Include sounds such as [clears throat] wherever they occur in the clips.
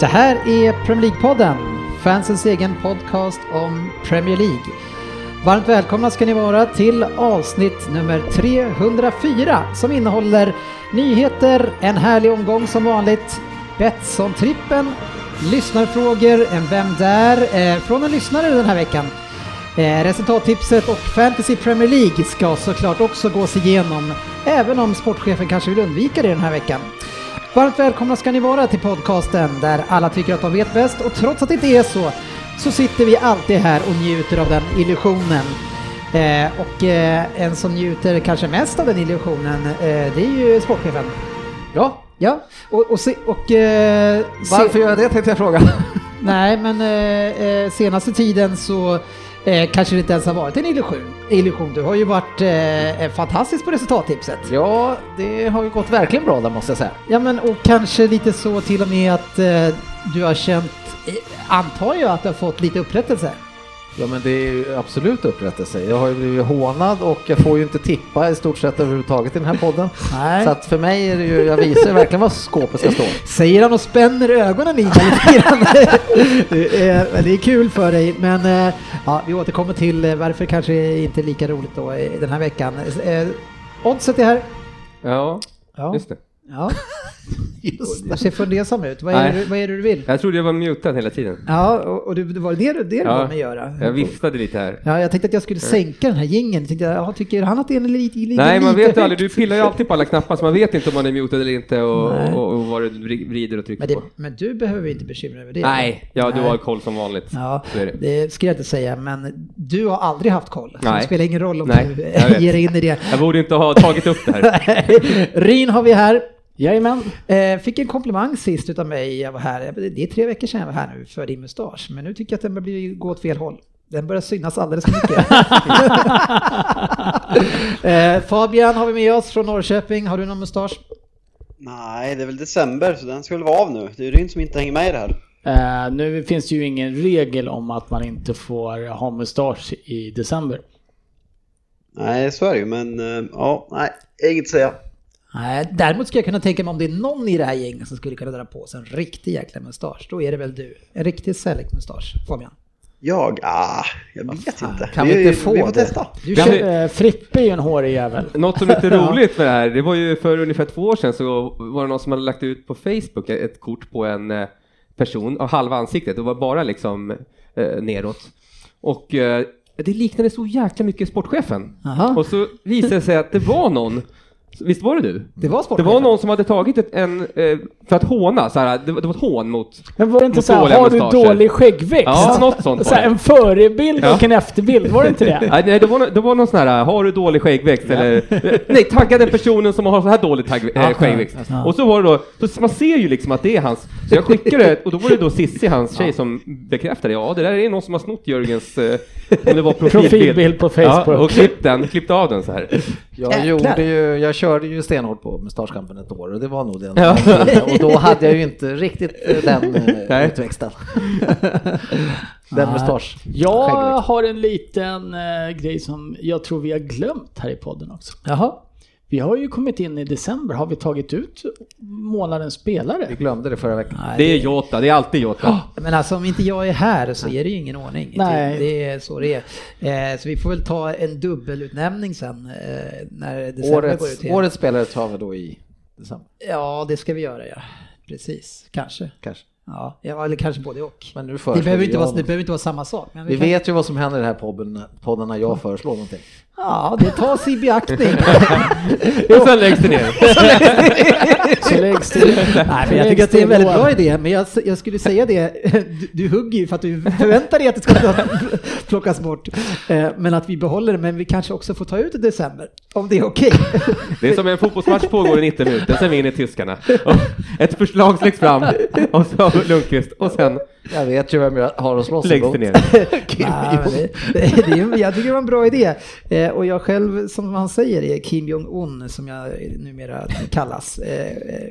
Det här är Premier League-podden, fansens egen podcast om Premier League. Varmt välkomna ska ni vara till avsnitt nummer 304 som innehåller nyheter, en härlig omgång som vanligt, Betsson-trippen, lyssnarfrågor, en Vem där? Eh, från en lyssnare den här veckan. Eh, resultattipset och Fantasy Premier League ska såklart också gås igenom, även om sportchefen kanske vill undvika det den här veckan. Varmt välkomna ska ni vara till podcasten där alla tycker att de vet bäst och trots att det inte är så så sitter vi alltid här och njuter av den illusionen. Eh, och eh, en som njuter kanske mest av den illusionen eh, det är ju sportchefen. Ja, Ja, och, och, se, och eh, se- varför gör jag det tänkte jag fråga. Nej, men eh, eh, senaste tiden så kanske det inte ens har varit en illusion. Illusion. Du har ju varit eh, fantastisk på resultattipset. Ja, det har ju gått verkligen bra där måste jag säga. Ja men och kanske lite så till och med att eh, du har känt, eh, antar jag att du har fått lite upprättelse? Ja men det är ju absolut upprättelse. Jag har ju blivit hånad och jag får ju inte tippa i stort sett överhuvudtaget i den här podden. Nej. Så att för mig är det ju, jag visar verkligen var skåpet ska stå. Säger han och spänner ögonen i mig lite grann. [laughs] det, är, men det är kul för dig men eh, ja, vi återkommer till eh, varför kanske inte är lika roligt då i den här veckan. Eh, oddset är här. Ja, Ja. just det. Ja. Du ser fundersam ut. Vad är, det, vad är det du vill? Jag trodde jag var mutad hela tiden. Ja, och, och du, det var det, du- det du Ja. var med att göra? Jag viftade lite här. Ja, jag tänkte att jag skulle sänka den här jingeln. Tänkte, jag, ja, tycker han att det är en lite, lite Nej, man vet ju aldrig. Du pillar ju alltid på alla knappar så man vet inte om man är mutad eller inte och, och, och vad du vri- vrider och trycker Men, det, på. men du behöver inte bekymra dig över det. Nej, ja du Nej. har koll som vanligt. Ja, det. det ska jag inte säga, men du har aldrig haft koll. Så det Nej. spelar ingen roll om Nej, du [laughs] ger in i det. Jag borde inte ha tagit upp det här. [laughs] Ryn har vi här. Jajamän. Eh, fick en komplimang sist utav mig, jag var här. Det är tre veckor sedan jag var här nu för din mustasch, men nu tycker jag att den börjar gå åt fel håll. Den börjar synas alldeles för mycket. [laughs] eh, Fabian har vi med oss från Norrköping. Har du någon mustasch? Nej, det är väl december så den väl vara av nu. Det är Ryn som inte hänger med i det här. Eh, nu finns det ju ingen regel om att man inte får ha mustasch i december. Nej, så är det ju, men eh, ja, nej, inget att säga. Nej, däremot skulle jag kunna tänka mig om det är någon i det här gänget som skulle kunna dra på sig en riktig jäkla mustasch, då är det väl du. En riktig Selleck-mustasch, Fabian. Jag? Ah, jag vet inte. kan vi inte få vi får det? testa. Du kör, vi- Eh, Frippe är ju en hårig jävel. [laughs] Något som är lite [laughs] roligt med det här, det var ju för ungefär två år sedan så var det någon som hade lagt ut på Facebook ett kort på en eh, person, av halva ansiktet, det var bara liksom eh, neråt. Och eh, det liknade så jäkla mycket sportchefen. Aha. Och så visade det sig att det var någon, visst var det du? det var Det sportchefen. var någon som hade tagit ett, en, eh, för att håna, så här, det, var, det var ett hån mot... Men var det inte Mot så här, dåliga har du mustascher. dålig skäggväxt? Ja, något sånt Så här, var det. en förebild Ja. och en efterbild, var det inte det? [laughs] Nej, nej, det var, det var någon sån här, har du dålig skäggväxt eller... Nej, tagga den personen som har så här dålig tagg, äh, skäggväxt. Ja. Och så var det då, så man ser ju liksom att det är hans. Så jag skickade det, och då var det då Sissi, hans tjej, som bekräftade, ja det där är någon som har snott Jörgens, eh, [laughs] om det var profilbild. Profilbild på Facebook. Ja, och klippt den, klippt av den så här. Jag, Jäklar. gjorde ju, jag körde ju stenhårt på mustaschkampen ett år och det var nog den. Ja. [laughs] Och då hade jag ju inte riktigt eh, den eh, Nej. utväxten. [laughs] den Nej. mustasch. Jag har en liten eh, grej som jag tror vi har glömt här i podden också. Jaha. Vi har ju kommit in i december, har vi tagit ut månadens Vi spelare? glömde det förra veckan. Nej, Det är Jota, det är alltid Jota. Men alltså om inte jag är här så är det ju ingen ordning. Nej. Det är så det är. Eh, så vi får väl ta en dubbelutnämning sen eh, när december går ut Årets, igen. årets spelare tar vi då i december, Ja, det ska vi göra ja. Precis, kanske. kanske. Ja, eller kanske både och. Men nu Det behöver, inte vara, det behöver inte vara samma sak. Men Vi kan- vet ju vad som händer i den här podden, podden när jag föreslår någonting. Ja, det tas i beaktning. [laughs] Och sen läggs det ner. [laughs] [laughs] Så läggs det Nej, men jag tycker att det är en väldigt bra idé, men jag, jag skulle säga det, du, du hugger ju för att du förväntar dig att det ska plockas bort. Eh, Men att vi behåller det, men vi kanske också får ta ut i december, om det är okej. Det är som en fotbollsmatch pågår i 90 minuter, sen vinner tyskarna. Och ett förslag släcks fram och så Lundqvist och sen Jag vet ju vem jag har att slåss läggs det emot. ner. Nej, det, det, det jag tycker det var en bra idé. Eh, och jag själv, som han säger, är Kim Jong-Un, som jag numera kallas. Eh, eh,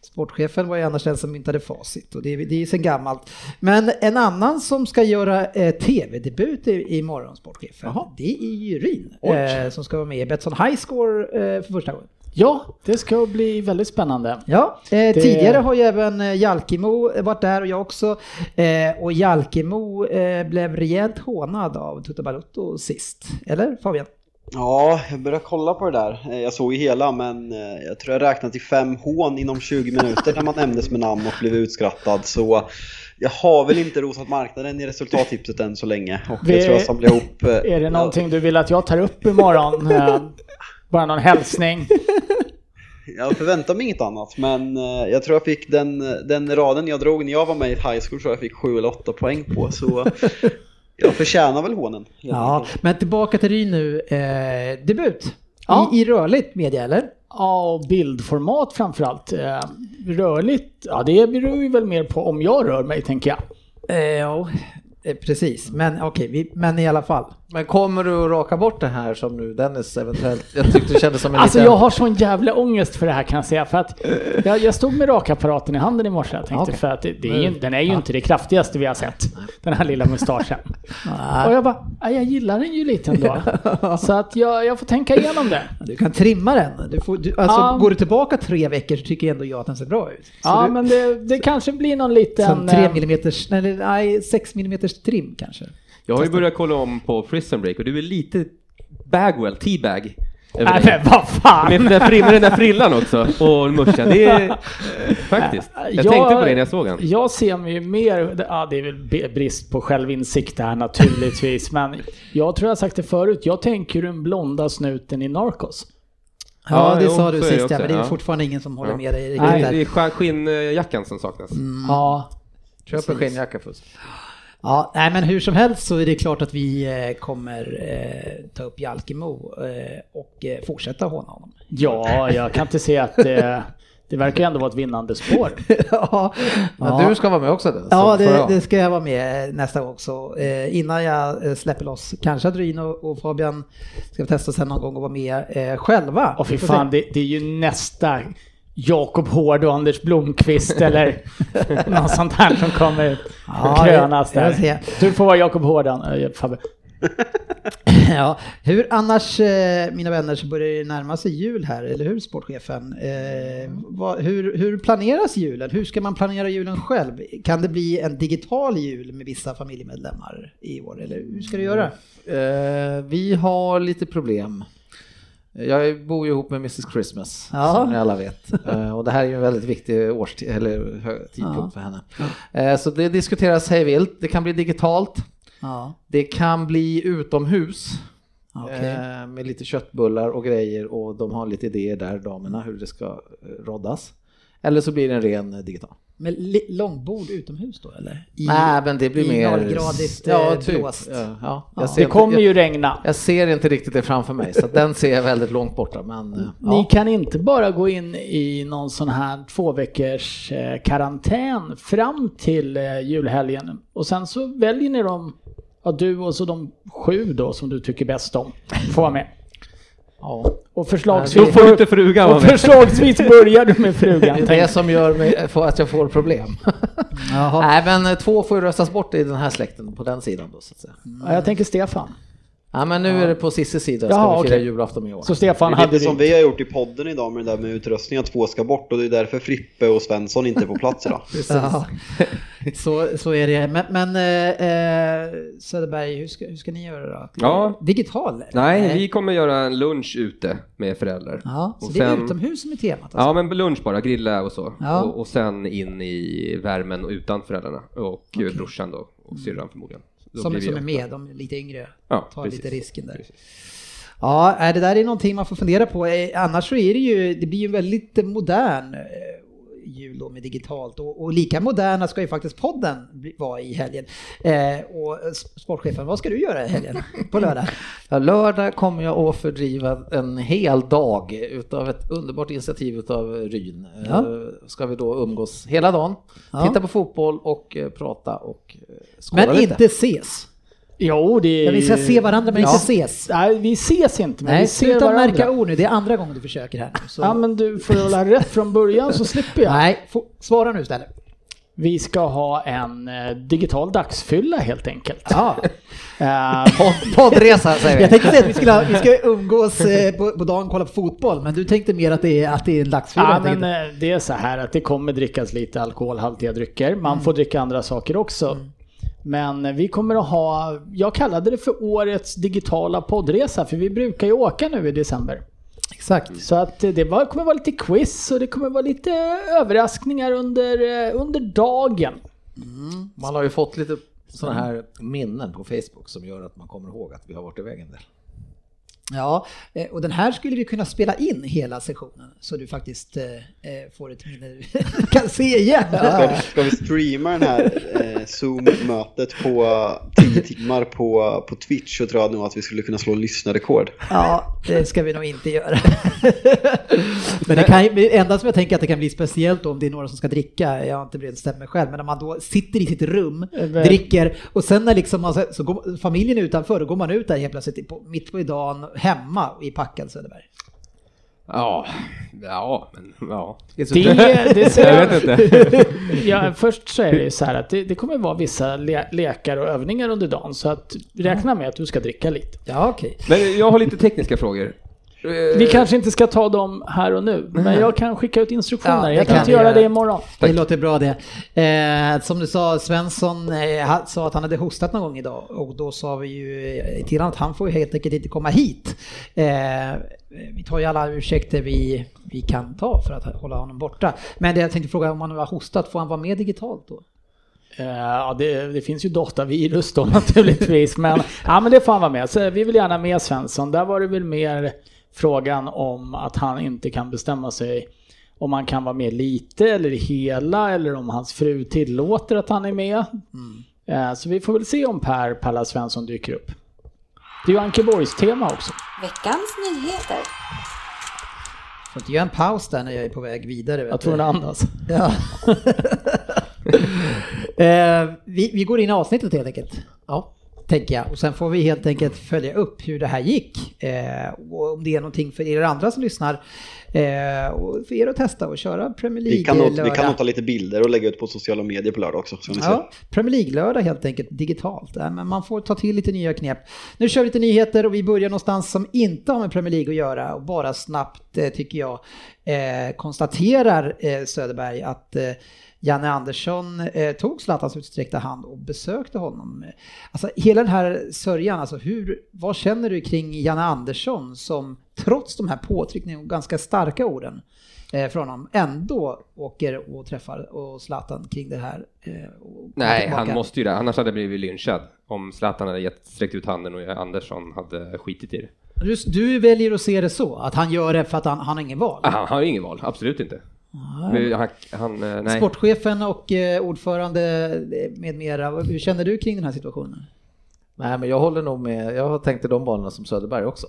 Sportchefen var ju annars den som myntade facit och det, är- det är ju sen gammalt. Men en annan som ska göra eh, tv-debut i, i morgon, sportchefen, det är ju Ryn eh, som ska vara med i Betsson High Score eh, för första gången. Ja, det ska bli väldigt spännande. Ja, eh, tidigare har ju även eh, Jalkemo varit där och jag också. Eh, och Jalkemo eh, blev rejält hånad av Tutu Balutto sist. Eller Fabian? Ja, jag började kolla på det där. Eh, Jag såg ju hela men eh, jag tror jag räknade till fem hån inom 20 minuter när man nämndes med namn och blev utskrattad. Så jag har väl inte rosat marknaden i resultattipset än så länge. Och Vi- jag tror jag samlar ihop... Är det någonting du vill att jag tar upp imorgon? Bara någon hälsning? [laughs] Jag förväntar mig inget annat men eh, jag tror jag fick den, den raden jag drog när jag var med i high school tror jag fick 7 eller 8 poäng på. Så [laughs] jag förtjänar väl hånen. Ja, men tillbaka till Ryn nu. Eh, debut Ja. I, i rörligt media, eller? Ja, och bildformat framförallt. Eh, Rörligt, ja det beror ju väl mer på om jag rör mig tänker jag. Eh, ja, eh, precis. Men okej, vi- men i alla fall. Men kommer du att raka bort det här som nu Dennis eventuellt, jag tyckte det kändes som en Alltså liten... jag har sån jävla ångest för det här kan jag säga. För att jag, jag stod med rakapparaten i handen i morse. Jag tänkte Okej. för att det, det är ju, den är ju inte det kraftigaste vi har sett. Den här lilla mustaschen. [laughs] Och jag bara, "Ja, jag gillar den ju lite ändå. [laughs] Så att jag, jag får tänka igenom det. Du kan trimma den. Du får, du, alltså, Ja. Går du tillbaka tre veckor så tycker ändå jag att den ser bra ut. Så Ja, du, men det, det kanske blir någon liten... som 3 eh, mm, nej, 6 mm trim kanske. Jag har ju börjat kolla om på Prison Break och du är lite Bagwell, över Nej dig. men vad fan! Med den där, frill- med den där frillan också och muschen. Det är [laughs] faktiskt. Jag tänkte på det när jag såg den. Jag ser mig ju mer, ja det är väl brist på självinsikt här naturligtvis, men jag tror jag sagt det förut, jag tänker den blonda snuten i Narcos. Ja, Ja, det jo, sa du sist ja, också, men det är ja. fortfarande ingen som håller Ja. med dig Nej, där. Det är sk- skinnjackan som saknas. Ja, Köp en skinnjacka först. Ja, nej men hur som helst så är det klart att vi eh, kommer eh, ta upp Jalkemo eh, och eh, fortsätta håna honom. ja, jag kan inte se att det, det verkar ju ändå vara ett vinnande spår. [laughs] ja, ja. du ska vara med också Dennis. Ja, det, det ska jag vara med nästa gång också. Eh, innan jag släpper loss, kanske att Ryn och, Fabian ska testa sen någon gång och vara med eh, själva. Och fy Vi fan, det, det är ju nästa Jakob Hård och Anders Blomqvist eller [laughs] något sånt här som kommer Ja, krönas det- jag där. se. Du får vara Jakob Hård, eh, Fabbe. [laughs] ja, hur annars, eh, mina vänner, så börjar det närma sig jul här, eller hur sportchefen? Eh, vad, hur, hur planeras julen? Hur ska man planera julen själv? Kan det bli en digital jul med vissa familjemedlemmar i år, eller hur ska du göra? Eh, vi har lite problem. Jag bor ju ihop med Mrs Christmas, Ja. som ni alla vet. [laughs] Eh, och det här är ju en väldigt viktig årstid, eller tidpunkt Ja. för henne. Eh, så det diskuteras hej vilt. Det kan bli digitalt. Ja, Det kan bli utomhus. okej. eh, med lite köttbullar och grejer och de har lite idéer där, damerna, hur det ska roddas. Eller så blir det en ren digital. Med långbord utomhus då, eller? I, Nej, men det blir mer... nollgradigt, ja, eh, typ. blåst. Ja, ja. Ja. Det inte, kommer jag, ju regna. jag ser inte riktigt det framför mig, så den ser jag väldigt långt borta. Men, eh, Ni ja. kan inte bara gå in i någon sån här två veckors eh, karantän fram till julhelgen och sen så väljer ni dem, ja du och så de sju då som du tycker bäst om, får vara med. Ja. Och Då förslagsvis, får inte frugan och förslagsvis börjar du med [laughs] Det frugan. är det som gör mig, att jag får problem. Jaha. Nej, men eh, två får ju röstas bort i den här släkten på den sidan då, så att säga. Ja, jag tänker Stefan. Ja, men nu är det på Cissis sida, ska Jaha, vi fira okej. julafton i år. Så Stefan Det är hade lite som vi har gjort i podden idag med det där med utrustning, att två ska bort och det är därför Frippe och Svensson inte är på plats idag. [laughs] Ja, [laughs] så, så är det. Men, men eh, eh, Söderberg, hur ska, hur ska ni göra då? Ja. Digital? eller? Nej, vi kommer göra en lunch ute med föräldrar. Ja, så Och det är sen- utomhus som är temat? Alltså. Ja, men lunch bara, grilla och så. Ja. Och, och sen in i värmen och utan föräldrarna. Och okay. brorsan då, och syrran förmodligen. Som som är åtta. med, de är lite yngre. Ja, tar precis. lite risken där. Precis. Ja, är det där är någonting man får fundera på. Eh, Annars så är det ju, det blir ju väldigt modern eh, jul då med digitalt och, och lika moderna ska ju faktiskt podden vara i helgen. Eh, och eh, sportchefen, vad ska du göra i helgen på lördag? [laughs] Ja, lördag kommer jag att fördriva en hel dag utav ett underbart initiativ utav Ryn. Ja. Eh, Ska vi då umgås hela dagen, Ja. titta på fotboll och eh, prata och skåla Men lite. inte ses. Jo, det Ja, vi ska se varandra men Ja. inte ses. Nej, vi ses inte, men Nej, vi ser sluta varandra. märka ord nu, det är andra gången du försöker här. Så... Ja, men du får väl ha rätt från början så slipper jag. Nej, få- svara nu istället. Vi ska ha en eh, digital dagsfylla helt enkelt. Ja. [laughs] Podd- Poddresa säger vi. Jag tänkte säga att vi, skulle ha, vi ska umgås eh, på, på dagen och kolla på fotboll, men du tänkte mer att det är, att det är en dagsfylla Ja, men det är så här att det kommer drickas lite alkoholhaltiga drycker. Man får dricka andra saker också. Men vi kommer att ha, jag kallade det för årets digitala poddresa, för vi brukar ju åka nu i december. Exakt. Så att det var, kommer vara lite quiz och det kommer vara lite överraskningar under, eh, under dagen. Man har ju fått lite sådana här minnen på Facebook som gör att man kommer ihåg att vi har varit iväg en del. Ja, eh, och den här skulle vi kunna spela in hela sessionen så du faktiskt eh, eh, får ett minne du [laughs] kan se igen. Ska, ska vi streama den här eh, Zoom-mötet på 10 timmar på, på Twitch så tror jag nog att vi skulle kunna slå lyssnarrekord. Ja, det ska vi nog inte göra. [laughs] Men det, kan, enda som jag tänker att det kan bli speciellt då om det är några som ska dricka, jag har inte bestämt mig själv, men om man då sitter i sitt rum, dricker och sen när liksom man, så går, familjen är utanför, då går man ut där helt plötsligt på, mitt på dagen hemma i packad Söderberg. Ja, ja, men ja. Det, det ser [laughs] Jag vet inte. [laughs] Ja, först så är det ju så här att det, det kommer vara vissa le lekar och övningar under dagen, så att räkna med att du ska dricka lite. Ja, okej. Men jag har lite tekniska frågor. Eh, Vi kanske inte ska ta dem här och nu, men jag kan skicka ut instruktioner. Ja, jag kan inte göra det imorgon. Det låter bra det. Eh, som du sa, Svensson eh, sa att han hade hostat någon gång idag och då sa vi ju eh, till honom att han får ju helt enkelt inte komma hit. Eh, vi tar ju alla ursäkter vi, vi kan ta för att hålla honom borta. Men det jag tänkte fråga om han nu har hostat, får han vara med digitalt då? Eh, Ja, det, det finns ju datavirus då [laughs] naturligtvis, men, ja, men det får han vara med. Så vi vill gärna med Svensson. Där var det väl mer frågan om att han inte kan bestämma sig om han kan vara med lite eller hela eller om hans fru tillåter att han är med. Eh, Så vi får väl se om Per Palla Svensson dyker upp. Det är ju Ankeborgs tema också. Veckans nyheter. Får inte göra en paus där när jag är på väg vidare. vet Jag du. tror den andas. Ja. [laughs] eh, vi, vi går in i avsnittet helt enkelt. Ja, tänker jag. Och sen får vi helt enkelt följa upp hur det här gick. Eh, och om det är någonting för er andra som lyssnar. Eh, och för er att testa och köra Premier League Vi kan, nog, vi lördag. kan nog ta lite bilder och lägga ut på sociala medier på lördag också. Ja, Premier League-lördag helt enkelt digitalt. Ja, men man får ta till lite nya knep. Nu kör vi lite nyheter och vi börjar någonstans som inte har med Premier League att göra och bara snabbt eh, tycker jag eh, konstaterar eh, Söderberg att eh, Janne Andersson eh, tog Zlatans utsträckta hand och besökte honom. Alltså hela den här sörjan, alltså hur, vad känner du kring Janne Andersson som trots de här påtryckningarna och ganska starka orden eh, från honom ändå åker och träffar och Zlatan kring det här? Eh, Nej, han måste ju det. Annars hade jag blivit lynchad. Om Zlatan hade gett, sträckt ut handen och Andersson hade skitit i det. Du, du väljer att se det så, att han gör det för att han, han har ingen val? Ah, Han har ingen val, absolut inte. Han, han, eh, nej. Sportchefen och eh, ordförande eh, med mera, hur känner du kring den här situationen? Nej men jag håller nog med, jag har tänkt i de banorna som Söderberg också.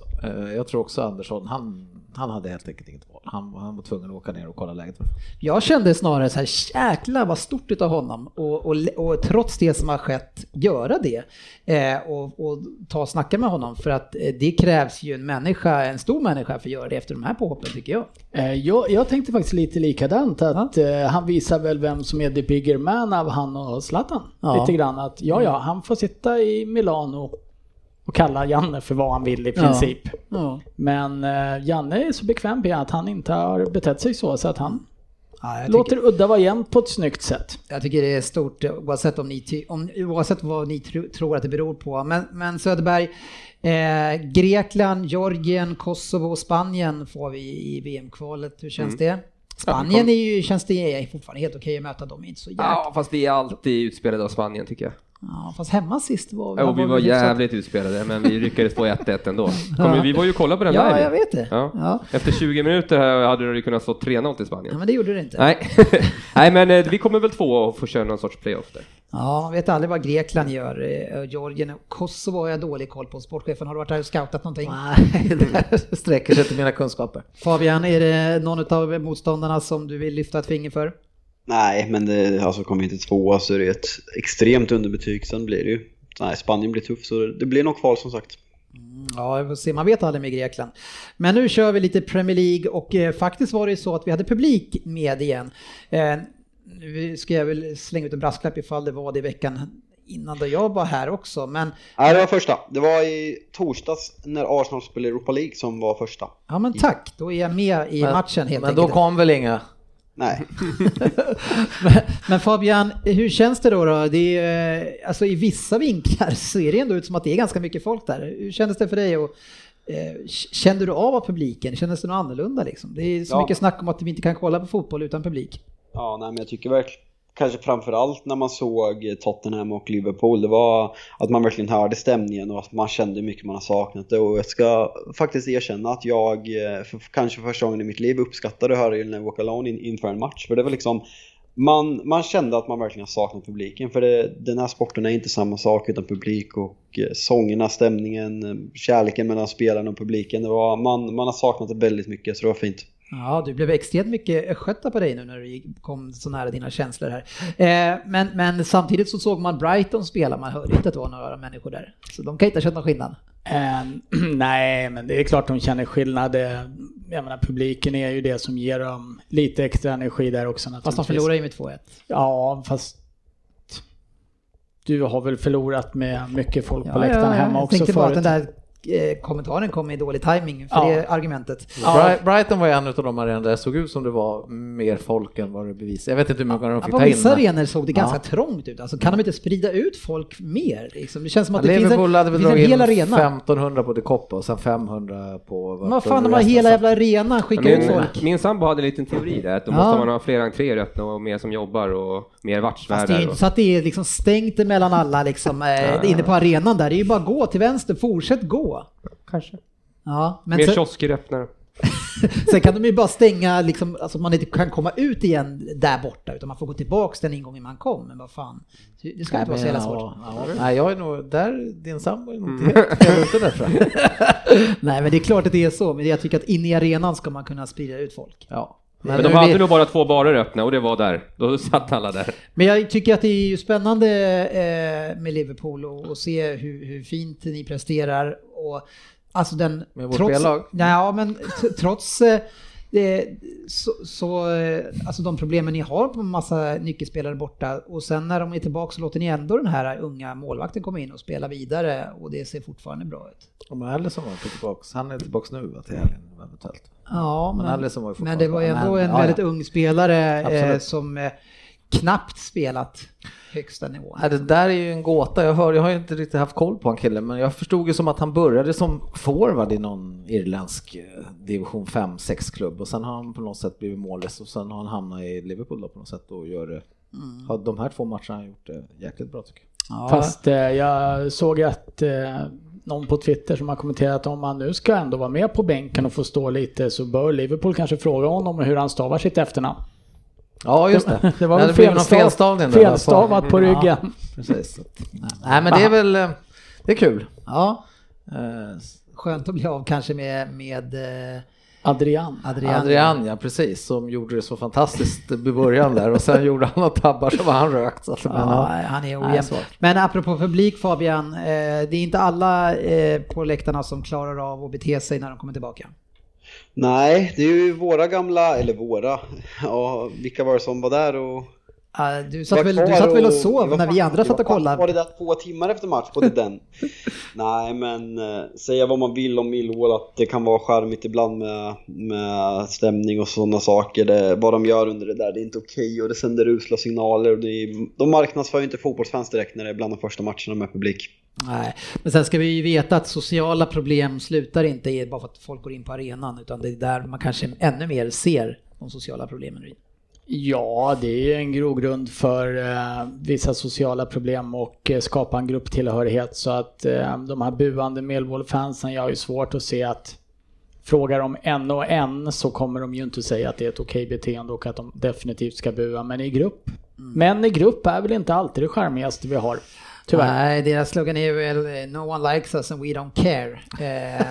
Jag tror också Andersson, han, han hade helt enkelt inget val. Han, han var tvungen att åka ner och kolla läget. Jag kände snarare så här, jäklar vad stort utav honom och, och, och trots det som har skett göra det eh, och, och ta och snacka med honom för att eh, det krävs ju en människa, en stor människa för att göra det efter de här påhoppen tycker jag. Eh, Jag, jag tänkte faktiskt lite likadant att eh, han visar väl vem som är the bigger man av han och Zlatan. Ja. Lite grann att ja, ja, han får sitta i Milano och kalla Janne för vad han vill i princip. Ja. Men eh, Janne är så bekväm med att han inte har betett sig så, så att han Ja, jag, låter tycker, udda vara jämnt på ett snyggt sätt. jag tycker det är stort oavsett, om ni, ty, om, oavsett vad ni tro, tror att det beror på. Men, men Söderberg, eh, Grekland, Georgien, Kosovo och Spanien får vi i VM-kvalet. Hur känns det? Spanien är ju, känns det fortfarande helt okej att möta dem, inte så jäkla Ja, fast vi är alltid utspelade av Spanien tycker jag. Ja, fast hemma sist var Ja, och vi var hyfsat- jävligt utspelade, men vi lyckades få 1 ändå. Kommer, vi var ju och kollade på den Ja, live. jag vet det. Ja. Ja. Efter 20 minuter här hade det kunnat stå 3-0 till Spanien. Ja, men det gjorde det inte. Nej. [laughs] Nej, men eh, vi kommer väl två och få köra någon sorts playoff där. Ja, man vet aldrig vad Grekland gör. Eh, Georgien och Kosovo har jag dålig koll på. Sportchefen, har du varit där och scoutat någonting? Nej, det sträcker sig till mina kunskaper. Fabian, är det någon av motståndarna som du vill lyfta ett finger för? Nej, men det, alltså kommer inte tvåa så är det ett extremt underbetyg. Sen blir det ju, nej Spanien blir tuff så det blir nog kval som sagt. Ja, vi får se. Man vet aldrig med Grekland. Men nu kör vi lite Premier League och eh, faktiskt var det ju så att vi hade publik med igen. Eh, nu ska jag väl slänga ut en brasklapp ifall det var det i veckan innan då jag var här också. Men, Nej, det var första. Det var i torsdags när Arsenal spelade Europa League som var första. ja men tack, då är jag med i Men- matchen helt Men enkelt. då kom väl inga... Nej, [laughs] Men, men Fabian, hur känns det då? då? Det är, eh, alltså I vissa vinklar [laughs] så är det ändå ut som att det är ganska mycket folk där. Hur kändes det för dig? Och, eh, kände du av av publiken? Kändes det något annorlunda? Liksom? Det är så Ja. mycket snack om att vi inte kan kolla på fotboll utan publik. Ja, nej, men jag tycker verkligen, kanske framförallt när man såg Tottenham och Liverpool, det var att man verkligen hörde stämningen och att man kände hur mycket man har saknat det. Och jag ska faktiskt erkänna att jag, eh, för kanske första gången i mitt liv, uppskattade att höra You Walk Alone in, inför en match. För det var liksom, man, man kände att man verkligen har saknat publiken. För det, den här sporten är inte samma sak utan publik och eh, sångerna, stämningen, eh, kärleken mellan spelarna och publiken. Det var, man, man har saknat det väldigt mycket så det var fint. Ja, du blev extremt mycket östgöta på dig nu när du kom så nära dina känslor här. Eh, men, men samtidigt så såg man Brighton spela, man hörde inte att det var några människor där. Så de kan inte ha känt någon skillnad. Eh, [clears throat] nej, men det är klart de känner skillnad. Eh, Jag menar, publiken är ju det som ger dem lite extra energi där också naturligtvis. Fast de förlorade ju med 2-1. Ja, fast du har väl förlorat med mycket folk på Ja, läktaren ja, hemma jag också tänkte bara att förut. den där eh, kommentaren kom i dålig timing för Ja. det argumentet. Ja. Bri- Brighton var ju en av de arenor där det såg ut som det var mer folk än vad det bevisade. Jag vet inte hur de Ja, fick på ta in. vissa men- arenor såg det ganska trångt ut. Alltså, kan de inte sprida ut folk mer? Liksom? Det känns som att Ja, det finns en, hade det finns en hel arena. 1500 på De Coppa och sen 500 på... Men vad fan, de har hela jävla arenan, skicka ut folk. min sambo hade en liten teori där, att då Ja. måste man ha fler entréer öppna och mer som jobbar och mer Fast det är ju inte så att det är liksom stängt emellan alla liksom, eh, inne på arenan där. Det är ju bara gå till vänster, fortsätt gå. Kanske. Ja, men Mer sen, kiosker öppna. [laughs] sen kan de ju bara stänga, liksom, alltså man inte kan komma ut igen där borta utan man får gå tillbaks den ingången man kom. Men vad fan, det ska Nej, inte vara så men, jävla svårt. ja, ja. Nej, jag är nog där, din sambo är nog Mm. inte helt fel ute där. [laughs] Nej men det är klart att det är så, men jag tycker att inne i arenan ska man kunna sprida ut folk. Ja. Men de nu hade vi- nog bara två barer öppna och det var där. Då satt alla där. Men jag tycker att det är ju spännande eh, med Liverpool och, och se hur, hur fint ni presterar. Och, alltså den, Med vårt spellag? Ja, men trots eh, det, så, så eh, alltså de problemen ni har på massa nyckelspelare borta och sen när de är tillbaka så låter ni ändå den här unga målvakten komma in och spela vidare och det ser fortfarande bra ut. Om Alisson var inte tillbaks, han är tillbaks nu va, till helgen eventuellt. Ja, Men men, var ju men det var ju ändå en ja, ja. väldigt ung spelare eh, som eh, knappt spelat högsta nivån. Nej, det där är ju en gåta. Jag, hör, jag har ju inte riktigt haft koll på han killen, men jag förstod ju som att han började som forward i någon irländsk eh, division 5-6 klubb och sen har han på något sätt blivit målis och sen har han hamnat i Liverpool då på något sätt och gör det. Har de här två matcherna har gjort det jäkligt bra tycker jag. Ja. Fast eh, jag såg att eh, någon på Twitter som har kommenterat om han nu ska ändå vara med på bänken och få stå lite så bör Liverpool kanske fråga honom hur han stavar sitt efternamn. Ja, just det. Det var Ja, någon felstav, felstavning där, felstavat på Ja, ryggen. Precis. [laughs] Så att- Nej, men det är väl, eh, det är kul. Ja, Eh, skönt att bli av kanske med, med eh, Adrian. Adrian. Adrian, ja precis, som gjorde det så fantastiskt i början där och sen [laughs] gjorde han några tabbar var han rökt. Så Ja, ja. han är ojämn. Men apropå publik Fabian, det är inte alla på läktarna som klarar av att bete sig när de kommer tillbaka. Nej, det är ju våra gamla, eller våra, ja vilka var det som var där och Ah, du satt väl, du satt väl och och- sov när vi fan- andra satt och kollade? Var det där två timmar efter match? Både den? [laughs] Nej, men eh, säga vad man vill om Millwall att det kan vara charmigt ibland med, med stämning och sådana saker. Det, vad de gör under det där, det är inte okej och det sänder usla signaler. Och är, de marknadsför ju inte fotbollsfans direkt när det är bland de första matcherna med publik. Nej, men sen ska vi ju veta att sociala problem slutar inte bara för att folk går in på arenan utan det är där man kanske ännu mer ser de sociala problemen. Ja, det är en grogrund för eh, vissa sociala problem och eh, skapa en grupptillhörighet. Så att eh, de här buande Millwall-fansen, jag har ju svårt att se att frågar de en och en så kommer de ju inte säga att det är ett okej beteende och att de definitivt ska bua. Men i grupp, Mm. men i grupp är väl inte alltid det charmigaste vi har. Tyvärr. Nej, deras slogan är väl eh, No one likes us and we don't care. Eh,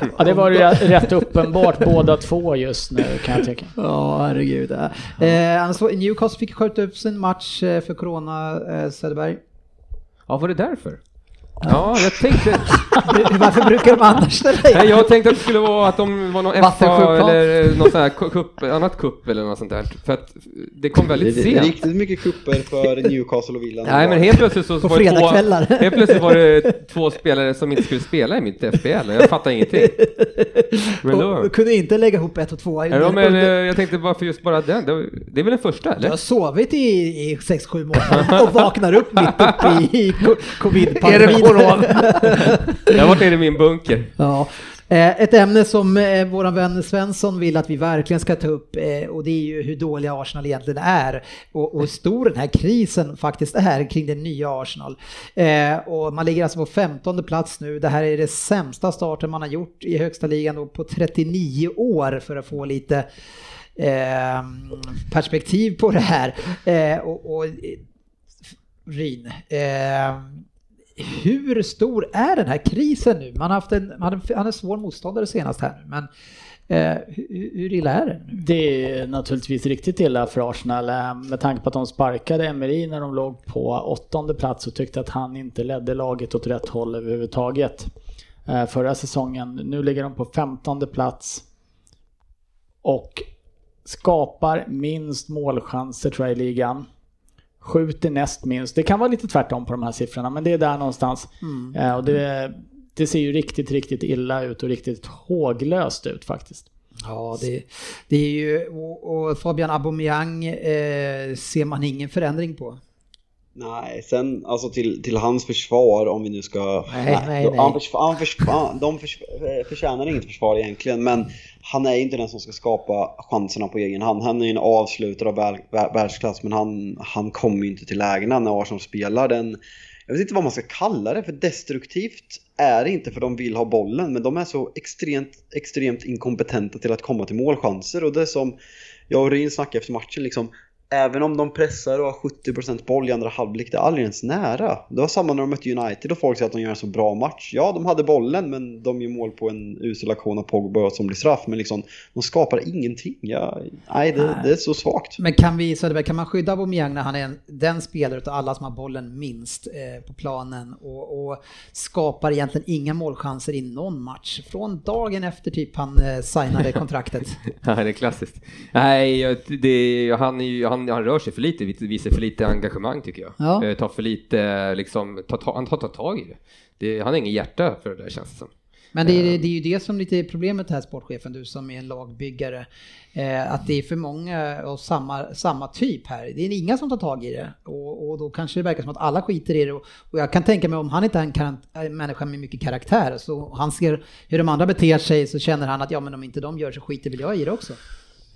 [laughs] Ja, det var ju rätt uppenbart båda två just nu kan jag tycka. Ja, herregud. Eh, annars var- Newcastle fick skjuta upp sin match eh, för Corona, eh, Söderberg. Ja, var det därför? Ja, jag tänkte... [laughs] Varför brukar de annars ställa in? Nej, jag tänkte att det skulle vara att de var någon FA eller någon sån här kupp, annat kupp eller något sånt där. För att det kom Det väldigt är sent. riktigt mycket kupper för Newcastle och Villa. Nej men helt plötsligt så På var det två, helt plötsligt var det två spelare som inte skulle spela i mitt FBL jag fattar ingenting. [laughs] Men då, Och kunde inte lägga ihop ett och två. ja, men, eh, jag tänkte varför just bara den? Det, var- det är väl den första Jag eller? har sovit i, i 6-7 månader och vaknar upp mitt uppe i, [laughs] i corona? Jag har varit nere i min bunker. Ja. Eh, Ett ämne som eh, vår vän Svensson vill att vi verkligen ska ta upp eh, och det är ju hur dåliga Arsenal egentligen är och, hur stor den här krisen faktiskt är kring det nya Arsenal. Och man ligger alltså på 15 plats nu. Det här är det sämsta starten man har gjort i högsta ligan på 39 år för att få lite eh, perspektiv på det här. Och, och, Ryn, eh, hur stor är den här krisen nu? Man har haft en, man hade, han är en svår motståndare senast här nu, men eh, hur, hur illa är det? nu? Det är naturligtvis riktigt illa för Arsenal eh, med tanke på att de sparkade Emery när de låg på åttonde plats och tyckte att han inte ledde laget åt rätt håll överhuvudtaget eh, förra säsongen. Nu ligger de på femtonde plats och skapar minst målchanser tror jag i ligan. Skjuter näst minst. Det kan vara lite tvärtom på de här siffrorna men det är där någonstans. Eh, Och det, det ser ju riktigt, riktigt illa ut och riktigt håglöst ut faktiskt. Ja, det, det är ju, och, och Fabian Aubameyang eh, ser man ingen förändring på. Nej, sen alltså till, till hans försvar om vi nu ska... Nej, nej, nej. Han försvar, han försvar, de förtjänar inget försvar egentligen men han är inte den som ska skapa chanserna på egen hand. Han är ju en avslutare av världsklass men han, han kommer ju inte till lägena när Arsenal spelar den... Jag vet inte vad man ska kalla det för destruktivt är det inte för de vill ha bollen men de är så extremt, extremt inkompetenta till att komma till målchanser och det är som jag och Ryn snackade efter matchen liksom Även om de pressar och har 70% boll i andra halvlek, det är aldrig ens nära. Det var samma när de mötte United och folk säger att de gör en så bra match. Ja, de hade bollen men de gör mål på en usel aktion av Pogba som blir straff. Men liksom, de skapar ingenting. Ja, nej, det, det är så svagt. Men kan vi, Söderberg, kan man skydda Aubameyang när han är en, den spelare av alla som har bollen minst eh, på planen och, och skapar egentligen inga målchanser i någon match från dagen efter typ han eh, signade [laughs] kontraktet? Ja, det är klassiskt. Nej, det, han, är ju, han, han rör sig för lite, visar för lite engagemang tycker jag. Ja. Eh, Tar för lite, liksom, tar, tar, han tar, tar tag i det. det. Han har ingen hjärta för det där känns det som. Men det är, det är ju det som lite är problemet här sportchefen, du som är en lagbyggare. Eh, att det är för många av samma, samma typ här. Det är inga som tar tag i det. Och, och då kanske det verkar som att alla skiter i det. Och, och jag kan tänka mig om han inte är en, en människa med mycket karaktär, så han ser hur de andra beter sig så känner han att ja men om inte de gör så skiter väl jag i det också.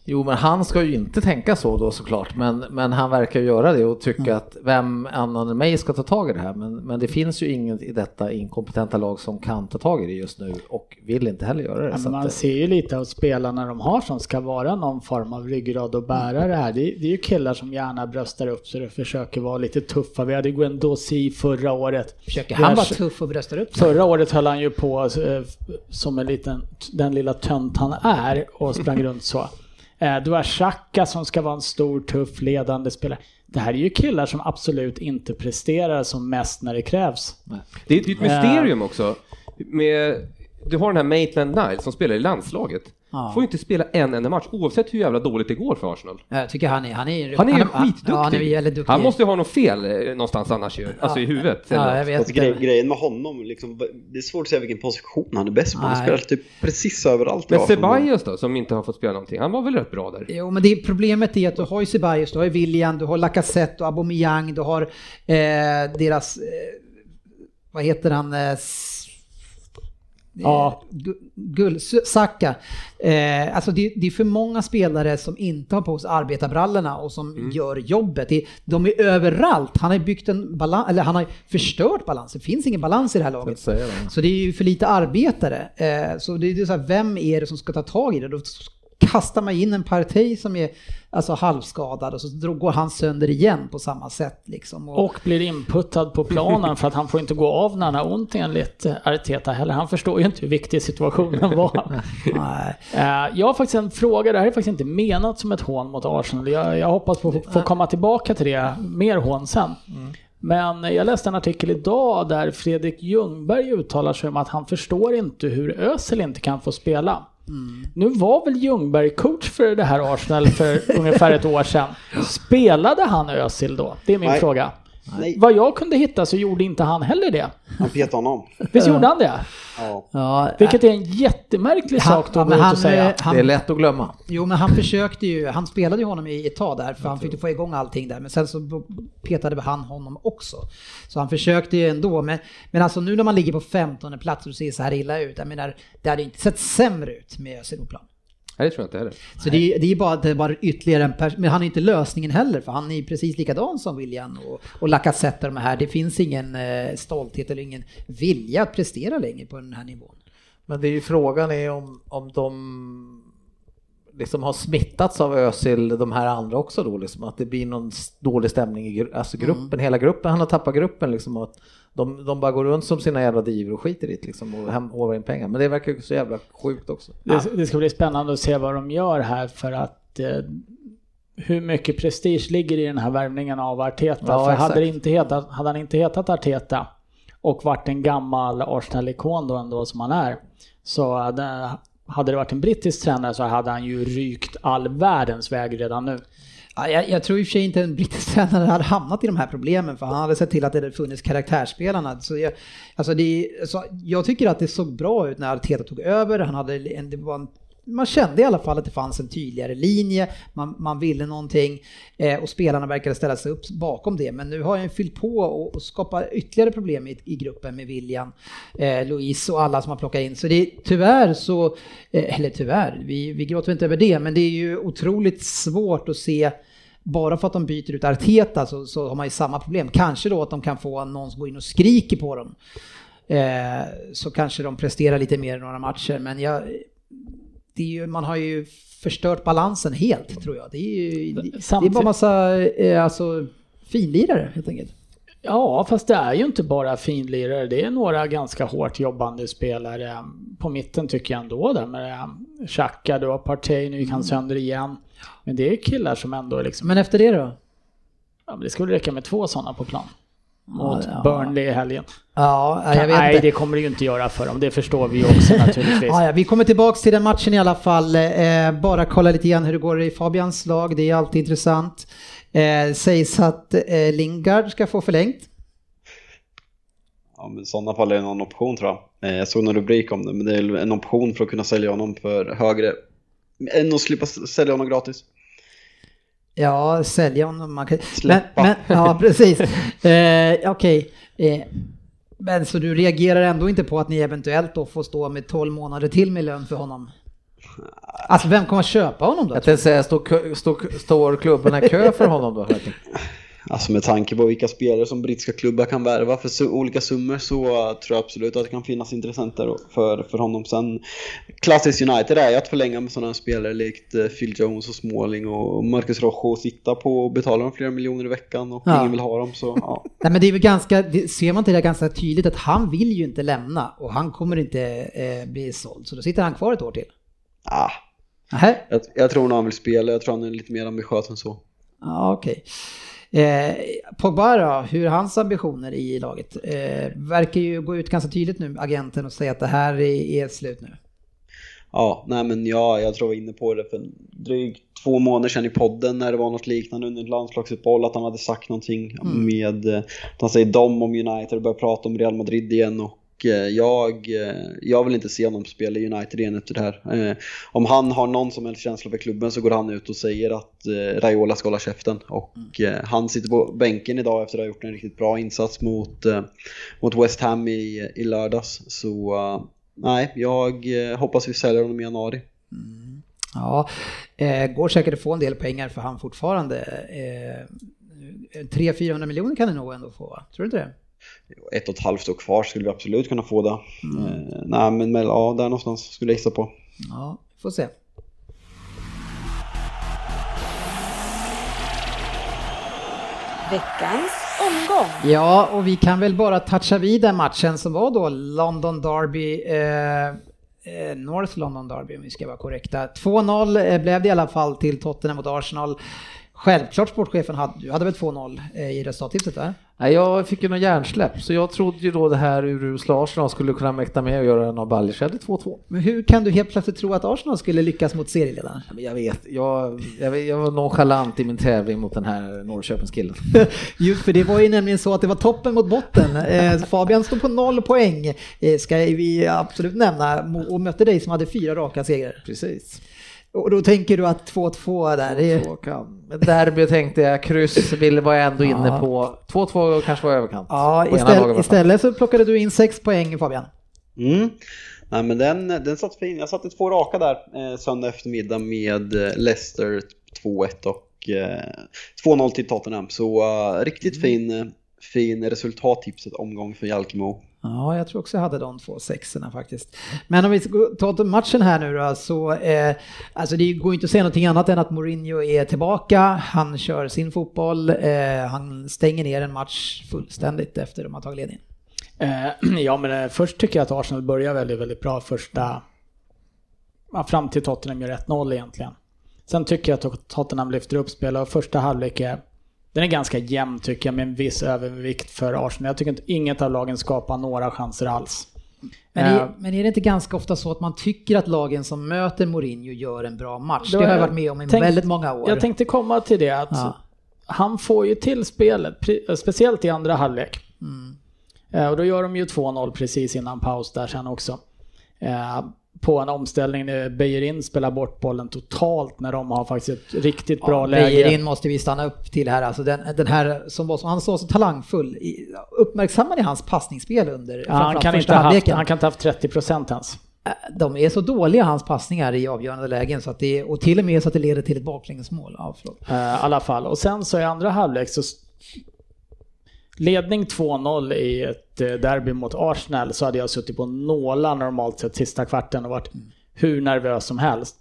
Jo, men han ska ju inte tänka så då såklart, men, men han verkar göra det och tycka att vem annan än mig ska ta tag i det här. Men, men det finns ju inget i detta inkompetenta lag som kan ta tag i det just nu och vill inte heller göra det. Ja, men man att, ser ju lite av spelarna de har som ska vara någon form av ryggrad och bära det här. Det, är- det är ju killar som gärna bröstar upp sig och försöker vara lite tuffa. Vi hade Guendouzi förra året. Försöker han vara tuff och bröstar upp sig? Förra året höll han ju på eh, som en liten, den lilla tönt han är och sprang [laughs] runt så. Eh, Du har Xhaka som ska vara en stor, tuff, ledande spelare. Det här är ju killar som absolut inte presterar som mest när det krävs. Det är det är ett mysterium också. Med, du har den här Maitland Niles som spelar i landslaget. Ja. Får ju inte spela en enda match oavsett hur jävla dåligt det går för Arsenal. Jag tycker han är, han är, Han är ju han, skitduktig. Ja, han är. Han måste ju ha något fel eh, någonstans annars ju. Alltså i huvudet. Ja, jag vet. Alltså, grej, grejen med honom, liksom, det är svårt att säga vilken position han är bäst på. Han spelar typ precis överallt. Men. Ceballos då, som inte har fått spela någonting, han var väl rätt bra där? Jo, men det, problemet är att du har ju Ceballos, du har ju William, du har Lacazette och Aubameyang, du har eh, deras, eh, vad heter han, eh, Ja. Gull, Saka. Eh, alltså det, det, är för många spelare som inte har på sig arbetarbrallorna och som mm. gör jobbet. Det, de är överallt. Han har byggt en balans, eller han har förstört balans. Det finns ingen balans i det här laget. Så det är ju för lite arbetare. Eh, så det är så här, vem är det som ska ta tag i det? Då kastar man in en Partey som är alltså halvskadad och så går han sönder igen på samma sätt. Liksom. Och, och blir inputtad på planen för att han får inte gå av när han har ont enligt Arteta heller. Han förstår ju inte hur viktig situationen var. [laughs] Eh, jag har faktiskt en fråga, det här är faktiskt inte menat som ett hån mot Arsenal. Jag, jag hoppas på att få komma tillbaka till det, mer hån sen. Mm. Men jag läste en artikel idag där Fredrik Ljungberg uttalar sig om att han förstår inte hur Ösel inte kan få spela. Mm. Nu var väl Ljungberg coach för det här Arsenal för [laughs] ungefär ett år sedan. Spelade han Özil då? Det är min Nej. fråga. Nej. Vad jag kunde hitta så gjorde inte han heller det. Han petade honom. Visst gjorde han det? Ja. Vilket är en jättemärklig han, sak då ja, han, att säga. Han, det är lätt att glömma. Jo men han försökte ju, han spelade ju honom i ett tag där för han fick få igång allting där. Men sen så petade han honom också. Så han försökte ju ändå. Men, men alltså nu när man ligger på 15 plats och ser så här illa ut. Jag menar, det hade inte sett sämre ut med Özil på plan. Nej, det tror jag inte heller. Så det är, det är bara, det är bara ytterligare en person, men han är inte lösningen heller för han är precis likadan som William och, och Lacazette och de här. Det finns ingen eh, stolthet eller ingen vilja att prestera längre på den här nivån. Men det är ju frågan är om, om de liksom har smittats av Özil, de här andra också då, liksom, att det blir någon dålig stämning i alltså gruppen, mm. hela gruppen, han har tappat gruppen liksom. Och de, de bara går runt som sina jävla divor och skiter i det liksom och håvar in pengar. Men det verkar ju så jävla sjukt också. Det, det, ska bli spännande att se vad de gör här för att eh, hur mycket prestige ligger i den här värvningen av Arteta. Ja, för hade, inte hetat, hade han inte hetat Arteta och varit en gammal Arsenal-ikon då ändå som han är så hade, det varit en brittisk tränare så hade han ju rykt all världens väg redan nu. Ja, jag, jag, tror i och för sig inte en brittisk [laughs] tränare hade hamnat i de här problemen för han hade sett till att det hade funnits karaktärsspelarna. Så jag, alltså det, så jag tycker att det såg bra ut när Arteta tog över. Han hade en, det var en man kände i alla fall att det fanns en tydligare linje, man, man ville någonting eh, och spelarna verkade ställa sig upp bakom det. Men nu har han fyllt på och, och skapat ytterligare problem i, i gruppen med William, eh, Louise och alla som har plockat in. Så det är tyvärr så, eh, eller tyvärr, vi, vi gråter inte över det, men det är ju otroligt svårt att se bara för att de byter ut Arteta så, så har man ju samma problem. Kanske då att de kan få någon som går in och skriker på dem. Eh, så kanske de presterar lite mer i några matcher. Men jag, det är ju, man har ju förstört balansen helt tror jag. Det är ju det, är bara massa eh, alltså, finlirare helt enkelt. Ja, fast det är ju inte bara finlirare. Det är några ganska hårt jobbande spelare på mitten tycker jag ändå. Där med Xhaka, du har Partey, nu gick han mm. sönder igen. Men det är killar som ändå liksom... Men efter det då? Ja, men det skulle räcka med två sådana på plan. Mot ja, Burnley i helgen. Ja, jag vet Nej, inte. det kommer det ju inte göra för dem. Det förstår vi ju också [laughs] naturligtvis. Ja, ja, vi kommer tillbaks till den matchen i alla fall. Eh, bara kolla lite grann hur det går i Fabians lag. Det är alltid intressant. Eh, sägs att eh, Lingard ska få förlängt. Ja, men i sådana fall är det någon option tror jag. Eh, jag såg någon rubrik om det, men det är en option för att kunna sälja honom för högre än att slippa sälja honom gratis. Ja, sälja honom. Man kan... Släppa. Men, men, ja, [laughs] precis. Eh, Okej. Okay. Eh, men så du reagerar ändå inte på att ni eventuellt då får stå med 12 månader till med lön för honom? Alltså vem kommer att köpa honom då? Jag tänkte säga, står, står, står klubbarna kö för honom då? Alltså med tanke på vilka spelare som brittiska klubbar kan värva för olika summor så tror jag absolut att det kan finnas intressenter för, för honom. Sen klassiskt United är ju att förlänga med sådana spelare likt eh, Phil Jones och Smalling och Marcus Rojo och sitta på och betala dem flera miljoner i veckan och ja. ingen vill ha dem så ja. [laughs] Nej men det är väl ganska, ser man inte det ganska tydligt att han vill ju inte lämna och han kommer inte eh, bli såld så då sitter han kvar ett år till. Ah. Jag, jag tror nog han vill spela, jag tror han är lite mer ambitiös än så. Ja okej. Okay. Eh, Pogba då, hur hans ambitioner i laget? Eh, verkar ju gå ut ganska tydligt nu, agenten, och säga att det här är, är slut nu. Ja, nej men ja, jag tror jag var inne på det för drygt två månader sedan i podden när det var något liknande under ett landslagsuppehåll att han hade sagt någonting mm. med, att han säger dom om United och börjar prata om Real Madrid igen och Eh, jag, eh, jag vill inte se honom spela i United igen efter det här. Eh, om han har någon som helst känsla för klubben så går han ut och säger att Raiola ska hålla käften. Och mm. han sitter på bänken idag efter att ha gjort en riktigt bra insats mot, mot West Ham i, i lördags. Så nej, jag eh, hoppas vi säljer honom i januari. Ja, eh, går säkert att få en del pengar för han fortfarande. Eh, 300-400 miljoner kan det nog ändå få, tror du inte det? Ett och ett halvt år kvar skulle vi absolut kunna få det. Eh, nej, men men, ja, där någonstans skulle jag gissa på. Ja, får se. Veckans omgång. Ja, och vi kan väl bara toucha vid den matchen som var då London Derby, eh, eh, North London Derby om vi ska vara korrekta. 2-0 eh, blev det i alla fall till Tottenham mot Arsenal. Självklart sportchefen hade, du hade väl 2-0 eh, i resultattipset där? Nej, jag fick ju någon hjärnsläpp, så jag trodde ju då det här urusla Arsenal skulle kunna mäkta med och göra en av Balic. Jag hade 2-2. Men hur kan du helt plötsligt tro att Arsenal skulle lyckas mot serieledaren? Jag vet, jag, jag, vet, jag var nonchalant i min tävling mot den här Norrköpingskillen. [laughs] Just för det var ju nämligen så att det var toppen mot botten. Eh, Fabian stod på noll poäng, eh, ska vi absolut nämna, och mötte dig som hade fyra raka segrar. Precis. Och då tänker du att 2-2 där, det är... Derby tänkte jag, kryss ville var jag ändå inne Ja. på. 2-2 kanske var överkant. Ja, istället, istället så plockade du in sex poäng Fabian. Mm. Nej, men den, den satt fin. Jag satte två raka där eh, söndag eftermiddag med eh, Leicester 2-1 och eh, 2-0 till Tottenham. Så eh, riktigt fin, eh, fin resultattipset omgång för Jalkemo. Ja, jag tror också jag hade de två sexorna faktiskt. Men om vi tar till matchen här nu då, så eh, alltså det går inte att säga någonting annat än att Mourinho är tillbaka. Han kör sin fotboll, eh, han stänger ner en match fullständigt efter de har tagit ledningen. Eh, [clears throat] ja, men eh, först tycker jag att Arsenal börjar väldigt, väldigt bra första... Ja, fram till Tottenham gör 1-0 egentligen. Sen tycker jag att Tottenham lyfter upp spel och första halvlek är... Den är ganska jämn tycker jag med en viss övervikt för Arsenal. Jag tycker inte inget av lagen skapar några chanser alls. Men, Eh, är, men är det inte ganska ofta så att man tycker att lagen som möter Mourinho gör en bra match? Det har jag varit med om i tänk- väldigt många år. Jag tänkte komma till det att Ja. han får ju till spelet, speciellt i andra halvlek. Mm. Eh, Och då gör de ju 2-0 precis innan paus där sen också. På en omställning när Beijerin spelar bort bollen totalt när de har faktiskt ett riktigt bra ja, läge. Beijerin måste vi stanna upp till här. Alltså den, den här som var så, han såg så talangfull. I- Uppmärksammade hans passningsspel under Ja, han, kan inte haft, han kan inte ha haft 30% ens. Äh, De är så dåliga hans passningar i avgörande lägen så att det, och till och med så att det leder till ett baklängesmål. Ja. Eh, I alla fall. Och sen så i andra halvlek så... Ledning 2-0 i ett eh, derby mot Arsenal så hade jag suttit på nålar normalt sett sista kvarten och varit hur nervös som helst.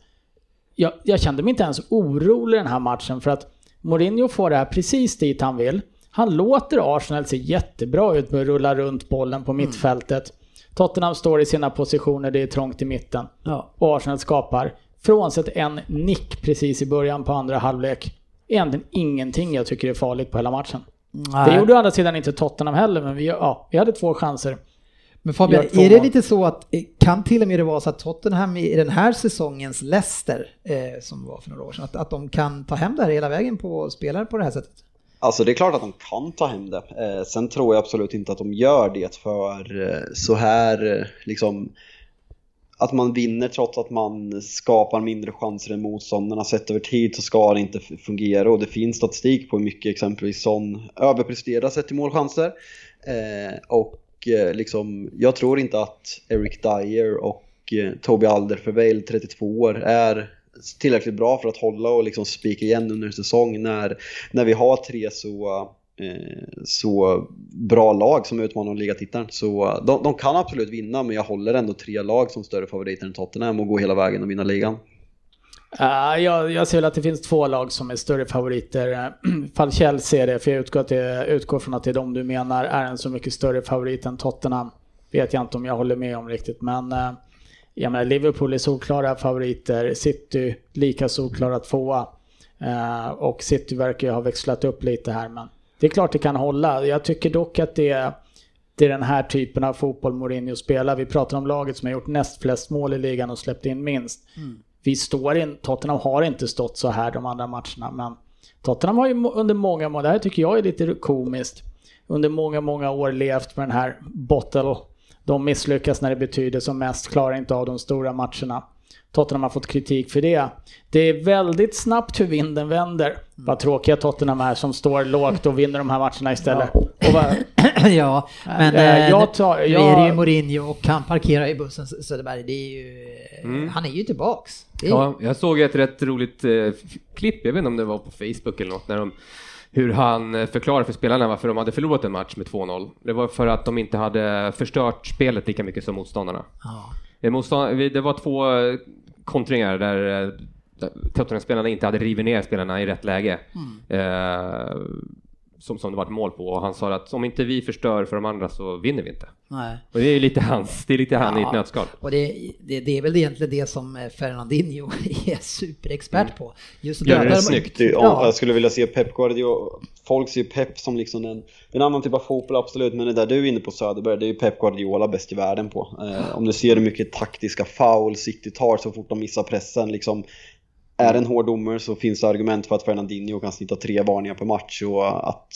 Jag, jag kände mig inte ens orolig den här matchen för att Mourinho får det här precis dit han vill. Han låter Arsenal se jättebra ut med att rulla runt bollen på mittfältet. Tottenham står i sina positioner, det är trångt i mitten. Ja. Och Arsenal skapar, frånsett en nick precis i början på andra halvlek, egentligen ingenting jag tycker är farligt på hela matchen. Nej. Det gjorde å andra sidan inte Tottenham heller, men vi, ja, vi hade två chanser. Men Fabian, är det lite så att, eh, kan till och med det vara så att Tottenham i den här säsongens Leicester, eh, som var för några år sedan, att, att de kan ta hem det här hela vägen på spelare på det här sättet? Alltså det är klart att de kan ta hem det. Eh, sen tror jag absolut inte att de gör det för eh, så här eh, liksom att man vinner trots att man skapar mindre chanser än motståndarna. Sett över tid så ska det inte fungera och det finns statistik på hur mycket exempelvis sån överpresterar sett till målchanser. Eh, och eh, liksom, jag tror inte att Eric Dyer och eh, Toby Alderweireld, 32 år, är tillräckligt bra för att hålla och liksom spika igen under en säsong när, när vi har tre så, Eh, så bra lag som utmanar om ligatiteln. Så eh, de, de kan absolut vinna men jag håller ändå tre lag som större favoriter än Tottenham och gå hela vägen och vinna ligan. Uh, jag, jag ser väl att det finns två lag som är större favoriter. Eh, [clears throat] Fall Chelsea är det, för jag utgår, att det, utgår från att det är de du menar är en så mycket större favorit än Tottenham. Vet jag inte om jag håller med om riktigt, men uh, jag menar, Liverpool är solklara favoriter, City lika solklara tvåa. Uh, och City verkar ju ha växlat upp lite här, men det är klart det kan hålla. Jag tycker dock att det är, det är den här typen av fotboll Mourinho spelar. Vi pratar om laget som har gjort näst flest mål i ligan och släppt in minst vi står in, Tottenham har inte stått så här de andra matcherna, men Tottenham har ju under många månader, det här tycker jag är lite komiskt, under många, många år levt med den här bottle. De misslyckas när det betyder som mest, klarar inte av de stora matcherna. Tottenham har fått kritik för det. Det är väldigt snabbt hur vinden vänder. Vad tråkiga Tottenham är som står lågt och vinner de här matcherna istället. Och vad, [clears throat] ja, men eh, jag tar- jag- är det ju Mourinho och han parkerar i bussen Söderberg. Det är ju, Mm. Han är ju tillbaks. Det är, Ja, jag såg ett rätt roligt eh, klipp, jag vet inte om det var på Facebook eller något, när de, hur han eh, förklarade för spelarna varför de hade förlorat en match med 2-0. Det var för att de inte hade förstört spelet lika mycket som motståndarna. ja. Det var två kontringar där Tottenham-spelarna inte hade rivit ner spelarna i rätt läge. Eh, som, som det var ett mål på och han sa att om inte vi förstör för de andra så vinner vi inte. Nej. Och det är ju lite hans, det är lite han i Ja. ett nötskal. Och det, det, det är väl egentligen det som eh, Fernandinho [laughs] är superexpert på. Just Gör det döda- snyggt. Det, ja. Ja. Jag skulle vilja se Pep Guardiola. Folk ser ju Pep som liksom en, en annan typ av fotboll, absolut. Men det där du är inne på Söderberg, det är ju Pep Guardiola bäst i världen på. Eh, om du ser hur mycket taktiska foul City tar så fort de missar pressen. Liksom, är en hård domare så finns det argument för att Fernandinho kan snitta tre varningar per match. Och att,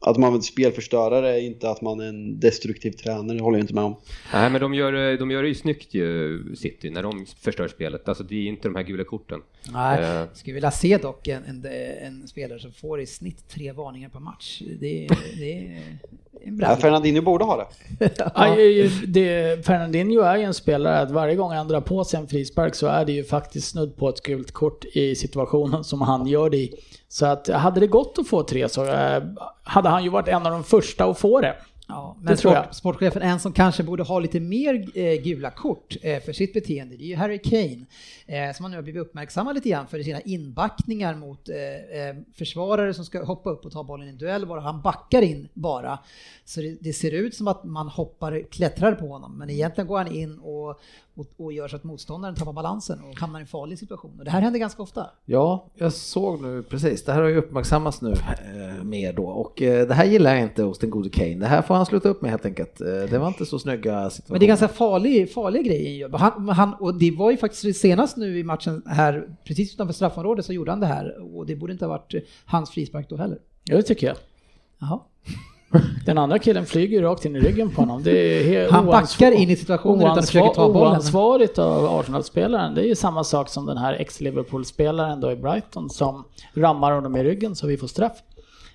att man är spelförstörare är inte att man är en destruktiv tränare, det håller jag inte med om. Nej, men de gör, det- de gör det ju snyggt ju, City, när de förstör spelet. Alltså det är inte de här gula korten. Nej, Eh. skulle vilja se dock en, en, en spelare som får i snitt tre varningar per match. Det, det Ja. Fernandinho borde ha det. [laughs] Ja, det, Fernandinho är ju en spelare att varje gång han drar på sig en frispark så är det ju faktiskt snudd på ett gult kort i situationen som han gör det i. Så att hade det gått att få tre så eh, hade han ju varit en av de första att få det. Ja, men sport, sportchefen, en som kanske borde ha lite mer eh, gula kort eh, för sitt beteende, det är ju Harry Kane. Eh, som han nu har blivit uppmärksammad lite grann för sina inbackningar mot eh, eh, försvarare som ska hoppa upp och ta bollen i en duell, bara han backar in bara. Så det, det ser ut som att man hoppar, klättrar på honom, men egentligen går han in och, och, och gör så att motståndaren tappar balansen och hamnar i en farlig situation. Och det här händer ganska ofta. Ja, jag såg nu precis. Det här har ju uppmärksammats nu eh, mer då och eh, det här gillar jag inte hos den gode Kane. Det här får han sluta upp med helt enkelt. Eh, det var inte så snygga situationer. Men det är ganska farlig, farliga grejer. Han, han, och det var ju faktiskt senast nu i matchen här, precis utanför straffområdet så gjorde han det här. Och det borde inte ha varit hans frispark då heller. Ja, det tycker jag. Jaha. Den andra killen flyger rakt in i ryggen på honom. Det är helt Han backar in i situationen utan att försöka ta bollen. Oansvarigt av Arsenal-spelaren. Det är ju samma sak som den här ex-Liverpool-spelaren då i Brighton som rammar honom i ryggen så vi får straff.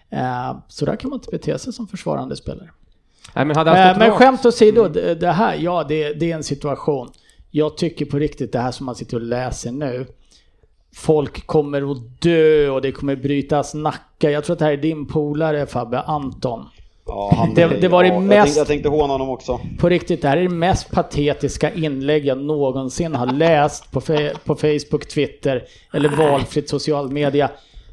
Eh, Så där kan man inte bete sig som försvarande spelare. Nej, men hade Eh, Men rakt- skämt åsido, det det här, ja det, det är en situation. Jag tycker på riktigt det här som man sitter och läser nu. Folk kommer att dö och det kommer brytas nackar. Jag tror att det här är din polare Fabbe, Anton. Ja, han, Det- det var det ja, jag, mest- tänkte, jag tänkte håna honom också. På riktigt, det här är det mest patetiska inlägg jag någonsin har läst på, fe- på Facebook, Twitter eller valfritt social media.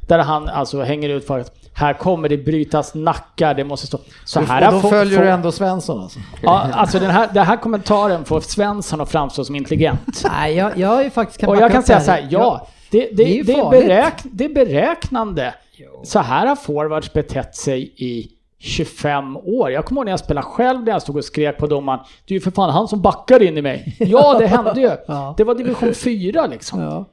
Där han alltså hänger ut för att här kommer det brytas nackar, det måste stå... Så här och då följer du ändå Svensson alltså? Ja, alltså den här, den här kommentaren får Svensson att framstå som intelligent. Nej, jag, jag är faktiskt kan Och jag kan säga det så här, ja, det, det, Det är det, är beräk, det är beräknande. Så här har forwards betett sig i 25 år. Jag kommer ihåg när jag spelade själv när jag stod och skrek på domaren. Det är ju för fan han som backar in i mig. Ja, det hände ju. [laughs] Ja. Det var division 4 liksom. Ja.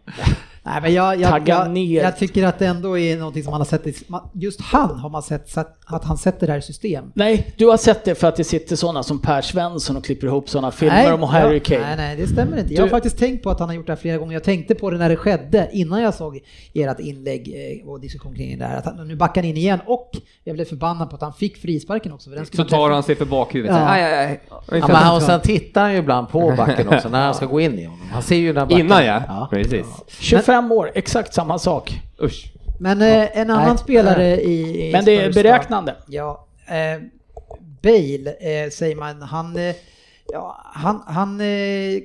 Nej, men jag, jag, jag, jag tycker att det ändå är någonting som man har sett, i, just han har man sett, att han sätter det här i system. Nej, du har sett det för att det sitter sådana som Per Svensson och klipper ihop sådana filmer om Harry ja, Kane. Nej, nej, det stämmer inte. Jag har Du- faktiskt tänkt på att han har gjort det här flera gånger. Jag tänkte på det när det skedde, innan jag såg ert inlägg eh, och diskussion kring det här. Att han, nu backar han in igen och jag blev förbannad på att han fick frisparken också. För den skulle Så tar han sig för bakhuvudet. Ja. Ja. Aj, aj, aj. Ja, men han, och sen tittar han ju ibland på backen också när han ska [laughs] gå in i honom. Han ser ju när backen... Innan ja. Precis. 25 år, exakt samma sak. Usch. Men eh, en annan Nej. spelare i, i Men det är beräknande. Ja, eh, Bale eh, säger man, han, eh, ja, han, han eh,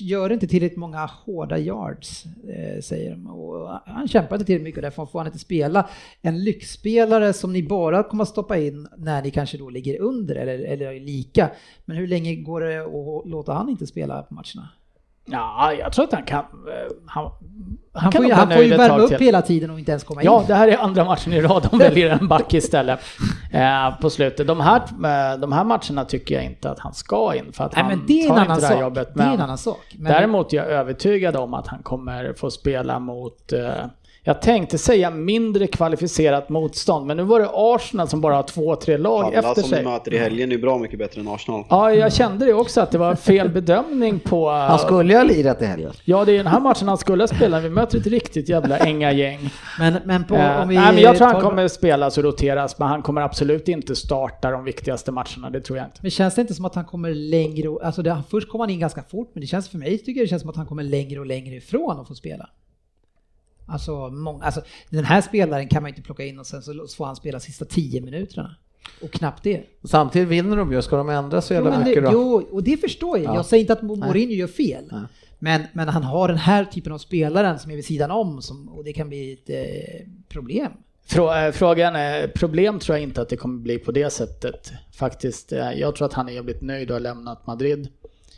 gör inte tillräckligt många hårda yards, eh, säger de. Och han kämpar inte tillräckligt mycket och därför får han inte spela. En lyxspelare som ni bara kommer att stoppa in när ni kanske då ligger under eller, eller lika. Men hur länge går det att låta han inte spela på matcherna? Ja, jag tror att han kan... eh, Han, Han, kan får, ju, han får ju värma upp till. hela tiden och inte ens komma in. Ja, det här är andra matchen i rad de väljer en back istället [laughs] eh, på slutet. De här, eh, de här matcherna tycker jag inte att han ska in för att Nej, han men det är en tar annan inte det här sak. jobbet. det är en Men annan sak. Men- däremot är jag övertygad om att han kommer få spela mot eh, Jag tänkte säga mindre kvalificerat motstånd, men nu var det Arsenal som bara har två, tre lag Alla efter som sig. vi möter i helgen är bra mycket bättre än Arsenal. Ja, jag kände det också att det var fel bedömning på... [laughs] Han skulle ju ha lirat i helgen. Ja, det är den här matchen han skulle spela. Vi möter ett riktigt jävla änga gäng. Men, men, på, Eh, om vi nej, men jag tror han kommer spelas och roteras, men han kommer absolut inte starta de viktigaste matcherna. Det tror jag inte. Men känns det inte som att han kommer längre och, alltså det, först kom han in ganska fort men det känns för mig tycker jag det känns som att han kommer längre och längre ifrån att få spela. Alltså, många, alltså den här spelaren kan man inte plocka in och sen så får han spela sista 10 minuterna. Och knappt det. Samtidigt vinner de ju, ska de ändra så jävla mycket då? jo, och det förstår jag. Ja. Jag säger inte att Mourinho gör fel. Nej. Men, men han har den här typen av spelaren som är vid sidan om som, och det kan bli ett eh, problem. Eh, Frågan är, problem tror jag inte att det kommer bli på det sättet. Faktiskt, eh, jag tror att han är jävligt nöjd och har lämnat Madrid.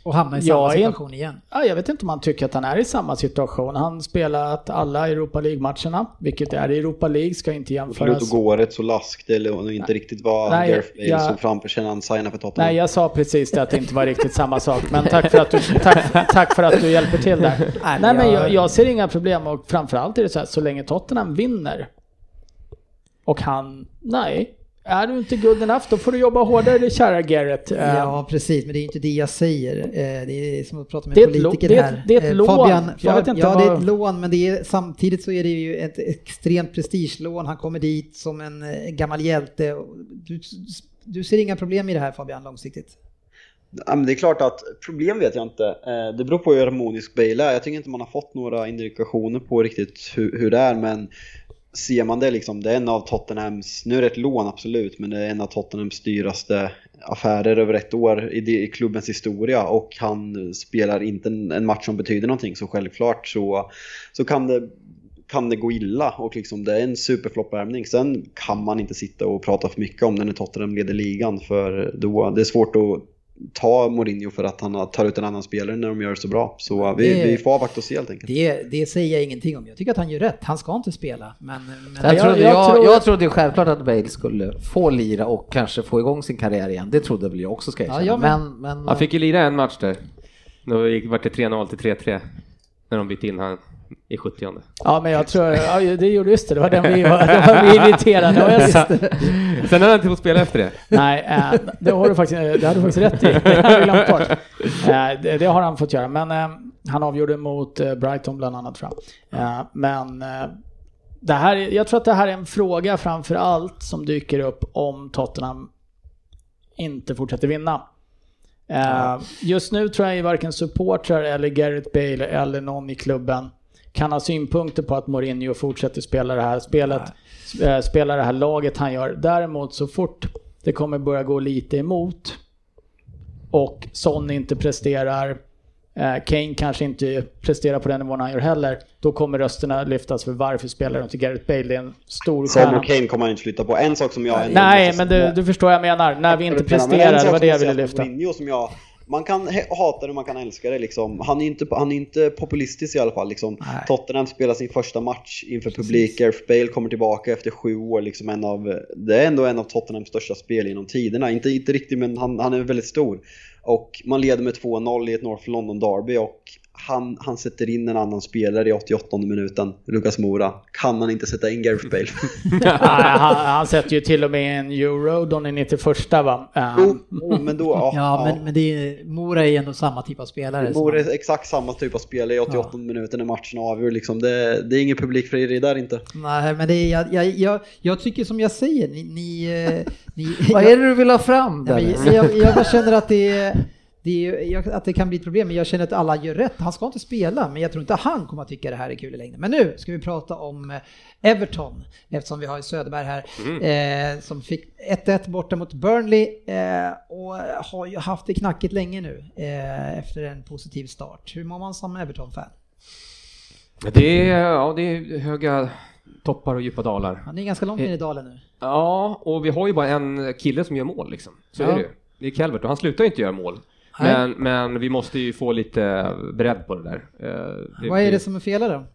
Och hamna i Jag samma är- situation igen. Ja, jag vet inte om han tycker att han är i samma situation. Han spelat alla Europa League-matcherna, vilket är i Europa League, ska inte Det jämföras. att gå rätt så laskt eller inte riktigt vad Nej, Gareth Bale jag- såg framför sig när han signade för Tottenham. Nej, jag sa precis det att det inte var riktigt samma sak. Men tack för att du, [laughs] tack, tack för att du hjälper till där. Nej, Nej, men jag- jag, jag ser inga problem och framförallt är det så här, så länge Tottenham vinner och han, nej, är du inte good enough då får du jobba hårdare kära Garrett. Eh, Ja, precis, men det är inte det jag säger. Eh, Det är som att prata med Det politiker det här. det är ett Eh, lån. Fabian, Jag vet inte ja, det är vad- ett lån, men det är, samtidigt så är det ju ett extremt prestigelån. Han kommer dit som en eh, gammal hjälte. Du, du ser inga problem i det här Fabian, långsiktigt? Ja, men det är klart att, problem vet jag inte. Eh, Det beror på hur harmonisk Bale är. Jag tycker inte man har fått några indikationer på riktigt hur, hur det är, men ser man det liksom, det är en av Tottenhams, nu är det ett lån absolut, men det är en av Tottenhams dyraste affärer över ett år i, det- i klubbens historia och han spelar inte en, en match som betyder någonting så självklart så, så kan det kan det gå illa och liksom det är en superfloppvärmning. Sen kan man inte sitta och prata för mycket om den när Tottenham leder ligan för då, det är svårt att ta Mourinho för att han tar ut en annan spelare när de gör det så bra. Så vi, Det- vi får avvakta och se helt enkelt. Det, det säger jag ingenting om. Jag tycker att han gör rätt. Han ska inte spela. Men, men Jag, jag- trodde, jag jag, tror- jag trodde självklart att Bale skulle få lira och kanske få igång sin karriär igen. Det trodde väl jag också ska jag Ja, med. men, men, Han fick ju lira en match där. Då gick- vart det 3-0 till 3-3. När de bytte in han i 70 Ja, men jag tror, ja, det gjorde just det, det var den vi var, det var vi [laughs] irriterade. Och jag, Sen hade han inte fått spela efter det. nej, eh, det har du faktiskt, det har du faktiskt rätt i. Det har. Eh, det, det har han fått göra, men eh, han avgjorde mot Brighton bland annat tror jag. Men det här, är- jag tror att det här är en fråga framför allt som dyker upp om Tottenham inte fortsätter vinna. Just nu tror jag varken supportrar eller Gareth Bale eller någon i klubben kan ha synpunkter på att Mourinho fortsätter spela det här spelet, eh, spela det här laget han gör. Däremot så fort det kommer börja gå lite emot och Son inte presterar, eh, Kane kanske inte presterar på den nivån han gör heller, då kommer rösterna lyftas för varför spelar de inte Gareth Bale? Det är en stor Son stjärna. och Kane kommer han inte flytta på. En sak som jag... Nej, men du, du förstår vad jag menar. När vi inte presterar, det var som det jag ville lyfta. Mourinho som jag, man kan hata det, man kan älska det liksom. Han är inte, han är inte populistisk i alla fall liksom. Nej. Tottenham spelar sin första match inför publik. Gareth Bale kommer tillbaka efter sju år liksom en av, det är ändå en av Tottenhams största spel genom tiderna. Inte, inte riktigt men han, han är väldigt stor. Och man leder med 2-0 i ett North London Derby och han, han sätter in en annan spelare i 88 minuten, Lucas Moura. Kan han inte sätta in Gareth Bale? [laughs] Nej, han, han sätter ju till och med en euro, de är 91 va? Jo, oh, men då, ja, Ja, men, men det är, Mora är ändå samma typ av spelare. Som- vore exakt samma typ av spel i 88 minuter när matchen avgör. Liksom. Det, det är ingen publikfrieri där inte. Nej, men det är, jag, jag, jag, jag tycker som jag säger, ni... ni, eh, ni vad är det du vill ha fram Ja, där? men jag, jag, jag bara känner att det, är- det, är- att det kan bli ett problem, men jag känner att alla gör rätt. Han ska inte spela, men jag tror inte han kommer att tycka det här är kul i längden. Men nu ska vi prata om eh, Everton, eftersom vi har Söderberg här, eh, som fick 1-1 borta mot Burnley eh, och har ju haft det knackigt länge nu eh, efter en positiv start. Hur mår man som Everton-fan? Det är, ja, det är höga toppar och djupa dalar. Han är ganska långt ner i dalen nu. Ja, och vi har ju bara en kille som gör mål liksom. Så Ja. är det ju. Det är Calvert och han slutar ju inte göra mål. Men, men vi måste ju få lite bredd på det där. Eh, Vad är det som är fel då?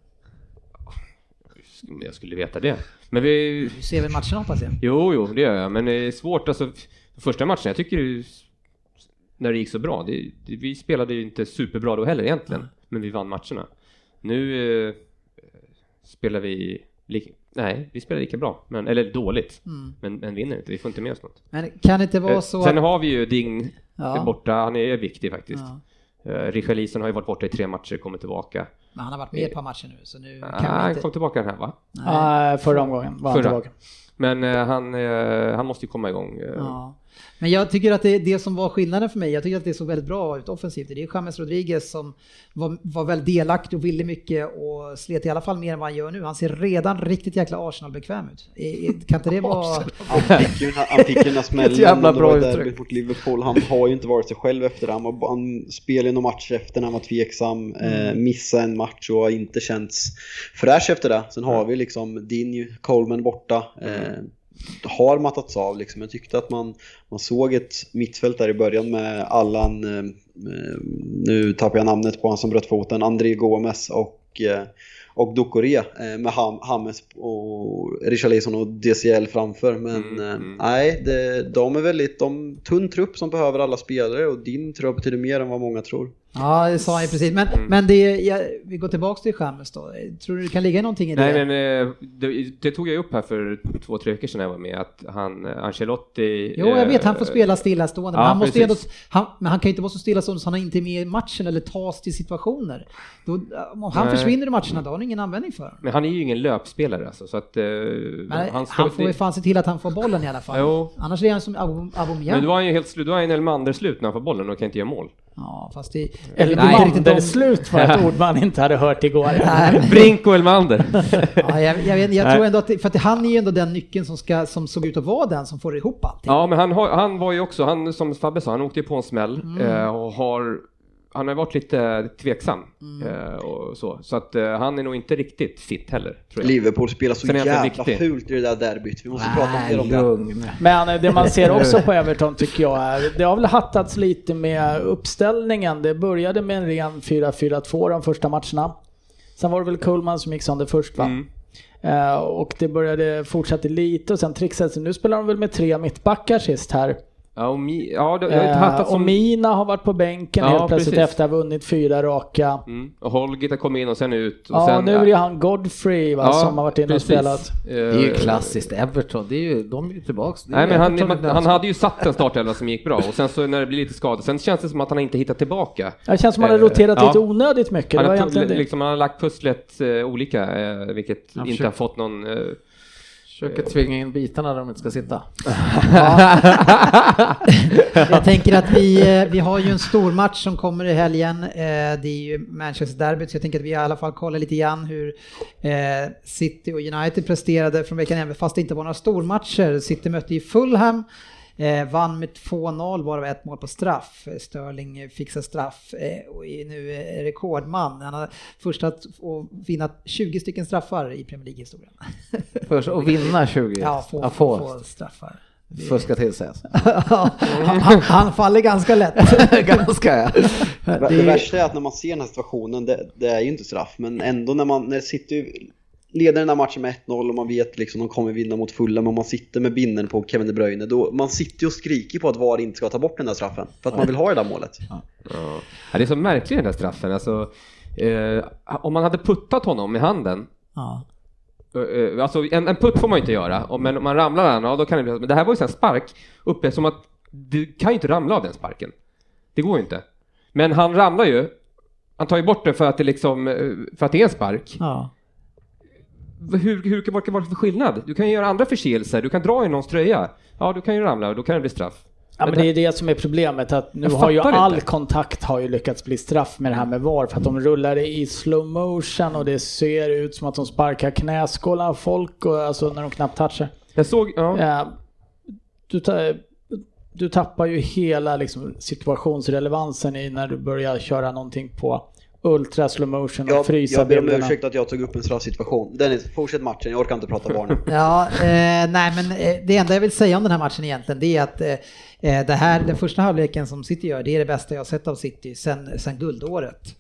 Jag skulle veta det. Men vi... Du ser väl matchen hoppas jag? Jo, jo, det gör jag. Men det är svårt. Alltså, första matchen, jag tycker det, när det gick så bra. Det, det, vi spelade ju inte superbra då heller egentligen. Men vi vann matcherna. Nu eh, spelar vi nej, vi spelar lika bra, men, eller dåligt, Mm. men, men vinner inte. Vi får inte med oss något. Men kan det inte vara Eh, så Sen att... har vi ju Ding Ja. borta, han är viktig faktiskt. Ja. Uh, Richarlison har ju varit borta i tre matcher, kommer tillbaka. Men han har varit med ett par matcher nu så nu Ah, kan vi han inte... kom tillbaka den här va? Nej, förra omgången var han Förra. tillbaka. Men eh, han, eh, han måste ju komma igång. eh. Ja. Men jag tycker att det, det som var skillnaden för mig, jag tycker att det såg väldigt bra ut offensivt. Det är James Rodriguez som var, var väldigt delaktig och ville mycket och slet i alla fall mer än vad han gör nu. Han ser redan riktigt jäkla Arsenal-bekväm ut. Kan inte det vara... [laughs] Han fick ju den här [laughs] smällen Ett jävla när det bra var mot Liverpool. Han har ju inte varit sig själv efter det. Han, var, han spelade ju någon match efter när han var tveksam, eh, missade en match och har inte känts fräsch efter det. Sen har vi liksom Dinju, Coleman borta. Eh, har mattats av liksom. Jag tyckte att man, man såg ett mittfält där i början med Allan, eh, eh, nu tappar jag namnet på han som bröt foten, André Gomes och eh, och Ducoré med Ham, Hames och Richarlison och DCL framför. Men Mm, mm. nej, det, de är väldigt, de tunn trupp som behöver alla spelare och din tror jag betyder mer än vad många tror. Ja, det sa han ju precis. Men, Mm. men det, jag, vi går tillbaka till James då. Tror du det kan ligga någonting i det? Nej men eh, det, det tog jag upp här för två, tre veckor sedan jag var med att han, eh, Ancelotti... Jo, jag vet, han får eh, spela stillastående. Men, ja, han, måste ändå, han, men han kan ju inte vara så stillastående så han är inte med i matchen eller tas till situationer. Då, om han Nej. försvinner i matcherna, då har han ingen användning för honom. Men han är ju ingen löpspelare alltså, så att... Men han, han får ju fan se till att han får bollen i alla fall. Jo. Annars är han som Aub- Aubameyang. Men då är han ju helt slut, då är han Elmander slut när han får bollen och kan inte göra mål. Ja, fast det... Eller de- Manderslut var ett ord man inte hade hört igår. [laughs] Nej, Brink och Elmander! [laughs] Ja, jag, jag, vet, jag Nej. tror ändå att, det, för att han är ju ändå den nyckeln som, ska, som såg ut att vara den som får ihop allting. ja men han, har, han var ju också, han som Fabbe sa, han åkte ju på en smäll Mm. eh, och har han har varit lite tveksam Mm. eh, och så, så att eh, han är nog inte riktigt fit heller, tror jag. Liverpool spelar så jävla viktig. fult i det där derbyt. Vi måste prata Nej, mer om det. Lugn. Men eh, det man ser också på Everton tycker jag är, det har väl hattats lite med uppställningen. Det började med en ren 4-4-2 de första matcherna. Sen var det väl Kullman som gick sönder först va? Mm. Och det började, fortsatte lite och sen trixades. Nu spelar de väl med tre mittbackar sist här. Ja, och Mi, ja det, jag Eh, som... Mina har varit på bänken Ja, helt plötsligt precis. efter att ha vunnit fyra raka. Mm. Och Holgit har kommit in och sen ut. Och Ja, sen, nu är det han Godfrey va, Ja, som har varit inne och spelat. Eh, Det är ju klassiskt Everton, det är ju, de är ju tillbaks. Är Nej men han, han ens- hade ju satt en startelva som gick bra och sen så när det blir lite skada, sen känns det som att han inte hittat tillbaka. Det känns som att han har Eh, roterat ja. lite onödigt mycket. Han Det var har, liksom, han har lagt pusslet eh, olika, eh, vilket Han inte har fått någon... Försöker tvinga in bitarna där de inte ska sitta. [laughs] Jag tänker att vi, eh, vi har ju en stor match som kommer i helgen. Eh, Det är ju Manchester-derbyt, så jag tänker att vi i alla fall kollar lite grann hur eh, City och United presterade från veckan även fast det inte var några stormatcher. City mötte ju Fulham. Eh, vann med 2-0, varav ett mål på straff. Sterling fixar straff eh, och är nu eh, rekordman. Han har först att vinna 20 stycken straffar i Premier League-historien. Först att vinna 20, Ja, få, ja, få, få, straffar. fuska till sig alltså. [laughs] han, han, han faller ganska lätt. [laughs] Ganska ja. Det, det värsta är att när man ser den här situationen, det, det är ju inte straff, men ändå när man när City leder den här matchen med 1-0 och man vet liksom de kommer vinna mot fulla men man sitter med binden på Kevin De Bruyne, då man sitter ju och skriker på att VAR inte ska ta bort den där straffen för att man vill ha det där målet. ja. Ja, det är så märkligt den där straffen. Alltså, eh, om man hade puttat honom i handen Ja. eh, Alltså en, en putt får man ju inte göra, och- men om man ramlar den, ja då kan det bli Men det här var ju en spark uppe som att du kan ju inte ramla av den sparken. Det går ju inte. Men han ramlar ju, han tar ju bort det för att det liksom, eh, för att det är en spark. Ja. Hur, hur kan vad kan det vara för skillnad? Du kan ju göra andra förseelser, du kan dra i någons tröja. Ja, du kan ju ramla och då kan det bli straff. Ja men det är det som är problemet att nu har ju all inte. kontakt har ju lyckats bli straff med det här med VAR för att de rullar det i slow motion och det ser ut som att de sparkar knäskålar folk och alltså när de knappt touchar. Jag såg, ja. Ja, du, ta, du tappar ju hela liksom, situationsrelevansen i när du börjar köra någonting på ultra slow motion och Jag, frysa jag ber om bilderna. ursäkt att jag tog upp en straffsituation. Dennis, fortsätt matchen, jag orkar inte prata VAR nu. [laughs] Ja, eh, nej men eh, det enda jag vill säga om den här matchen egentligen det är att eh, eh, det här, den första halvleken som City gör, det är det bästa jag har sett av City sen, sen guldåret.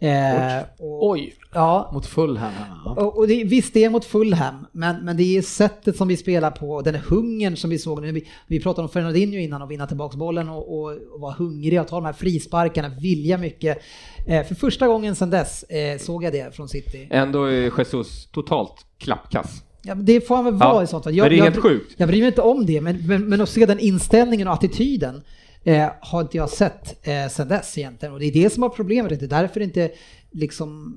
Eh, och, Oj. Ja, Mot Fulham. ja. och, och det, visst det är mot Fulham, men, men det är sättet som vi spelar på, och den hungern som vi såg nu. Vi, vi pratade om Fernandinho innan och vinna tillbaks bollen och, och, och vara hungrig och ta de här frisparkarna, vilja mycket. Eh, för första gången sedan dess eh, såg jag det från City. Ändå är Jesus totalt klappkass. Ja, men det får han väl vara Ja, i sånt fall. men det är jag, helt sjukt. Jag bryr mig inte om det, men, men, men att se den inställningen och attityden eh, har inte jag sett eh, sedan dess egentligen. Och det är det som har problemet. Det är därför inte liksom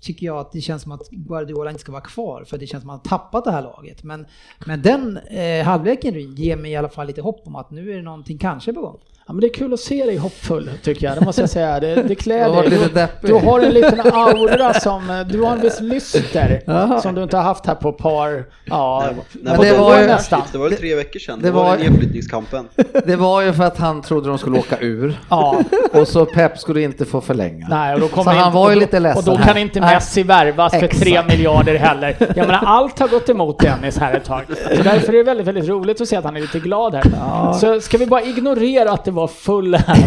tycker jag att det känns som att Guardiola inte ska vara kvar för det känns som att han har tappat det här laget. Men, men den eh, halvleken ger mig i alla fall lite hopp om att nu är det någonting kanske på gång. Ja, men det är kul att se dig hoppfull tycker jag, det måste jag säga. Det, det klär dig. Du, du har en liten aura som, du har en viss lyster som du inte har haft här på ett par, ja, Nej, på det var ju- nästan. Det var väl tre veckor sedan, det det var var- nedflyttningskampen. [laughs] Det var ju för att han trodde de skulle åka ur. Ja, Och så Pep skulle inte få förlänga. nej, och då kommer Så han inte- var ju och då, lite ledsen Och då här. kan inte Nej. Messi värvas för Exakt. tre miljarder heller. Jag menar, allt har gått emot Dennis här ett tag. [laughs] Så därför är det väldigt, väldigt roligt att se att han är lite glad här. Så ska vi bara ignorera att det var full här. [laughs]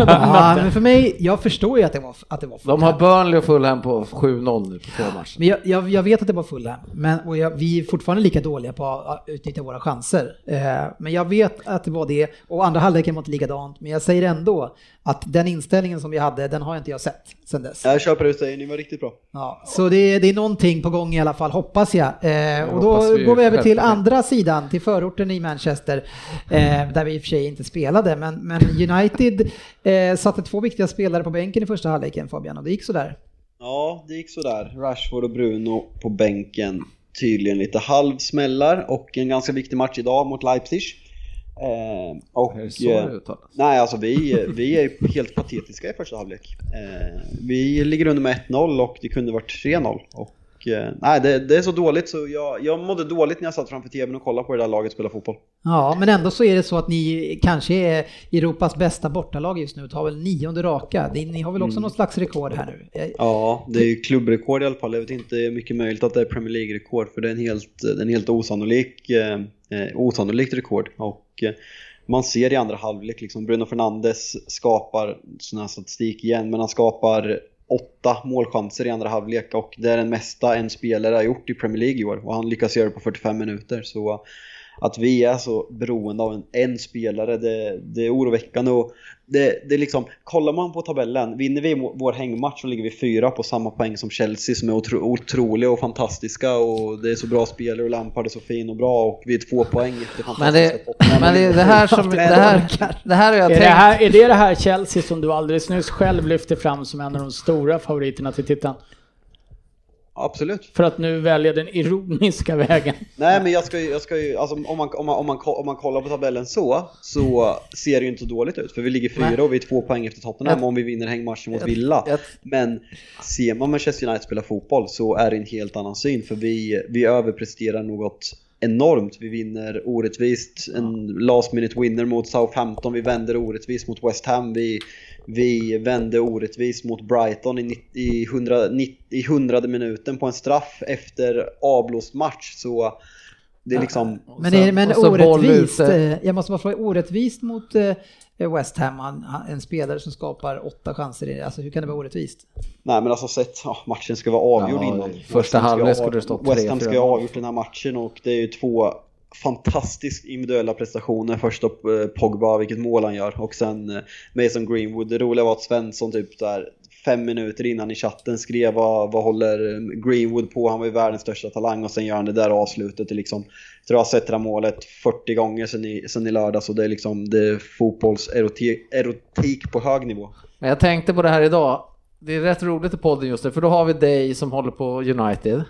Ja, men för mig, jag förstår ju att det var, att det var De har Burnley och Fulham på 7-0 nu på två matcher. Men jag, jag, jag vet att det var fulla, men och jag, vi är fortfarande lika dåliga på att utnyttja våra chanser. Eh, men jag vet att det var det, och andra halvleken var inte likadant. Men jag säger ändå att den inställningen som vi hade, den har inte jag sett sedan dess. Jag köper ut dig, ni var riktigt bra. Ja, så det, det är någonting på gång i alla fall, hoppas jag. Eh, och då vi går vi över till andra sidan, till förorten i Manchester, eh, där vi i och för sig inte spelade. Men, men United eh, satte två viktiga spelare på bänken i första halvleken, Fabian, och det gick sådär. Ja, det gick sådär. Rashford och Bruno på bänken. Tydligen lite halvsmällar och en ganska viktig match idag mot Leipzig. Eh, och, Är det så eh, det uttalas? nej, alltså vi, [laughs] vi är helt patetiska i första halvlek. Eh, vi ligger under med 1-0 och det kunde varit 3-0. Och eh, nej, det, det är så dåligt så jag, jag mådde dåligt när jag satt framför tvn och kollade på det där laget spela fotboll. Ja, men ändå så är det så att ni kanske är Europas bästa bortalag just nu, tar väl nionde raka. Ni har väl också Mm. något slags rekord här nu? Ja, det är ju klubbrekord i alla fall. Jag vet inte mycket möjligt att det är Premier League-rekord för det är en helt, en helt osannolik, eh, eh, osannolikt rekord. Och man ser i andra halvlek liksom Bruno Fernandes skapar sån här statistik igen, men han skapar åtta målchanser i andra halvlek och det är den mesta en spelare har gjort i Premier League i år och han lyckas göra det på 45 minuter. Så att vi är så beroende av en, en spelare, det, det är oroväckande. Och det, det är liksom, kollar man på tabellen, vinner vi vår hängmatch så ligger vi fyra på samma poäng som Chelsea som är otro, otroliga och fantastiska och det är så bra spelare och Lampard är så fin och bra och vi är två poäng efter Men fantastiska det, Tottenham. men det, det här som, det här, det här har jag Är det, tänkt. här, är det det här Chelsea som du alldeles nyss själv lyfte fram som en av de stora favoriterna till titeln? Absolut. För att nu välja den ironiska vägen. Nej men jag ska ju, jag ska ju alltså, om, man, om, man, om, man, om man kollar på tabellen så, så ser det ju inte så dåligt ut. För vi ligger fyra Nej. och vi är två poäng efter Tottenham Jag- om vi vinner hängmatchen mot jag- Villa. jag- Men ser man Manchester United spela fotboll så är det en helt annan syn. För vi, vi överpresterar något enormt. Vi vinner orättvist, en last minute winner mot Southampton, vi vänder orättvist mot West Ham, vi, vi vände orättvist mot Brighton i, i, 100, nitt- i hundrade minuten på en straff efter avblåst match. Så det är liksom... Men, är, men orättvist, eh, jag måste bara fråga, orättvist mot eh, West Ham, en spelare som skapar åtta chanser, i det. alltså hur kan det vara orättvist? Nej men alltså sett, ja, matchen ska vara avgjord Ja, innan. första West Ham ska halvlek ha- skulle det stått West Ham 3-4. ska ha avgjort den här matchen och det är ju två fantastiskt individuella prestationer. Först upp eh, Pogba, vilket mål han gör och sen eh, Mason Greenwood. Det roliga var att Svensson typ där fem minuter innan i chatten skrev vad, vad håller eh, Greenwood på? Han var ju världens största talang och sen gör han det där avslutet. Det liksom, jag tror jag har sett det här målet 40 gånger sen i, sen i lördags och det är liksom det är fotbollserotik erotik på hög nivå. Men jag tänkte på det här idag. Det är rätt roligt i podden just det, för då har vi dig som håller på United.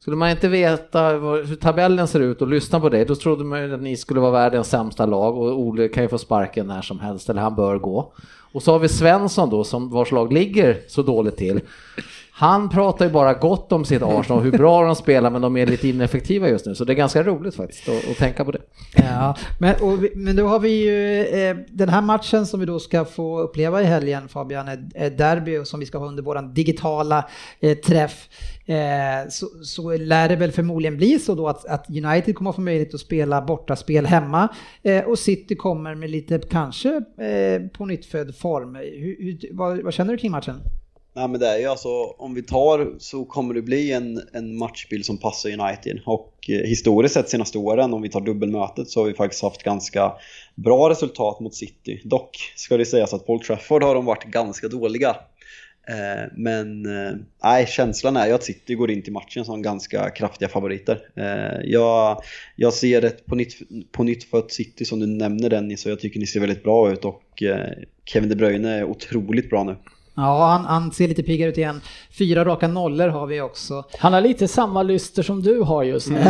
Skulle man inte veta hur tabellen ser ut och lyssna på dig, då trodde man ju att ni skulle vara världens sämsta lag och Ole kan ju få sparken när som helst, eller han bör gå. Och så har vi Svensson då, som vars lag ligger så dåligt till. Han pratar ju bara gott om sitt Arsenal och hur bra de spelar, men de är lite ineffektiva just nu, så det är ganska roligt faktiskt att, att tänka på det. Ja, men, och, vi- men då har vi ju eh, den här matchen som vi då ska få uppleva i helgen Fabian, är, är derby som vi ska ha under våran digitala eh, träff. Eh, så, så lär det väl förmodligen bli så då att, att United kommer att få möjlighet att spela bortaspel hemma eh, och City kommer med lite kanske eh, på nytt född form. Hur, hur, vad, vad känner du kring matchen? Nej men det är ju alltså, om vi tar så kommer det bli en, en matchbild som passar United. Och eh, historiskt sett senaste åren, om vi tar dubbelmötet, så har vi faktiskt haft ganska bra resultat mot City. Dock ska det sägas att Paul Trafford har de varit ganska dåliga. Eh, men eh, nej, känslan är ju att City går in till matchen som ganska kraftiga favoriter. Eh, jag, jag ser ett på nytt, på nytt fött City som du nämner Dennis, så jag tycker ni ser väldigt bra ut och eh, Kevin De Bruyne är otroligt bra nu. Ja, han, han ser lite piggare ut igen. Fyra raka nollor har vi också. Han har lite samma lyster som du har just nu. [laughs]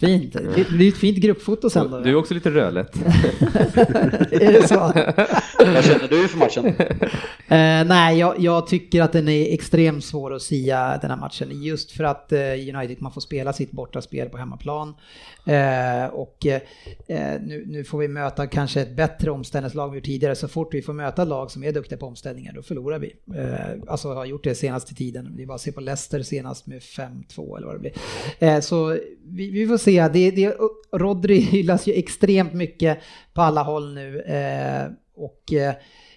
fint. Det blir ett fint gruppfoto sen då. Du är också lite rödlätt. [laughs] är det så? Vad känner du för matchen? Eh, nej, jag, jag, tycker att den är extremt svår att sia den här matchen. Just för att eh, United man får spela sitt bortaspel på hemmaplan. Eh, och nu, nu, får vi möta kanske ett bättre omställningslag vi tidigare. Så fort vi får möta lag som är duktiga på omställningar, då förlorar vi. Eh, alltså har gjort det senaste tiden. Vi bara ser på Leicester senast med 5-2 eller vad det blir. Eh, så vi, vi, får se. Det, det, Rodri hyllas ju extremt mycket på alla håll nu. Eh, och eh,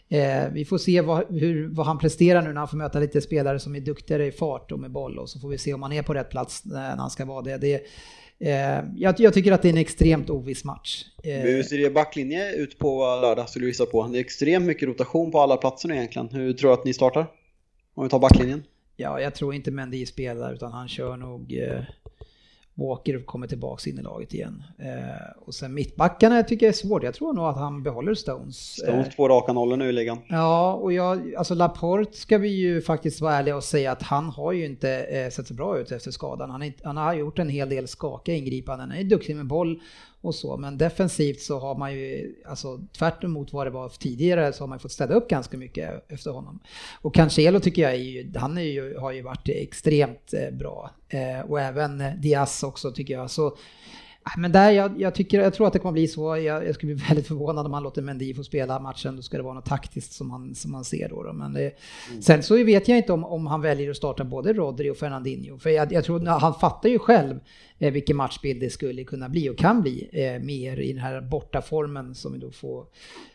eh, vi får se vad, hur, vad han presterar nu när han får möta lite spelare som är duktigare i fart och med boll och så får vi se om han är på rätt plats när han ska vara det. det jag, jag, tycker att det är en extremt oviss match. Eh, hur ser er backlinje ut på lördag skulle du gissa på? Det är extremt mycket rotation på alla platser nu egentligen. Hur tror du att ni startar? Om vi tar backlinjen? Ja, jag tror inte Mendy spelar utan han kör nog eh, Walker kommer tillbaks in i laget igen. Eh, och sen mittbackarna tycker jag är svårt. Jag tror nog att han behåller Stones. Stones två raka nollor nu i ligan. Ja, och jag, alltså Laporte ska vi ju faktiskt vara ärliga och säga att han har ju inte eh, sett så bra ut efter skadan. Han, är, han har gjort en hel del skakiga ingripanden. Han är duktig med boll och så. Men defensivt så har man ju, alltså tvärt emot vad det var tidigare, så har man fått städa upp ganska mycket efter honom. Och Cancelo tycker jag är ju, han är ju, har ju varit extremt eh, bra. Eh, och även Diaz också tycker jag. Så men där, jag, jag, tycker, jag tror att det kommer bli så. Jag, jag skulle bli [laughs] väldigt förvånad om han låter Mendy få spela matchen. Då ska det vara något taktiskt som man, som man ser då. då. Men det, mm. Sen så vet jag inte om, om han väljer att starta både Rodri och Fernandinho. För jag, jag tror, han fattar ju själv eh, vilken matchbild det skulle kunna bli och kan bli eh, mer i den här bortaformen som vi då får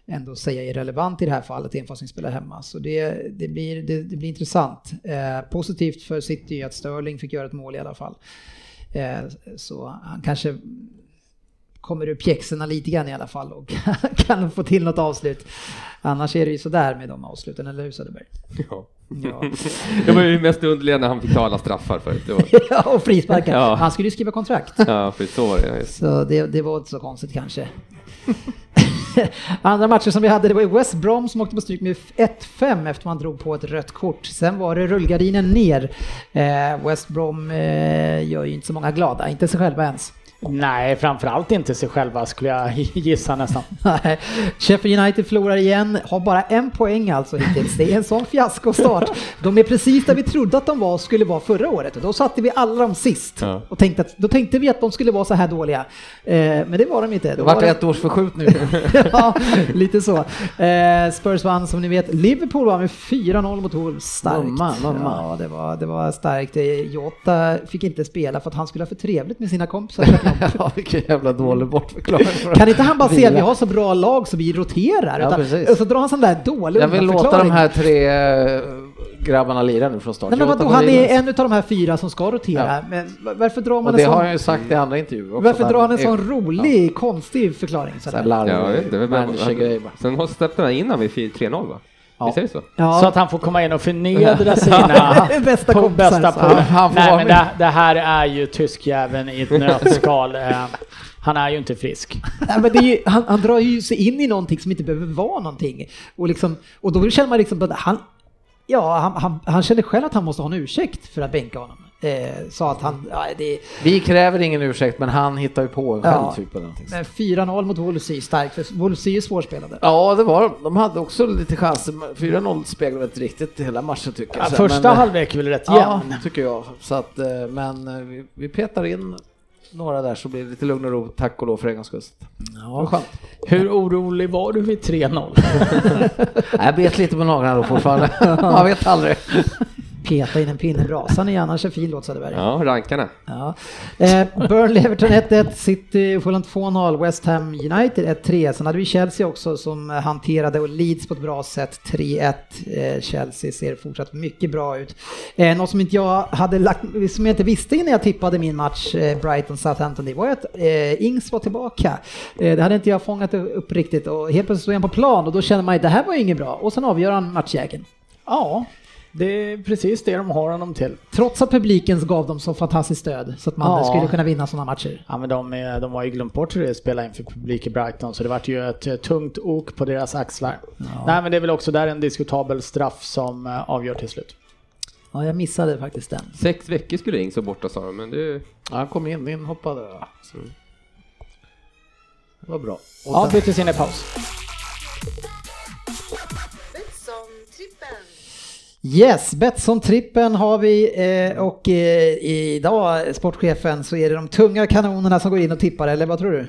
ändå säga är relevant i det här fallet, även fast vi spelar hemma. Så det, det, blir, det, det blir intressant. Eh, positivt för City att Sterling fick göra ett mål i alla fall. Eh, så han kanske kommer ur pjäxorna lite grann i alla fall och [laughs] kan få till något avslut. Annars är det ju sådär med de avsluten, eller hur Söderberg? Ja. ja. [laughs] det var ju mest underliga när han fick ta alla straffar förut. [laughs] Ja, och frisparkar. Ja. Han skulle ju skriva kontrakt. Ja, för så var det. Så det, det var inte så konstigt kanske. [laughs] Andra matcher som vi hade, det var ju West Brom som åkte på stryk med 1-5 efter man drog på ett rött kort. Sen var det rullgardinen ner. Eh, West Brom eh, gör ju inte så många glada, inte sig själva ens. Nej, framförallt inte sig själva skulle jag [laughs] gissa nästan. Nej. Sheffield United förlorar igen, har bara en poäng alltså hittills. Det är en sån fiaskostart. De är precis där vi trodde att de var, skulle vara förra året. Då satte vi alla dem sist. Ja. Och tänkte att, då tänkte vi att de skulle vara så här dåliga. Eh, men det var de inte. Det vart ett års förskjutning. [laughs] ja, lite så. Eh, Spurs vann som ni vet. Liverpool var med 4-0 mot Wolves. Starkt. Mamma, mamma. Ja, det var, det var starkt. Jota fick inte spela för att han skulle ha för trevligt med sina kompisar. [laughs] ja, vilken jävla dålig bortförklaring. Kan inte han bara säga att vi har så bra lag så vi roterar? Ja, utan, så drar han sån där dålig Jag vill låta de här tre eh, grabbarna lira nu från start. Nej, men vadå, han är en av de här fyra som ska rotera. Ja. Men varför drar man och en det sån... har jag ju sagt i andra intervjuer också. Varför drar han en sån rolig, ja. konstig förklaring? Sådär. Larvig, ja, det var, Sen släppte han in vid 3-0 va? Ja. Visst är det så? Ja. Så att han får komma in och förnedra [laughs] sina bästa. Ja, Nej, men det, det, här är ju tyskjäveln i ett [laughs] nötskal. Eh, han är ju inte frisk. Nej, men ju, han, han, drar ju sig in i någonting som inte behöver vara någonting. Och, liksom, och då känner man liksom att han, ja, han, han, han känner själv att han måste ha en ursäkt för att bänka honom. Eh, sa att han... Ja, det... Vi kräver ingen ursäkt men han hittar ju på en själv ja, typ. Men 4-0 mot Wolves är starkt, för Wolves är ju svårspelade. Ja, det var de. hade också lite chanser. 4-0 speglade inte riktigt hela matchen tycker jag. Ja, första men, halvlek är väl rätt jämn. Ja, tycker jag. Så att, eh, men eh, vi, vi petar in några där så blir det lite lugn och ro, tack och lov för en gångs skull. Ja. Hur orolig var du vid 3-0? [laughs] jag bet lite på naglarna då fortfarande. [laughs] Man vet aldrig. Peta in en pinne i brasan är annars en fin låt Söderberg. Ja, rankarna. Ja. Eh, Burnley Everton 1-1, City Fulham 2-0, West Ham United 1-3. Sen hade vi Chelsea också som hanterade och Leeds på ett bra sätt 3-1. Eh, Chelsea ser fortsatt mycket bra ut. Eh, något som inte jag hade lagt, som jag inte visste innan jag tippade min match eh, Brighton-Southampton, det var ju att eh, Ings var tillbaka. Eh, det hade inte jag fångat upp riktigt och helt plötsligt stod han på plan och då känner man att det här var inget bra och sen avgör han matchjäkeln. Ja, det är precis det de har honom till. Trots att publiken gav dem så fantastiskt stöd så att man Ja. skulle kunna vinna sådana matcher. Ja, men de, är, de har ju glömt bort hur det är att spela inför publik i Brighton, så det vart ju ett eh, tungt ok på deras axlar. Nej, men det är väl också där en diskutabel straff som eh, avgör till slut. Ja, jag missade faktiskt den. Sex veckor skulle Ings vara borta sa de, men det... Ja, han kom in, in hoppade. Så. Det var bra. Och Ja, byttes in i paus. Yes, Betsson-trippen har vi eh, och eh, idag, sportchefen, så är det de tunga kanonerna som går in och tippar, eller vad tror du?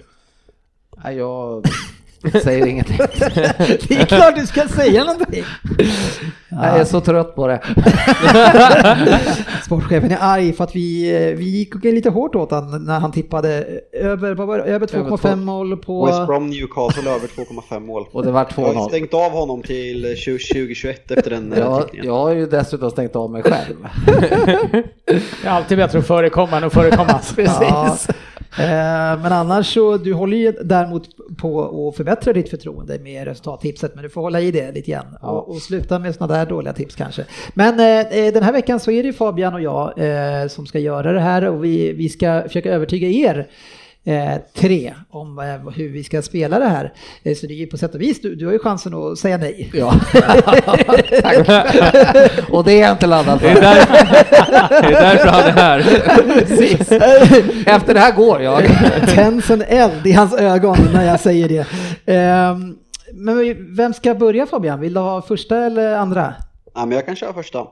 Jag säger ingenting. [laughs] Det är klart du ska säga någonting! Jag är så trött på det. [laughs] Sportchefen är arg för att vi, eh, vi gick lite hårt åt han när han tippade över, vad var det, över 2,5 mål på... West Brom Newcastle över 2,5 mål. Och det var Jag har 2-0. stängt av honom till 2021 efter den eh, Jag, tippningen. jag har ju dessutom stängt av mig själv. [laughs] Det är alltid bättre att förekomma än att förekommas. Ja. Eh, Men annars så, du håller ju däremot på att förbättra ditt förtroende med resultattipset, men du får hålla i det lite grann och, och sluta med sådana där dåliga tips kanske. Men eh, den här veckan så är det Fabian och jag eh, som ska göra det här och vi, vi ska försöka övertyga er eh, tre om eh, hur vi ska spela det här. Eh, så det är ju på sätt och vis, du, du har ju chansen att säga nej. Ja. [laughs] Och det är jag inte laddad Det är för. därför, det är därför han är här. Precis. Efter det här går jag. tänds en eld i hans ögon när jag säger det. Ehm, Men vem ska börja Fabian? Vill du ha första eller andra? Ja, men jag kan köra första.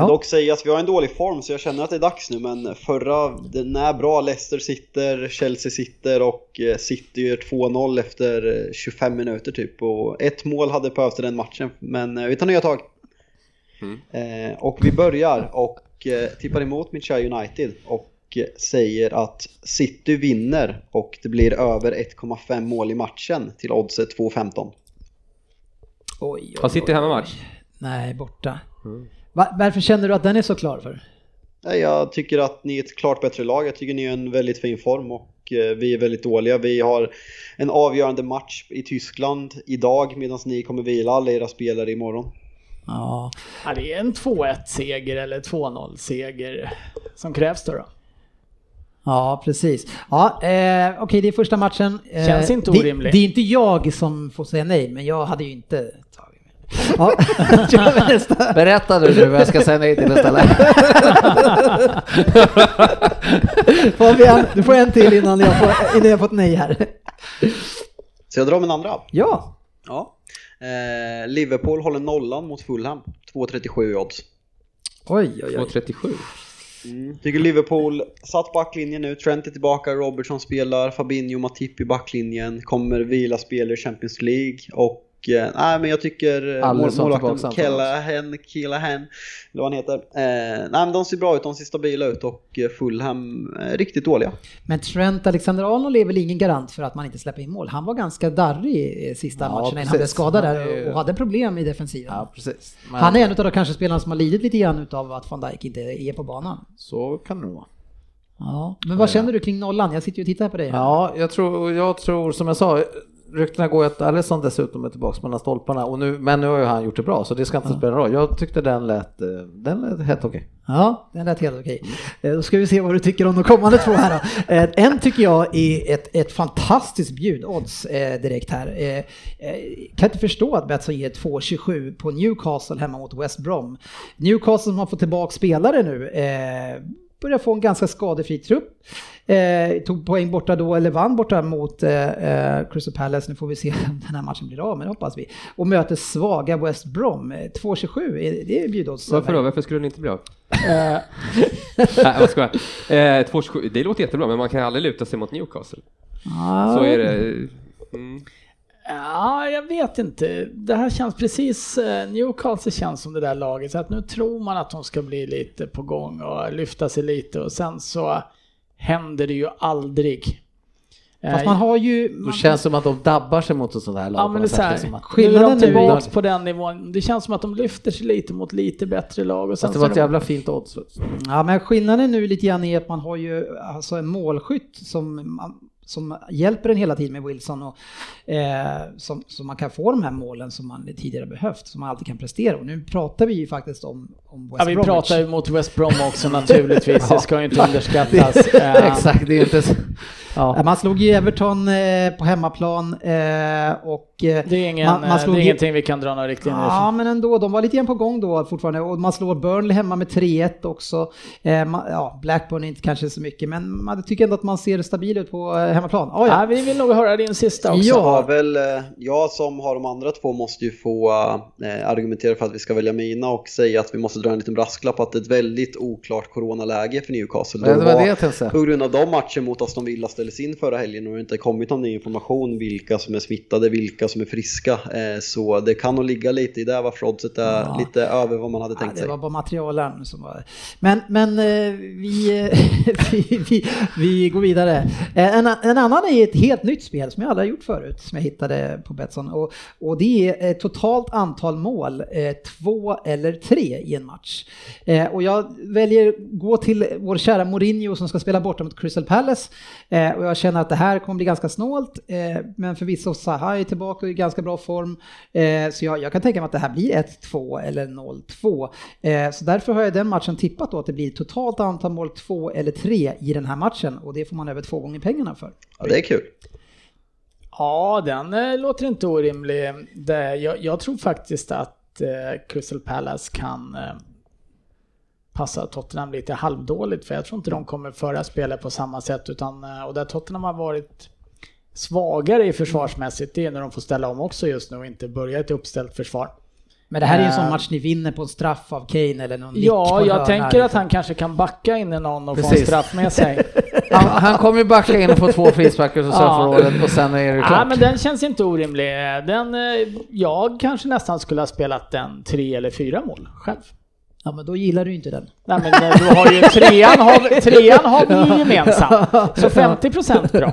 Ja. dock sägas, vi har en dålig form så jag känner att det är dags nu men förra, den är bra. Leicester sitter, Chelsea sitter och eh, City gör 2-0 efter eh, 25 minuter typ. Och ett mål hade behövts i den matchen men eh, vi tar nya tag. Eh, och vi börjar och eh, tippar emot kära United och eh, säger att City vinner och det blir över 1,5 mål i matchen till oddset 2,15. Oj, oj, Har City hemmamatch? Nej, borta. Va- varför känner du att den är så klar för? Nej, Jag tycker att ni är ett klart bättre lag. Jag tycker ni är en väldigt fin form och eh, vi är väldigt dåliga. Vi har en avgörande match i Tyskland idag medan ni kommer vila alla era spelare imorgon. Ja, Ja, det är en 2-1-seger eller 2-0-seger som krävs då. då. ja precis. Ja, eh, Okej, det är första matchen. Eh, Känns inte det, orimlig. det är inte jag som får säga nej, men jag hade ju inte tagit. Ja, [laughs] nästa. Berätta du nu vad jag ska säga nej till istället. [laughs] Fabian, du får en till innan jag får, innan jag fått nej här. Så jag drar min andra. Ja, Ja. Eh, Liverpool håller nollan mot Fulham. 2,37 i odds. oj, oj, oj. 2.37. Mm. Tycker Liverpool satt backlinjen nu. Trent är tillbaka, Robertson spelar, Fabinho, Matip i backlinjen. Kommer vila spelare i Champions League. Och nej, men jag tycker eh, Alldeles målvakten anfallare. Kellahan, Kellahan, eller vad han heter. Eh, nej, men de ser bra ut, de ser stabila ut och eh, Fulham är riktigt dåliga. Men Trent Alexander-Arnold är väl ingen garant för att man inte släpper in mål. Han var ganska darrig i sista Ja, matchen innan han blev skadad där och hade problem i defensiven. Ja, precis. Men Han är en av de kanske spelarna som har lidit lite grann utav att van Dijk inte är på banan. Så kan det nog vara. Ja. Men vad känner du kring nollan? Jag sitter ju och tittar på dig. här. Ja, jag tror, jag tror som jag sa, ryktena går ju att Alisson dessutom är tillbaka mellan stolparna. Och nu, men nu har ju han gjort det bra så det ska inte spela någon roll. Jag tyckte den lät, eh, den lät helt okej. Ja, den lät helt okej. Eh, Då ska vi se vad du tycker om de kommande två här då. Eh, En tycker jag är ett, ett fantastiskt bjudodds direkt här. Kan inte förstå att Betsson ger 2,27 på Newcastle hemma mot West Brom. Newcastle som har fått tillbaka spelare nu börjar få en ganska skadefri trupp. Eh, tog poäng borta då, eller vann borta mot eh, eh, Crystal Palace. Nu får vi se [laughs] om den här matchen blir av, men det hoppas vi. Och möter svaga West Brom. Eh, 2,27, är- det är bjudodds. Varför då? Varför skulle den inte bli av? Eh, [laughs] Nej, jag skojar. Eh, 2.27, det låter jättebra, men man kan aldrig luta sig mot Newcastle. Ja. Så är det. Mm. Ja, jag vet inte. Det här känns precis, eh, Newcastle känns som det där laget, så att nu tror man att de ska bli lite på gång och lyfta sig lite och sen så händer det ju aldrig. Fast Eh, man har ju... Det Man, känns som att de dabbar sig mot ett sånt här lag. Ja men det är så här, att- nu är de på den nivån. Det känns som att de lyfter sig lite mot lite bättre lag och sen Fast det var ett de- jävla fint odds. ja, men skillnaden nu lite grann är att man har ju alltså en målskytt som, som hjälper en hela tiden med Wilson och eh, som, så man kan få de här målen som man tidigare behövt, som man alltid kan prestera. Och nu pratar vi ju faktiskt om, om West Ja, vi Bromwich. pratar ju mot West Brom också naturligtvis, [laughs] det ska ju inte underskattas. [laughs] Eh, Exakt, det är inte... så- Ja. Man slog ju Everton eh, på hemmaplan eh, och Det är, ingen, man, man slog det är ingenting vi kan dra några riktlinjer Ja, men ändå, de var lite grann på gång då fortfarande och man slår Burnley hemma med 3-1 också. Eh, man, ja, Blackburn inte kanske så mycket, men man tycker ändå att man ser stabil ut på eh, hemmaplan. Oh, Ja, ja. vi vill nog höra din sista också. Ja. Väl, jag som har de andra två måste ju få eh, argumentera för att vi ska välja mina och säga att vi måste dra en liten brasklapp att det är ett väldigt oklart coronaläge för Newcastle. Ja, det var det jag tänkte. På grund av de matcher mot Aston Villa ställdes in förra helgen och det inte kommit någon ny information vilka som är smittade, vilka som är friska. Eh, Så det kan nog ligga lite i det varför oddset är Ja. lite över vad man hade Ja, tänkt det sig. var bara materialen som var... Men, men eh, vi, [laughs] vi, vi, vi går vidare. Eh, En, en annan är ett helt nytt spel som jag aldrig har gjort förut, som jag hittade på Betsson. Och, och det är totalt antal mål, två eller tre i en match. Eh, Och jag väljer gå till vår kära Mourinho som ska spela borta mot Crystal Palace. Eh, Och jag känner att det här kommer bli ganska snålt, eh, men förvisso Zaha är tillbaka i ganska bra form. Eh, Så jag, jag kan tänka mig att det här blir 1-2 eller 0-2. Eh, Så därför har jag den matchen tippat då att det blir totalt antal mål 2 eller 3 i den här matchen och det får man över två gånger pengarna för. Ja, det är kul. Ja, den eh, låter inte orimlig. Det, jag, jag tror faktiskt att eh, Crystal Palace kan eh, passa Tottenham lite halvdåligt för jag tror inte de kommer föra spelet på samma sätt utan eh, och där Tottenham har varit svagare i försvarsmässigt det är när de får ställa om också just nu och inte börja ett uppställt försvar. Men det här är ju en sån Eh. match ni vinner på en straff av Kane eller någon Ja, jag hörna, tänker att han kanske kan backa in i någon och få en Precis. straff med sig. [laughs] Han, han kommer ju backa in och få två frisparkar och så Ja. förra året och sen är det Ja, klart. men den känns inte orimlig. Den, eh, jag kanske nästan skulle ha spelat den tre eller fyra mål själv. Ja, men då gillar du inte den. Nej men eh, du har ju trean har, trean har vi ju gemensamt. Så 50% bra.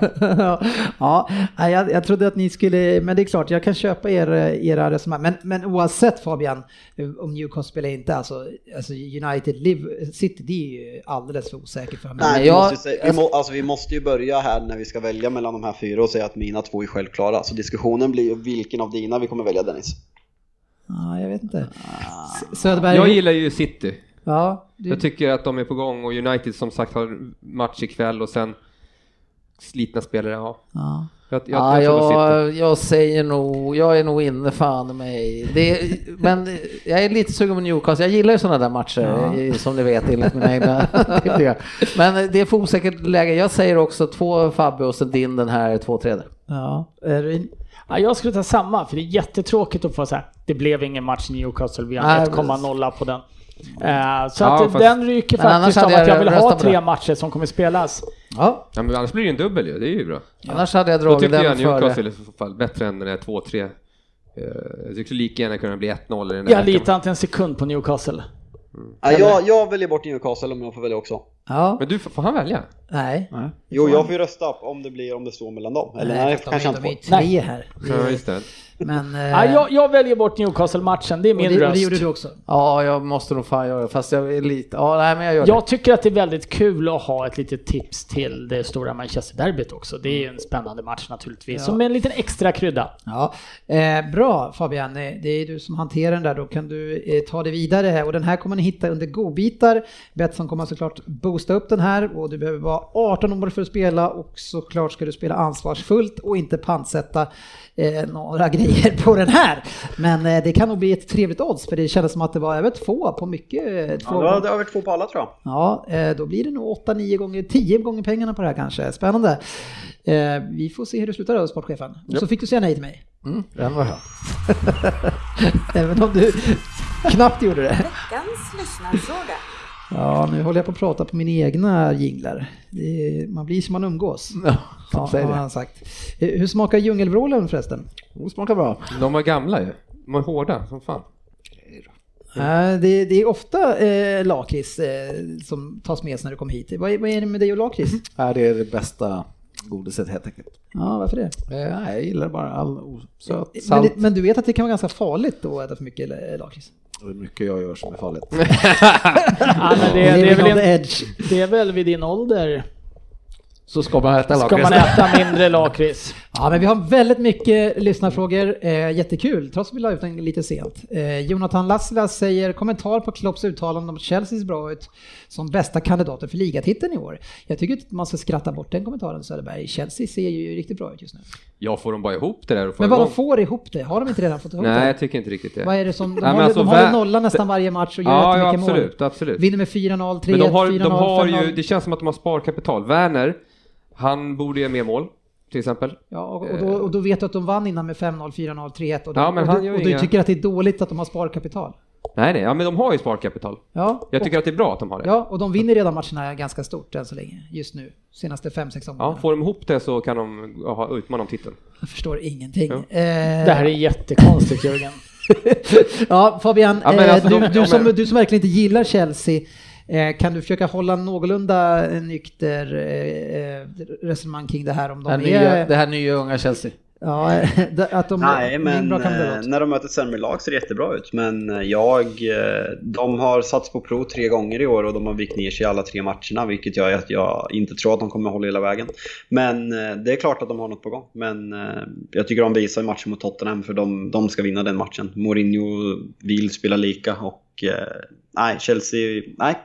[laughs] ja, jag, jag trodde att ni skulle, men det är klart, jag kan köpa er, era resonemang. Men, men oavsett Fabian, om Newcastle spelar inte, alltså, alltså United, Liv, City, det är ju alldeles för osäkert för mig. Nej, jag- måste vi, må, alltså, vi måste ju börja här när vi ska välja mellan de här fyra och säga att mina två är självklara. Så diskussionen blir ju vilken av dina vi kommer välja Dennis. Ja, jag vet inte. S- Söderberg? Jag gillar ju City. Ja, du, Jag tycker att de är på gång och United som sagt har match ikväll och sen slitna spelare, ja. ja. Jag, jag, Ja, jag jag, säger nog, jag är nog inne fan mig. Det, men jag är lite sugen på Newcastle, jag gillar ju sådana där matcher eh, som ni vet enligt mina egna. [laughs] Men det är för osäkert läge. Jag säger också två Fabbe och sen din den här 2-3 där. ja. Är du in- Ja, jag skulle ta samma, för det är jättetråkigt att få så här. Det blev ingen match i Newcastle, vi har Nej, 1,0 på den. Eh, så Ja, att fast- den ryker faktiskt av jag att jag vill ha tre det. matcher som kommer spelas. Ja, Ja, men annars blir det en dubbel ju, det är ju bra. Annars hade jag Då dragit tycker jag den före. Newcastle i så fall bättre än den där 2-3. Eh, Jag tycker lika gärna kunna bli 1-0 i den där. Jag litar inte en sekund på Newcastle. Ja, jag, jag väljer bort Newcastle om jag får välja också. Ja. Men du, får han välja? Nej. Jo, jag får ju rösta om det blir om det står mellan dem. Eller nej, Nej, för kanske de, inte de är ju tre här. Ja, just det. Men... [laughs] eh, Ja, jag, jag väljer bort Newcastle-matchen, det är och, min det, och röst. det gjorde du också. Ja, jag måste nog fan göra det, fast jag är lite, ja nej men jag gör det. Jag tycker att det är väldigt kul att ha ett litet tips till det stora Manchester-derbyt också. Det är ju en spännande match naturligtvis, Ja. som en liten extra krydda. Ja, eh, bra Fabian, Eh, det är du som hanterar den där, då kan du eh, ta det vidare. Och den här kommer ni hitta under godbitar. Betsson kommer såklart boosta upp den här och du behöver vara 18 år för att spela och såklart ska du spela ansvarsfullt och inte pantsätta eh, några [laughs] grejer på den här. Men eh, det kan nog bli ett trevligt odds för det kändes som att det var över två på mycket. eh, Ja, Två det var- det har varit två på alla tror jag. Ja, eh, då blir det nog 8-9 gånger, 10 gånger pengarna på det här kanske. Spännande. Eh, Vi får se hur det slutar då, sportchefen. Och så fick du säga nej till mig. Mm, den var. [laughs] Även om du knappt gjorde det. Veckans lyssnarfråga. Ja, nu håller jag på att prata på mina egna jinglar. Det är, man blir som man umgås. [laughs] Ja, Ja, säg har det. han sagt. Eh, Hur smakar djungelvrålen förresten? Det smakar bra. De var gamla ju. De var hårda som fan. Eh, Det, det är ofta eh, lakrits eh, som tas med sig när du kommer hit. Vad är, vad är det med dig och lakrits? [laughs] Ja, det är det bästa godiset helt enkelt. Ja, varför det? Eh, Nej, jag gillar bara all söt, Men, salt. det, men du vet att det kan vara ganska farligt då att äta för mycket eh, lakrits? Det är mycket jag gör som är. [laughs] Ja, men det, det, är väl en, det är väl vid din ålder Så ska man äta ska man lakrits. äta mindre lakrits. Ja, men vi har väldigt mycket lyssnarfrågor. Eh, jättekul, trots att vi la ut den lite sent. Eh, Jonathan Lassila säger kommentar på Klopps uttalande om att Chelsea ser bra ut som bästa kandidater för ligatiteln i år. Jag tycker inte man ska skratta bort den kommentaren Söderberg. Chelsea ser ju riktigt bra ut just nu. Jag får de bara ihop det där och får Men vad de får ihop det? Har de inte redan fått ihop Nej, det? jag tycker inte riktigt det. Vad är det som... De Nej, håller, alltså, de nolla nästan varje match och gör Ja, ja absolut, mål. absolut. Vinner med 4-0, 3-1, Men de har, 4-0, de har 5-0. ju, det känns som att de har sparkapital. Werner, han borde göra mer mål, till exempel. Ja, och, och, då, och då vet du att de vann innan med 5-0, 4-0, 3-1 och, Ja, men och, han du, och du inga- tycker att det är dåligt att de har sparkapital? Nej, nej, ja, men de har ju sparkapital. Ja, Jag och- tycker att det är bra att de har det. Ja, och de vinner redan matcherna ganska stort än så länge, just nu. Senaste 5-6 Ja, omgångarna. får de ihop det så kan de ha utmana om titeln. Jag förstår ingenting. Ja. Eh, Det här är jättekonstigt Jörgen. [laughs] ja, Fabian, Ja, men eh, alltså, du, de- du, ja, som, du som verkligen inte gillar Chelsea, eh, kan du försöka hålla någorlunda nykter eh, eh, resonemang kring det här om Det här, de nya, är... det här nya unga Chelsea. Ja, [laughs] att de Nej, är en men eh, när de möter ett sämre lag ser det jättebra ut. Men eh, jag, eh, de har satts på prov tre gånger i år och de har vikt ner sig i alla tre matcherna, vilket gör att jag inte tror att de kommer hålla hela vägen. Men eh, det är klart att de har något på gång. Men eh, jag tycker de visar i matchen mot Tottenham, för de, de ska vinna den matchen. Mourinho vill spela lika och eh, nej, Chelsea, nej.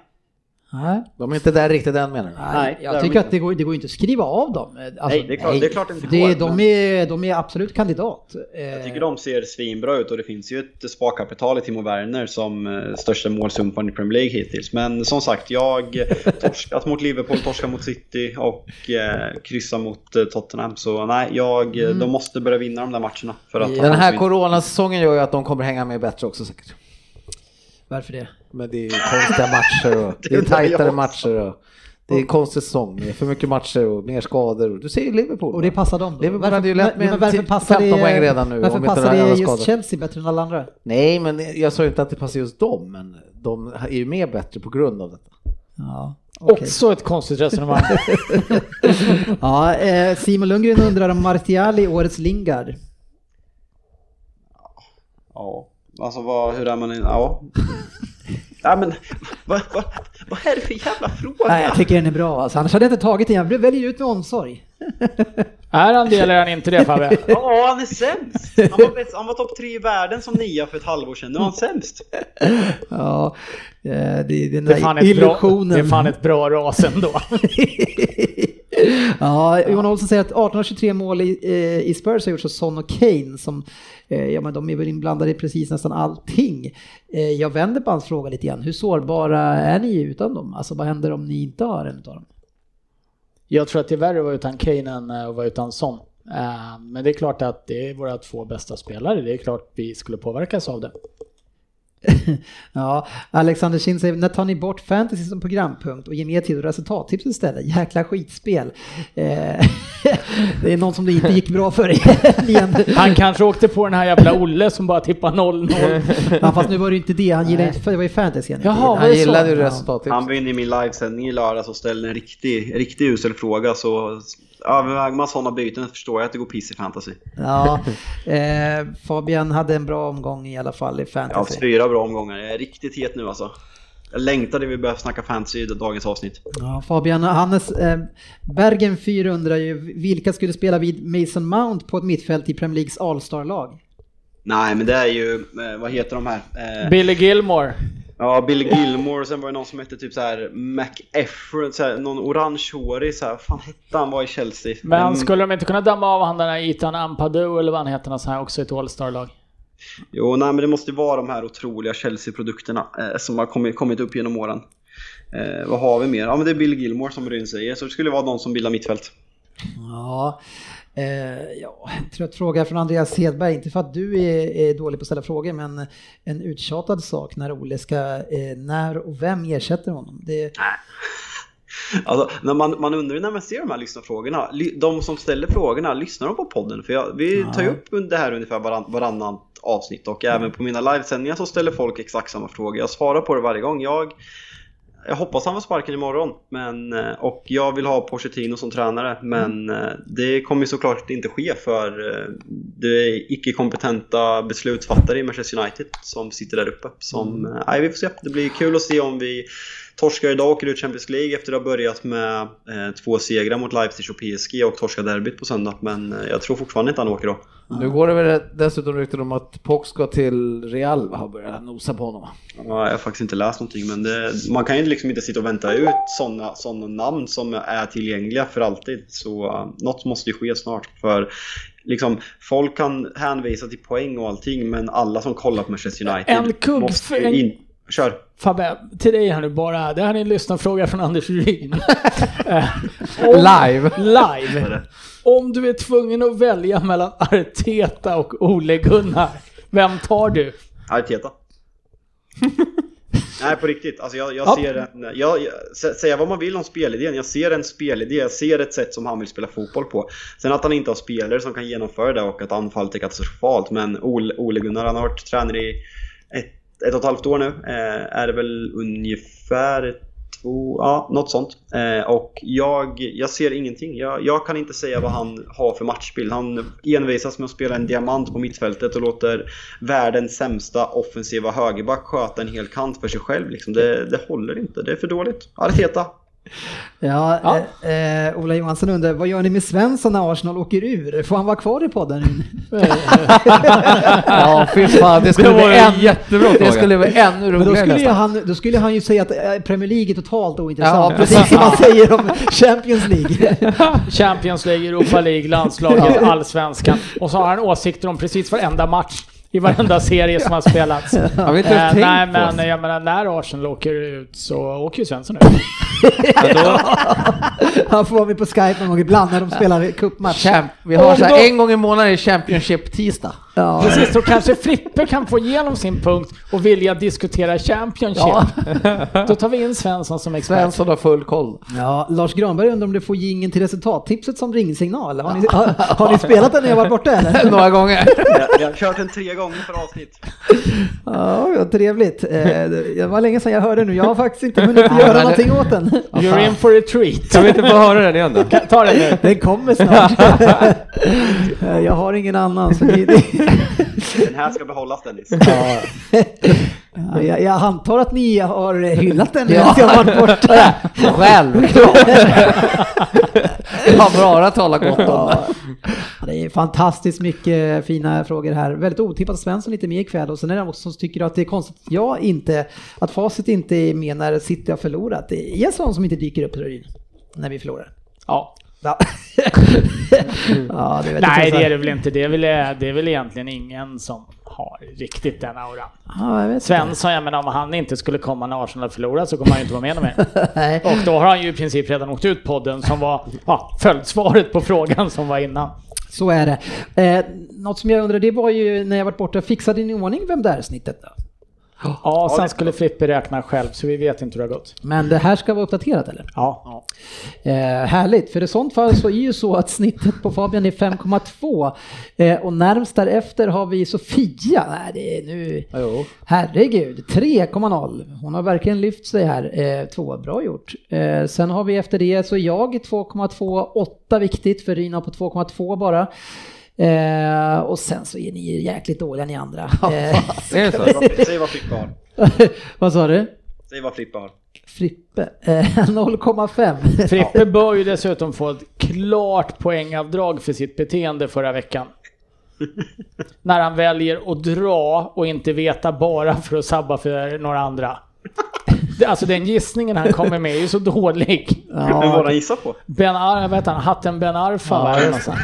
Nej. De är inte där riktigt än menar du? Nej, Nej, jag tycker de att det går, det går inte att skriva av dem. Alltså, Nej, det är klart- det är klart inte det, går, de, är, de är absolut kandidat. Eh, Jag tycker de ser svinbra ut och det finns ju ett sparkapital i Timo Werner som eh, största målsumparen i Premier League hittills. Men som sagt, jag eh, [laughs] torskat mot Liverpool, torskat mot City och eh, kryssa mot eh, Tottenham. Så nej, jag, eh, de måste börja vinna de där matcherna. För att Den här coronasäsongen gör ju att de kommer hänga med bättre också säkert. Varför det? Men det är konstiga matcher och [laughs] det är Det är tajtare matcher och det är en konstig säsong med för mycket matcher och mer skador. Du ser ju Liverpool. Och det passar dem då? Liverpool hade ju lätt med varför passar 15 det, poäng redan nu, Varför passar det det just skador. Chelsea bättre än alla andra? Nej, men jag sa ju inte att det passar just dem, men de är ju mer bättre på grund av detta. Ja, okej. Också ett konstigt resonemang. [laughs] ja, eh, Simon Lundgren undrar om Martial i årets Lingard. Ja, alltså vad, hur är man i, ja. [laughs] Ja men vad, vad, vad är det för jävla fråga? Nej, jag tycker den är bra alltså. Annars hade jag inte tagit den. Jag väljer ut med omsorg. [laughs] är han det eller är han inte det Fabbe? [laughs] Ja, han är sämst! Han var, bäst- han var topp tre i världen som nia för ett halvår sedan, nu är han sämst! Ja, eh, det är den Det är där fan ett bra, illusionen. det är fan ett bra ras ändå. ja, Johan Olsson säger att 18 av 23 mål i, eh, i Spurs har gjorts av Son och Kane som, Eh, ja men de är väl inblandade i precis nästan allting. Eh, jag vänder på hans fråga lite grann. Hur sårbara är ni utan dem? Alltså vad händer om ni inte har en utav dem? Jag tror att det är värre att vara utan Kane än eh, att vara utan Son. Eh, Men det är klart att det är våra två bästa spelare. Det är klart vi skulle påverkas av det. [laughs] Ja, Alexander Kind säger, när tar ni bort fantasy som programpunkt och ger mer tid och resultattips istället? Jäkla skitspel. Eh, [laughs] det är någon som det inte gick bra för igen. [laughs] Han kanske åkte på den här jävla Olle som bara tippar 0-0. Ja, fast nu var det inte det, han gillade inte, för det var ju fantasy han inte Jaha, Han gillade ju Ja. resultatet. Han var inne i min livesändning i lördags och ställde en riktig, riktig usel fråga så överväger man sådana byten förstår jag att det går piss i fantasy. Ja, eh, Fabian hade en bra omgång i alla fall i fantasy. fyra bra omgångar, jag är riktigt het nu alltså. Jag längtade vi började snacka fantasy i dagens avsnitt. Ja, Fabian, Hannes eh, Bergen 4 undrar ju vilka skulle spela vid Mason Mount på ett mittfält i Premier Leagues All-Star-lag? Nej men det är ju, eh, vad heter de här? Eh, Billy Gilmore. Ja, Billy Gilmore och sen var det någon som hette typ så här McEfford, så här, någon orangehårig så här, vad fan hette han var i Chelsea? Men Mm, skulle de inte kunna damma av han den här Ethan Ampadu eller vad han heter, så här också i ett All-Star-lag? Jo, nej men det måste ju vara de här otroliga Chelsea-produkterna eh, som har kommit, kommit upp genom åren. Eh, vad har vi mer? Ja men det är Billy Gilmore som Ryn säger, så det skulle vara någon som bildar mittfält. Ja, Eh, ja, trött fråga från Andreas Hedberg, inte för att du är, är dålig på att ställa frågor, men en uttjatad sak när Ole ska, eh, när och vem ersätter honom? Det, [laughs] Alltså, man, man undrar när man ser de här lyssnarfrågorna, ly- de som ställer frågorna, lyssnar de på podden? För jag, vi tar ju upp det här ungefär varann, varannat avsnitt och även på mina livesändningar så ställer folk exakt samma frågor. Jag svarar på det varje gång. Jag, jag hoppas han får sparken imorgon men, eh, och jag vill ha Pochettino som tränare men eh, det kommer såklart inte ske för eh, det är icke-kompetenta beslutsfattare i Manchester United som sitter där uppe. Som, eh, nej, vi får se. Det blir kul att se om vi torskar idag och åker ut Champions League efter att ha börjat med eh, två segrar mot Leipzig och PSG och torskar derbyt på söndag. Men jag tror fortfarande inte han åker då. Nu går det väl dessutom rykten om att Pox ska till Real har börjat nosa på honom. Ja, jag har faktiskt inte läst någonting men det, man kan ju liksom inte sitta och vänta ut sådana såna namn som är tillgängliga för alltid. Så uh, något måste ju ske snart. För liksom, folk kan hänvisa till poäng och allting men alla som kollar på Manchester United En måste för ju en- in... Kör! Fabbe, till dig här nu bara. Det här är en lyssnarfråga från Anders Ryn. [laughs] Eh, om- Live! Live. Om du är tvungen att välja mellan Arteta och Ole Gunnar, vem tar du? Arteta. [laughs] Nej på riktigt, alltså jag, jag Ja. ser en, jag, jag, sä- säga vad man vill om spelidén, jag ser en spelidé, jag ser ett sätt som han vill spela fotboll på. Sen att han inte har spelare som kan genomföra det och att anfallet är katastrofalt, men Ole, Ole Gunnar han har varit tränare i ett, ett och ett halvt år nu, eh, är det väl ungefär två, ja något sånt. Eh, och jag, jag ser ingenting, jag, jag kan inte säga vad han har för matchbild. Han envisas med att spela en diamant på mittfältet och låter världens sämsta offensiva högerback sköta en hel kant för sig själv. Liksom. Det, det håller inte, det är för dåligt. Arteta ja, Ja. Eh, eh, Ola Johansson undrar, vad gör ni med Svensson när Arsenal åker ur? Får han vara kvar i podden? [laughs] Ja, fy fan, det skulle Det bli en jättebra det skulle bli ännu Men då roligare skulle, han, då skulle han ju säga att eh, Premier League är totalt ointressant, Ja, precis som han säger om Champions League. [laughs] Champions League, Europa League, landslaget, allsvenskan. Och så har han åsikter om precis varenda match i varenda serie som har spelats. Har vi inte Eh, tänkt nej, men jag menar när Arsenal åker ut så åker ju Svensson ut. [laughs] Ja, då, [laughs] [laughs] Han får vara med på Skype någon gång ibland när de spelar cupmatch. Champ, vi har så här, då- en gång i månaden är Championship-tisdag. Ja. Precis, så kanske Frippe kan få igenom sin punkt och vilja diskutera Championship. Ja. [laughs] Då tar vi in Svensson som expert. Svensson har full koll. Ja, Lars Granberg undrar om du får jingeln till resultattipset som ringsignal. Har ni, har, har ni spelat den när jag varit borta eller? [laughs] Några gånger. Jag, har kört den tre gånger per avsnitt. Ja, vad trevligt. Eh, Det var länge sedan jag hörde nu. Jag har faktiskt inte hunnit göra någonting åt den. You're in for a treat. Vi inte få höra den igen då? Ta den nu. Den kommer snart. [laughs] Jag har ingen annan. Så det, det, Den här ska behållas Dennis. Ja, jag, jag antar att ni har hyllat den Ja. jag har varit borta. Självklart. Jag har bara talat gott om det. Ja, det är fantastiskt mycket fina frågor här. Väldigt otippat att Svensson inte är med ikväll och sen är det också som tycker att det är konstigt att jag inte, att Facit inte är med när City har förlorat. Det är en sån som inte dyker upp Rörin, när vi förlorar. Ja. Ja, [laughs] ja det Nej, det är det väl inte. Det är väl, det är väl egentligen ingen som har riktigt den auran. Ja, jag. Svensson, jag menar om han inte skulle komma när Arsenal förlorar så kommer han ju inte vara med mer. [laughs] Och då har han ju i princip redan åkt ut podden som var ja, följdsvaret på frågan som var innan. Så är det. Eh, något som jag undrar, det var ju när jag varit borta, fixade ni i ordning vem det är snittet då? Ja, sen skulle Frippe räkna själv så vi vet inte hur det har gått. Men det här ska vara uppdaterat eller? Ja. Eh, härligt, för i sånt fall så är ju så att snittet på Fabian är 5,2 eh, och närmst därefter har vi Sofia. Nej, det är nu... Jo. Herregud, 3,0. Hon har verkligen lyft sig här. Eh, två, bra gjort. Eh, sen har vi efter det så jag 2,2, 8 viktigt för Rina på 2,2 bara. Eh, och sen så är ni jäkligt dåliga ni andra. [laughs] Eh, Är det så? Säg vad Frippe har. [laughs] vad sa du? Säg vad Frippe har. Frippe, eh, [laughs] 0,5. Frippe bör ju dessutom få ett klart poängavdrag för sitt beteende förra veckan. När han väljer att dra och inte veta bara för att sabba för några andra. Alltså den gissningen han kommer med är ju så dålig. Men vad har han gissat på? Ben Ar, heter han? Hatten Ben Arfa, Ja,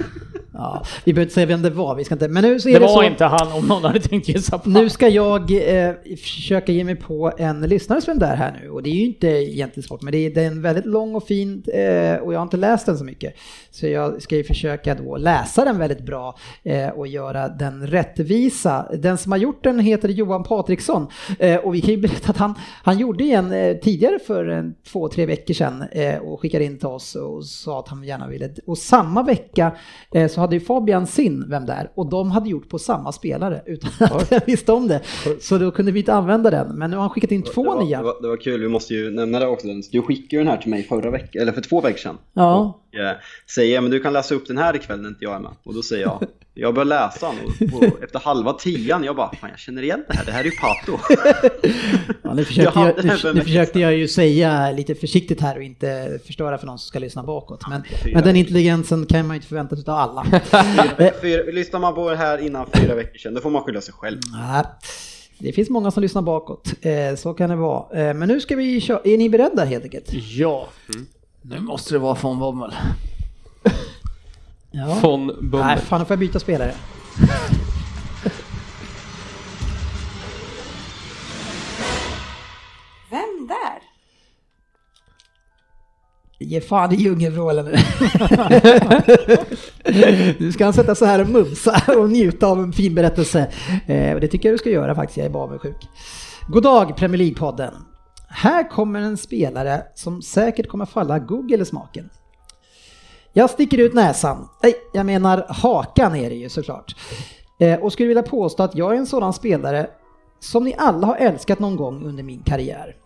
Ja, vi behöver inte säga vem det var, vi ska inte, men nu så är Det det, var så. inte han om någon hade tänkt gissa på Nu ska jag eh, försöka ge mig på en lyssnares vem det är här nu och det är ju inte egentligen svårt men det är, det är en väldigt lång och fin eh, och jag har inte läst den så mycket. Så jag ska ju försöka då läsa den väldigt bra eh, och göra den rättvisa. Den som har gjort den heter Johan Patriksson eh, och vi kan ju berätta att han, han gjorde en eh, tidigare för en, två, tre veckor sedan eh, och skickade in till oss och sa att han gärna ville. Och samma vecka eh, så hade ju Fabian sin Vem där? och de hade gjort på samma spelare utan att [laughs] jag visste om det. Så då kunde vi inte använda den. Men nu har han skickat in två det var, nya. Det var, det var kul, vi måste ju nämna det också. Du skickade ju den här till mig förra veckan, eller för två veckor sedan. Ja. Och, eh, säger men du kan läsa upp den här ikväll när inte jag är med. Och då säger jag, jag börjar läsa den och, efter halva tian, jag bara, fan jag känner igen det här, det här är ju Pato. [laughs] Ja, nu, försökte [laughs] Jag nu, nu en försökte jag ju säga lite försiktigt här och inte förstöra för någon som ska lyssna bakåt. Men, fyra men den intelligensen kan man ju inte förvänta sig av alla. [laughs] Eh, Fyra, lyssnar man på det här innan fyra veckor sedan, då får man skylla sig själv. Nej, det finns många som lyssnar bakåt, eh, så kan det vara. Eh, men nu ska vi köra, är ni beredda helt enkelt? Ja. Nu måste det vara von Bommel. Ja. Von Nej, Bummel. fan nu får jag byta spelare. Vem där? Ge fan i djungelvrålen nu. [laughs] Nu ska han sätta så här och mumsa och njuta av en fin berättelse. Eh, det tycker jag du ska göra faktiskt, jag är bara avundsjuk. God dag Premier League-podden. Här kommer en spelare som säkert kommer falla Google i smaken. Jag sticker ut näsan. Nej, jag menar hakan är det ju såklart. Eh, och skulle vilja påstå att jag är en sådan spelare som ni alla har älskat någon gång under min karriär.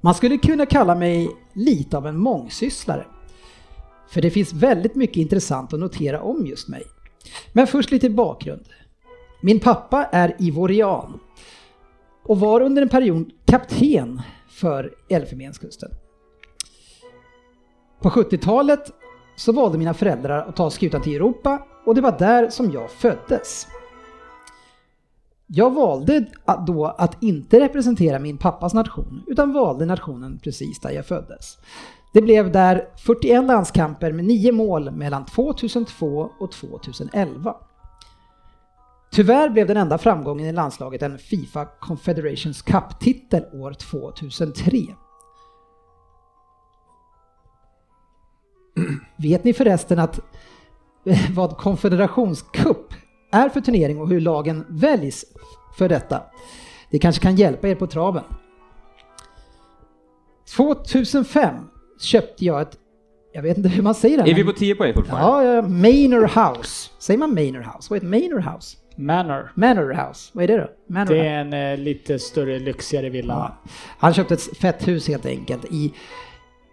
Man skulle kunna kalla mig lite av en mångsysslare. För det finns väldigt mycket intressant att notera om just mig. Men först lite bakgrund. Min pappa är ivorian och var under en period kapten för Elfenbenskusten. På 70-talet så valde mina föräldrar att ta skutan till Europa och det var där som jag föddes. Jag valde att då att inte representera min pappas nation utan valde nationen precis där jag föddes. Det blev där 41 landskamper med 9 mål mellan 2002 och 2011. Tyvärr blev den enda framgången i landslaget en Fifa Confederations Cup-titel år 2003. [clears throat] Vet ni förresten att vad konfederationscup är för turnering och hur lagen väljs för detta? Det kanske kan hjälpa er på traven. 2005 köpte jag ett, jag vet inte hur man säger det. Är vi men- på 10 poäng fortfarande? Ja, ja, Manor House. Säger man Manor House? Vad heter Manor House? Manor. Manor House, vad är det då? Manor Det är en eh, lite större, lyxigare villa. Ja. Han köpte ett fett hus helt enkelt i,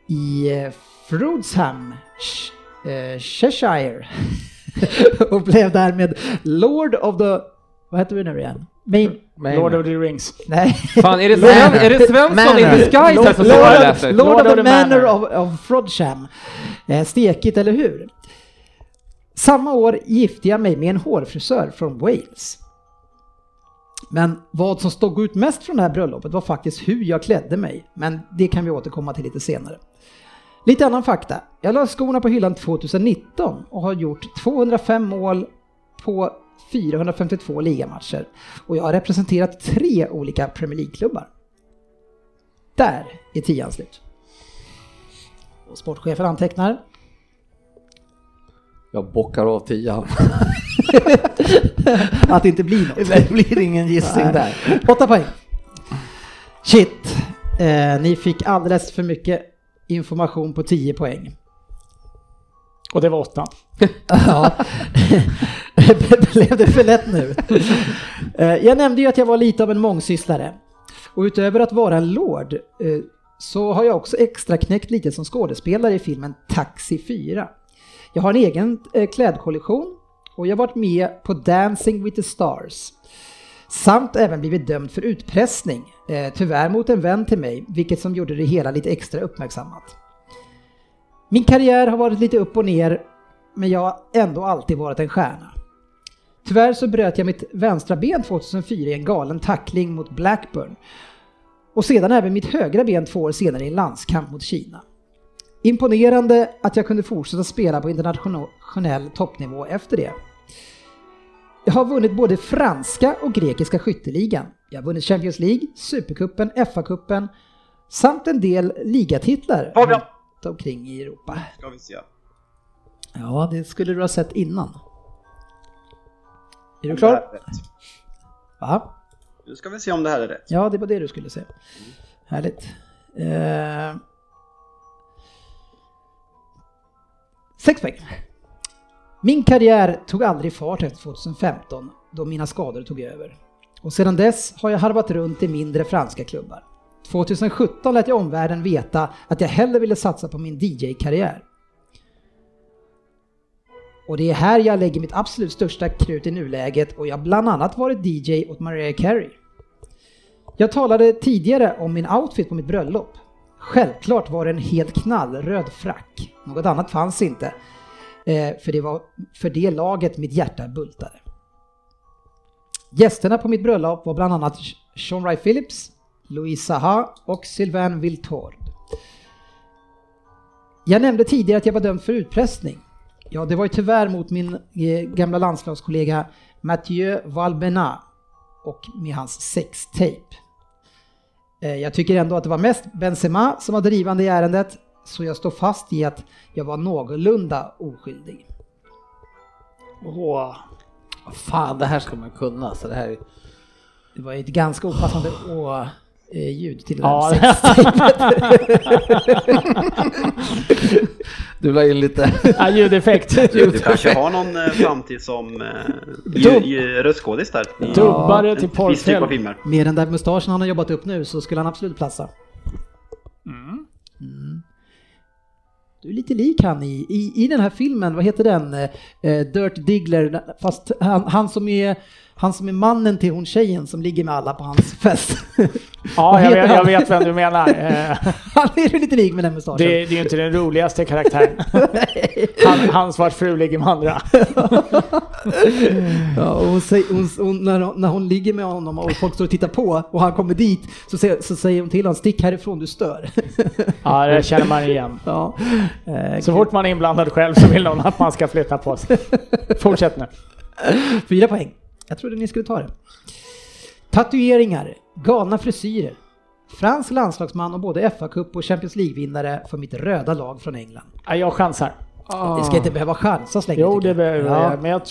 i eh, Frodsham, Sh- eh, Cheshire. [laughs] och blev därmed Lord of the... Vad heter vi nu igen? Main... Lord of the Rings. Nej. Fan, är det, [laughs] Sven, är det Svensson in disguise här som Lord? Lord, Lord of of the the Manor Manor. of, of Frodsham. Eh, stekigt, eller hur? Samma år gifte jag mig med en hårfrisör från Wales. Men vad som stod ut mest från det här bröllopet var faktiskt hur jag klädde mig. Men det kan vi återkomma till lite senare. Lite annan fakta. Jag la skorna på hyllan 2019 och har gjort 205 mål på 452 ligamatcher. Och jag har representerat tre olika Premier League-klubbar. Där är tian slut. Och sportchefen antecknar. Jag bockar av tian. [laughs] Att det inte blir något. [laughs] Det blir ingen gissning där. Åtta poäng. Shit. Eh, ni fick alldeles för mycket information på 10 poäng. Och det var åtta. Ja. [laughs] Blev det för lätt nu? Eh, Jag nämnde ju att jag var lite av en mångsysslare. Och utöver att vara en lord eh, så har jag också extra knäckt lite som skådespelare i filmen Taxi 4. Jag har en egen eh, klädkollektion och jag har varit med på Dancing with the Stars. Samt även blivit dömd för utpressning, eh, tyvärr mot en vän till mig, vilket som gjorde det hela lite extra uppmärksammat. Min karriär har varit lite upp och ner, men jag har ändå alltid varit en stjärna. Tyvärr så bröt jag mitt vänstra ben 2004 i en galen tackling mot Blackburn. Och sedan även mitt högra ben två år senare i en landskamp mot Kina. Imponerande att jag kunde fortsätta spela på internationell toppnivå efter det. Jag har vunnit både franska och grekiska skytteligan. Jag har vunnit Champions League, Supercupen, FA-cupen samt en del ligatitlar runt omkring i Europa. Ska vi se. Ja, det skulle du ha sett innan. Är du klar? är. Va? Nu ska vi se om det här är rätt. Ja, det var det du skulle säga. Härligt. Eh... Sex poäng. Min karriär tog aldrig fart efter 2015 då mina skador tog över. Och sedan dess har jag harvat runt i mindre franska klubbar. 2017 lät jag omvärlden veta att jag hellre ville satsa på min DJ-karriär. Och det är här jag lägger mitt absolut största krut i nuläget och jag har bland annat varit DJ åt Mariah Carey. Jag talade tidigare om min outfit på mitt bröllop. Självklart var det en helt knallröd frack. Något annat fanns inte. Eh, för det var för det laget mitt hjärta bultade. Gästerna på mitt bröllop var bland annat Sean Ray Phillips, Louise Saha och Sylvain Viltord. Jag nämnde tidigare att jag var dömd för utpressning. Ja, det var ju tyvärr mot min eh, gamla landslagskollega Mathieu Valbena och med hans sextape. Eh, jag tycker ändå att det var mest Benzema som var drivande i ärendet, så jag står fast i att jag var någorlunda oskyldig. Åh. Fan, det här ska man kunna. Så det här är... Det var ett ganska opassande å-ljud till det Ja, där det- sextapet. Du la in lite... Ja, [laughs] ljudeffekt. Du kanske har någon eh, framtid som eh, ju- ju- röstskådis där. Dubbare en till typ porrfilm. filmer. Med den där mustaschen han har jobbat upp nu så skulle han absolut platsa. Mm. Du är lite lik han i, i, i den här filmen, vad heter den? Eh, eh Dirt Diggler, fast han, han, som är, han som är mannen till hon tjejen som ligger med alla på hans fest. [laughs] Ja, jag vet, jag vet vem du menar. [laughs] Eh, han är ju lite lik med den mustaschen. Det, det är ju inte den roligaste karaktären. [laughs] Han, hans vars fru ligger med andra. Ja, och hon säger, hon, hon, när, hon, när hon ligger med honom och folk står och tittar på och han kommer dit så säger, så säger hon till honom stick härifrån du stör. Ja, det känner man igen. ja. Eh, Så fort man är inblandad själv så vill någon att man ska flytta på sig. Fortsätt nu. Fyra poäng. Jag trodde ni skulle ta det. Tatueringar, galna frisyrer. Fransk landslagsman och både FA-cup och Champions League-vinnare för mitt röda lag från England. Ja, jag chansar. Det ska inte behöva chansa så länge. Jo, det jag. behöver ja. jag. Men jag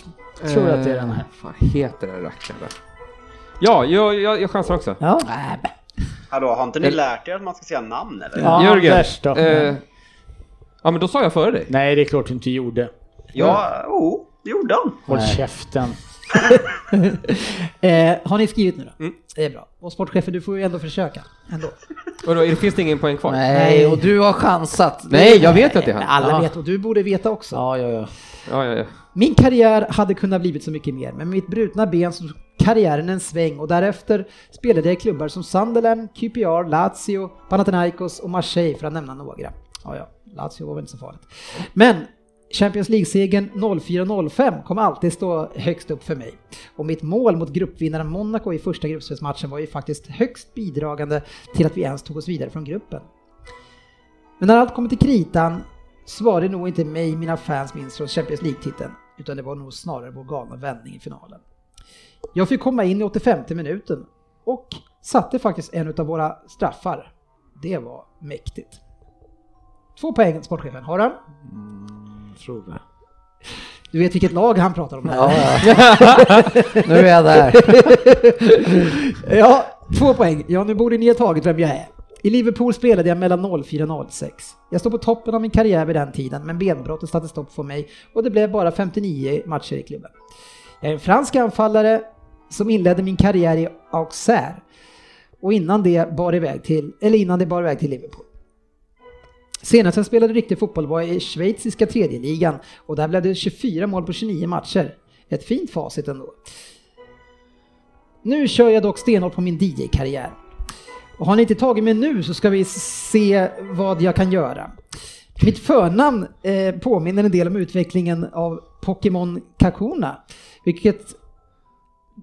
tror att det är den här. Vad heter den rackaren? Ja, jag, jag, jag chansar också. Ja. Hallå, har inte ni lärt er att man ska säga namn eller? Ja, Jörgen. Då. Eh, ja, men då sa jag före dig. Nej, det är klart du inte gjorde. Ja, jo, det gjorde han. Håll käften. [laughs] Eh, har ni skrivit nu då? Mm. Det är bra. Och sportchefen, du får ju ändå försöka. Ändå. Och då, det finns det ingen poäng kvar? Nej, och du har chansat. Nej, jag vet att det är han. alla Ja. vet och du borde veta också. Ja, ja, ja. Ja, ja, ja. Min karriär hade kunnat blivit så mycket mer, men med mitt brutna ben så karriären en sväng och därefter spelade jag i klubbar som Sunderland, QPR, Lazio, Panathinaikos och Marseille för att nämna några. Ja, ja, Lazio var väl inte så farligt. Men Champions League-segern 04-05 kommer alltid stå högst upp för mig. Och mitt mål mot gruppvinnaren Monaco i första gruppspelsmatchen var ju faktiskt högst bidragande till att vi ens tog oss vidare från gruppen. Men när allt kommer till kritan så var det nog inte mig mina fans minns från Champions League-titeln, utan det var nog snarare vår galna vändning i finalen. Jag fick komma in i 85 minuten och satte faktiskt en av våra straffar. Det var mäktigt. Två poäng sportchefen. Har han? Mm. Tror det. Du vet vilket lag han pratar om? Ja, [laughs] nu är jag där. [laughs] ja, två poäng. Ja, nu borde ni ha tagit vem jag är. I Liverpool spelade jag mellan 04 och 06. Jag stod på toppen av min karriär vid den tiden, men benbrottet satte stopp för mig och det blev bara 59 matcher i klubben. Jag är en fransk anfallare som inledde min karriär i Auxerre och innan det bar iväg till, eller innan det bar iväg till Liverpool. Senast jag spelade riktig fotboll var i schweiziska tredje ligan och där blev det 24 mål på 29 matcher. Ett fint facit ändå. Nu kör jag dock stenhårt på min DJ-karriär. Och har ni inte tagit mig nu så ska vi se vad jag kan göra. Mitt förnamn eh, påminner en del om utvecklingen av Pokémon Kakuna, vilket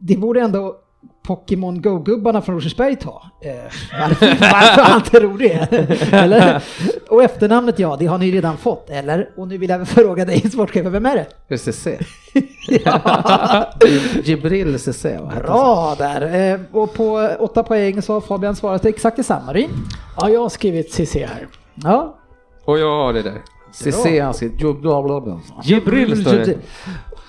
det borde ändå Pokémon Go-gubbarna från Rosersberg ta? Eh, varför, [laughs] varför han tror det? [laughs] Eller? Och efternamnet ja, det har ni redan fått, eller? Och nu vill jag fråga dig [laughs] sportchefen, vem är det? CC. Ja, Jibril CC. bra där. Eh, och på åtta poäng så har Fabian svarat exakt detsamma. Ryn? Ja, jag har skrivit CC här. Ja. Och jag har det där. CC, bla, bla. Jibril står det.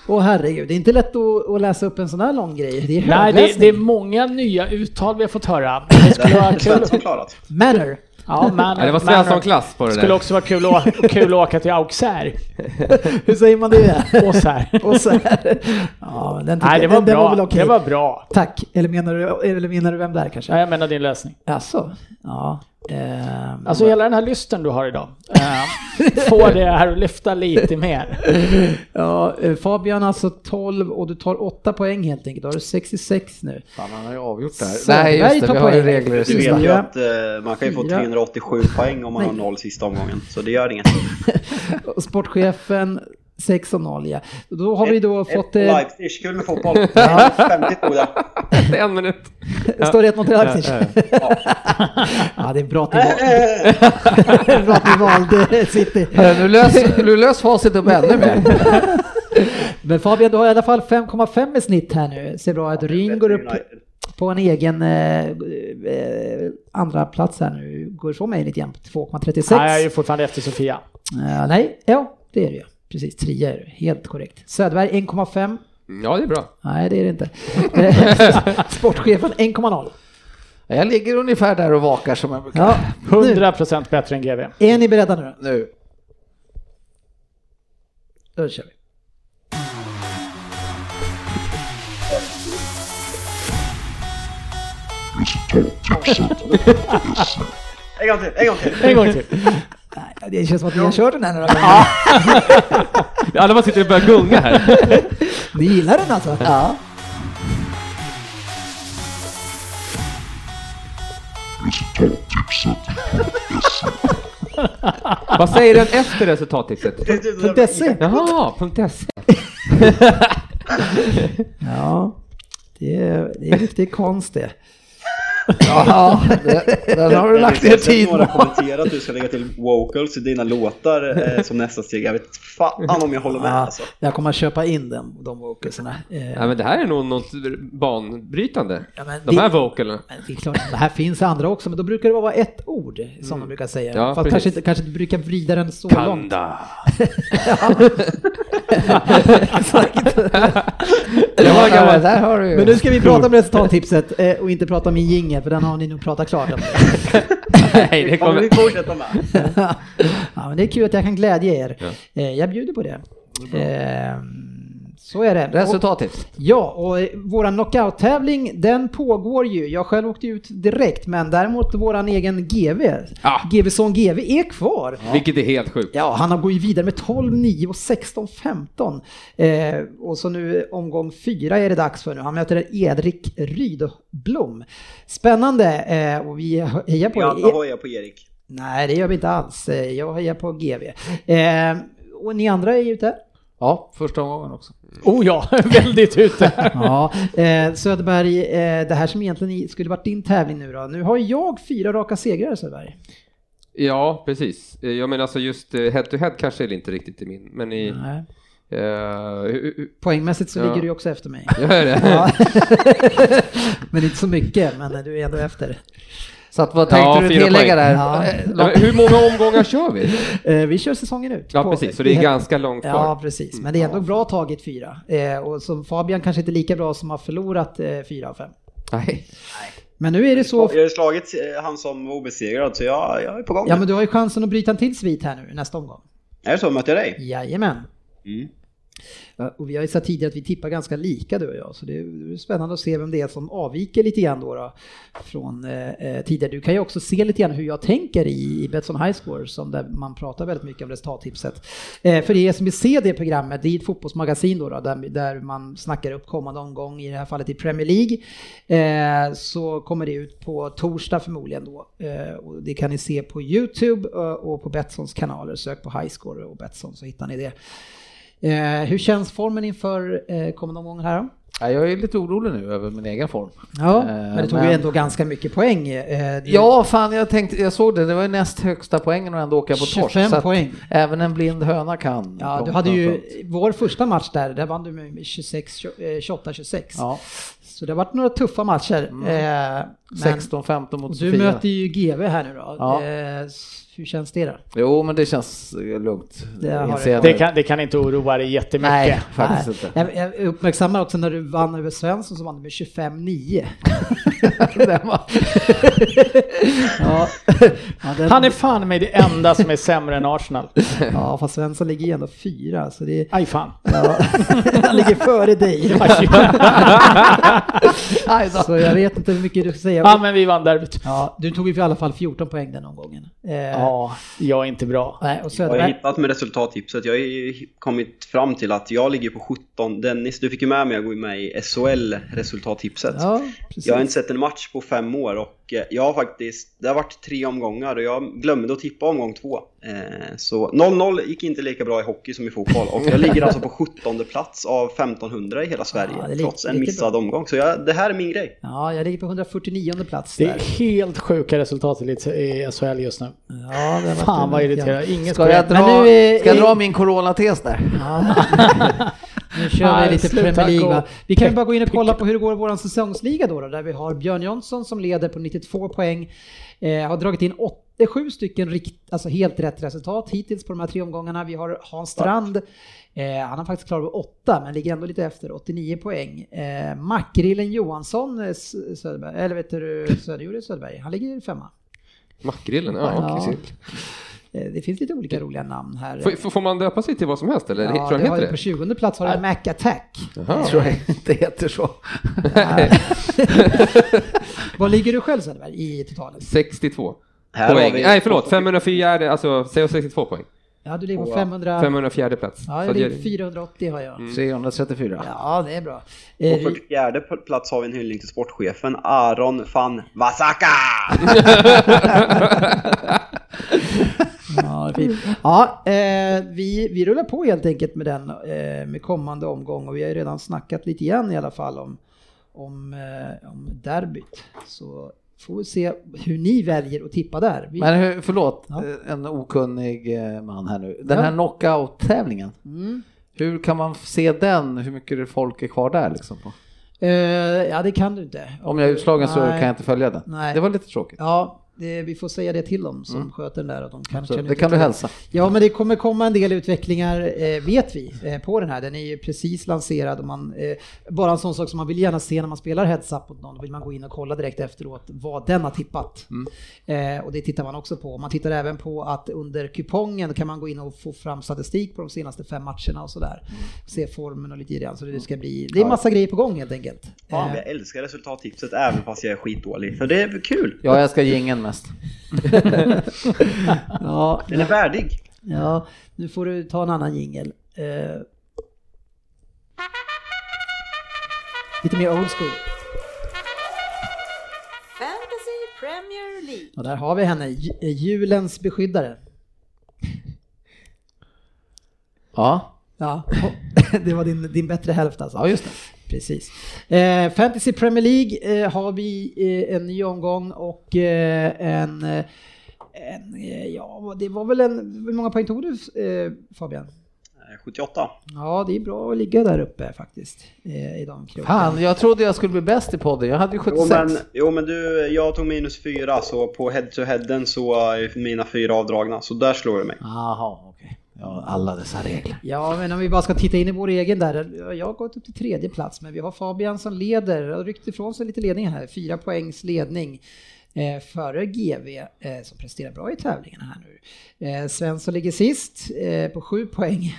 Åh herregud, det är inte lätt att, att läsa upp en sån här lång grej. Det är Nej, det, det är många nya uttal vi har fått höra. Det skulle [laughs] vara Det kul. Manner. Ja, [laughs] Ja, det var Svensson-klass på det skulle där. också vara kul att, kul att åka till Auxerre. [laughs] Hur säger man det? Så här. Ja, den Nej, det var den, den bra. väl okej. Det var bra. Tack. Eller menar, du, eller menar du vem där kanske? Ja, jag menar din läsning. Jaså? Ja. Ehm, Alltså hela den här lysten du har idag. Eh, får det här att lyfta lite mer. [laughs] ja, eh, Fabian alltså 12 och du tar 8 poäng helt enkelt. Då har du 66 nu. Fan, han har ju avgjort det här. Söderberg Nej, just det, tar vi har ju regler i Du vet ju att eh, man kan ju få Fyra. 387 poäng om man har Nej. noll sista omgången. Så det gör inget. [laughs] Sportchefen 6 och 0 ja. Då har vi då Ett- fått... ett Eh, Leipzig, kul med fotboll. 50 stod det. En minut. står det 1 mot Leipzig? ja, det är bra att ni, val- [laughs] bra att ni valde City. Nu lös, nu lös facit upp ännu mer. [laughs] Men Fabian, du har i alla fall 5,5 i snitt här nu. Ser bra ut. Ryn går upp på en egen eh, eh, andra plats här nu. Går ifrån mig lite grann på 2,36. Nej, jag är ju fortfarande efter Sofia. Eh, nej, ja det är det ju. Precis, 3 är det. Helt korrekt. Söderberg 1,5. Ja, det är bra. Nej, det är det inte. Eh, [laughs] Sportchefen 1,0. Jag ligger ungefär där och vakar som jag brukar. Ja, nu. 100% bättre än GV. Är ni beredda nu? Nu. Då kör vi. En gång till, en gång till. En gång till. Nej, det känns som att ni har kört den här några gånger. [laughs] Alla bara sitter och börjar gunga här. [laughs] Ni gillar den alltså? Ja. [laughs] Vad säger den efter resultattipset? .se. Jaha, .se. Ja, det är, det är riktigt konst det. Ja, det, den har du lagt ner Jag har tid några på. kommentera att du ska lägga till vocals i dina låtar eh, som nästa steg. Jag vet fan om jag håller med Ja, alltså. jag kommer att köpa in den, de vocalsarna. Eh, Ja, men det här är nog något banbrytande. Ja, men De det- här vocalerna. Men det är klart, det här finns andra också, men då brukar det vara ett ord som man brukar säga. Ja, Fast precis. kanske inte, kanske inte brukar vrida den så långt. Kanda. [laughs] Exakt. Ja, ja, där har du ju. Men nu ska vi prata om resultattipset eh, och inte prata om min jingel, för den har ni nog pratat klart om. [laughs] Nej, det kommer vi fortsätta med. [laughs] ja, men det är kul att jag kan glädja er. Ja. Eh, jag bjuder på det. Eh, så är det. Och, Resultattips. ja, och eh, våran knockout-tävling den pågår ju. Jag själv åkte ut direkt, men däremot våran egen GV, Ja. GV-son GV är kvar. Vilket är helt sjukt. Ja, han har gått vidare med 12-9 och 16-15. Eh, och så nu omgång fyra är det dags för nu. Han möter Edrik Rydblom. Spännande eh, och vi hejar på Vi alla hojar på Erik. Nej, det gör vi inte alls. Eh, Jag hejar på GV. Eh, och ni andra är ute? Ja, första omgången också. Oh ja, [laughs] väldigt ute. Ja, eh, Söderberg, eh, det här som egentligen skulle varit din tävling nu då. Nu har jag fyra raka segrar Söderberg. Ja, precis. Eh, Jag menar alltså just head to head kanske är inte riktigt i min, men i... Nej. eh, hu- Poängmässigt så Ja. ligger du också efter mig. Gör det? [laughs] Men inte så mycket, men du är ändå efter. Så att, vad tänkte Ja, du tillägga poäng. där? Ja. Eh, Ja, hur många omgångar kör vi? [laughs] Eh, vi kör säsongen ut. Ja, precis, så det är ganska långt Ja, kvar. precis. Men det är ändå bra taget fyra. Eh, och som Fabian kanske inte lika bra som har förlorat eh, fyra av fem. Nej. Men nu är det så. Jag har ju slagit han som var obesegrad så jag, jag är på gång. Ja, men du har ju chansen att bryta en till svit här nu nästa omgång. Är det så? Möter jag dig? Jajamän. Mm. Och vi har ju sagt tidigare att vi tippar ganska lika du och jag, så det är spännande att se vem det är som avviker lite grann då, då från eh, eh, tidigare. Du kan ju också se lite grann hur jag tänker i, i Betsson High Score, som där man pratar väldigt mycket om resultattipset. Eh, för er som vill se det programmet, det är ett fotbollsmagasin då, då där, där man snackar upp kommande omgång, i det här fallet i Premier League, eh, så kommer det ut på torsdag förmodligen då. Eh, och det kan ni se på YouTube eh, och på Betssons kanaler, sök på High Score och Betsson så hittar ni det. Eh, hur känns formen inför eh, kommande omgången här? Ja, jag är lite orolig nu över min egen form. Ja, Eh, men det tog men- ju ändå ganska mycket poäng. Ja, fan jag tänkte, jag såg det, det var ju näst högsta poängen och ändå åka på torsk. 25 så att poäng. Även en blind höna kan. Ja, du hade ju vår första match där, där vann du med 26, eh, 28-26. Ja, Så det har varit några tuffa matcher. Men 16-15 mot du Sofia. möter ju GV här nu då. Ja. Hur känns det då? Jo, men det känns eh, lugnt. Det det. kan, det kan inte oroa dig jättemycket. Nej, faktiskt Nej. inte. Jag, jag uppmärksammar också när du vann över Svensson så vann med 25-9. [laughs] Den var- [laughs] ja. Ja, den, Han är fan med det enda som är sämre än Arsenal. ja, fast Svensson ligger ju ändå fyra. Så det, Aj fan. ja, [laughs] han ligger före dig. Så jag vet inte hur mycket du ska säga. Ja men vi vann derbyt. Ja, du tog ju i alla fall 14 poäng den omgången. Eh, Ja, jag är inte bra. Nej, och Jag har hittat med resultattipset. Jag har ju kommit fram till att jag ligger på 17. Dennis, du fick ju med mig att gå med i SHL-resultattipset. Ja. Jag har inte sett en match på fem år och jag har faktiskt, det har varit tre omgångar och jag glömde att tippa omgång två. Eh, Så 0-0 gick inte lika bra i hockey som i fotboll och jag ligger alltså på [laughs] 17 plats av 1500 i hela Sverige Ja, trots en missad omgång. Så jag, det här är min grej. Ja, jag ligger på 149 plats Det där. är helt sjuka resultat i lite- i SHL just nu. Ja, det Fan vad irriterande. Inget Ska jag dra, ska jag dra min coronates där? Ja. [laughs] Nu kör vi lite Premier League va? Vi kan ju bara gå in och kolla på hur det går i våran säsongsliga då, då där vi har Björn Jönsson som leder på 92 poäng. Eh, har dragit in 87 stycken rikt, alltså helt rätt resultat hittills på de här tre omgångarna. Vi har Hans Strand, eh, han har faktiskt klarat av 8 men ligger ändå lite efter, 89 poäng. Eh, Makrillen Johansson, eh, Söderberg, eller vet du, Söderjord Söderberg, han ligger femma. Makrillen, ja, Ja. okej. Eh, det finns lite olika roliga namn här. Får, får man döpa sig till vad som helst eller? Ja, tror det heter ju på det? 20 plats har du Mac Attack. Jag tror jag inte heter så. [laughs] Vad ligger du själv Söderberg i totalen? 62 Här poäng. vi- Nej förlåt, 504, alltså säg 62 poäng. Ja, du ligger på Wow. 500... 504 plats. Ja, Så jag ligger jag- på 480 har jag. 334. Ja, det är bra. På Eh, 44 plats har vi en hyllning till sportchefen Aron van Wasaka! [laughs] [laughs] Ja, ja eh, vi, vi rullar på helt enkelt med den eh, med kommande omgång och vi har ju redan snackat lite grann i alla fall om, om, eh, om derbyt. Så får vi se hur ni väljer att tippa där. Vi, Men hur, förlåt, Ja. eh, en okunnig eh, man här nu. Den Ja. här knockout-tävlingen, mm. hur kan man se den? Hur mycket folk är kvar där liksom? På? eh, ja, det kan du inte. Om jag är utslagen så kan jag inte följa den. Nej. Det var lite tråkigt. Ja, det, vi får säga det till dem som sköter den där. Att de kan, Mm. Kan det kan du hälsa. Ja, men det kommer komma en del utvecklingar, eh, vet vi, eh, på den här. Den är ju precis lanserad och man, eh, bara en sån sak som man vill gärna se när man spelar heads up mot någon, då vill man gå in och kolla direkt efteråt vad den har tippat. Eh, och det tittar man också på. Man tittar även på att under kupongen kan man gå in och få fram statistik på de senaste fem matcherna och sådär. Se formen och lite grann, så det ska bli, det är massa grejer på gång helt enkelt. Eh, jag älskar resultattipset även fast jag är skitdålig. För det är kul. Ja, jag ska gingen mest. [laughs] ja, Den är värdig. Ja, nu får du ta en annan jingel. Eh, lite mer old school. Fantasy Premier League. Och där har vi henne, eh, julens beskyddare. Ja, Ja, [laughs] det var din, din bättre hälft alltså. ja just det. Precis. Eh, Fantasy Premier League eh, har vi eh, en ny omgång och eh, en, eh, en eh, ja, det var väl en, hur många poäng tog du eh, Fabian? Eh, 78. Ja, det är bra att ligga där uppe faktiskt eh, i de krokarna. Fan, jag trodde jag skulle bli bäst i podden. Jag hade ju Jo 76. men, jo men du, jag tog minus fyra så på head to headen så är mina fyra avdragna. Så där slår du mig. Jaha, okej. Ja, alla dessa regler. Ja, men om vi bara ska titta in i vår egen där. Jag har gått upp till tredje plats, men vi har Fabian som leder och ryckt ifrån sig lite ledning här. Fyra poängs ledning eh, före GV eh, som presterar bra i tävlingarna här nu. Eh, Svensson ligger sist eh, på sju poäng.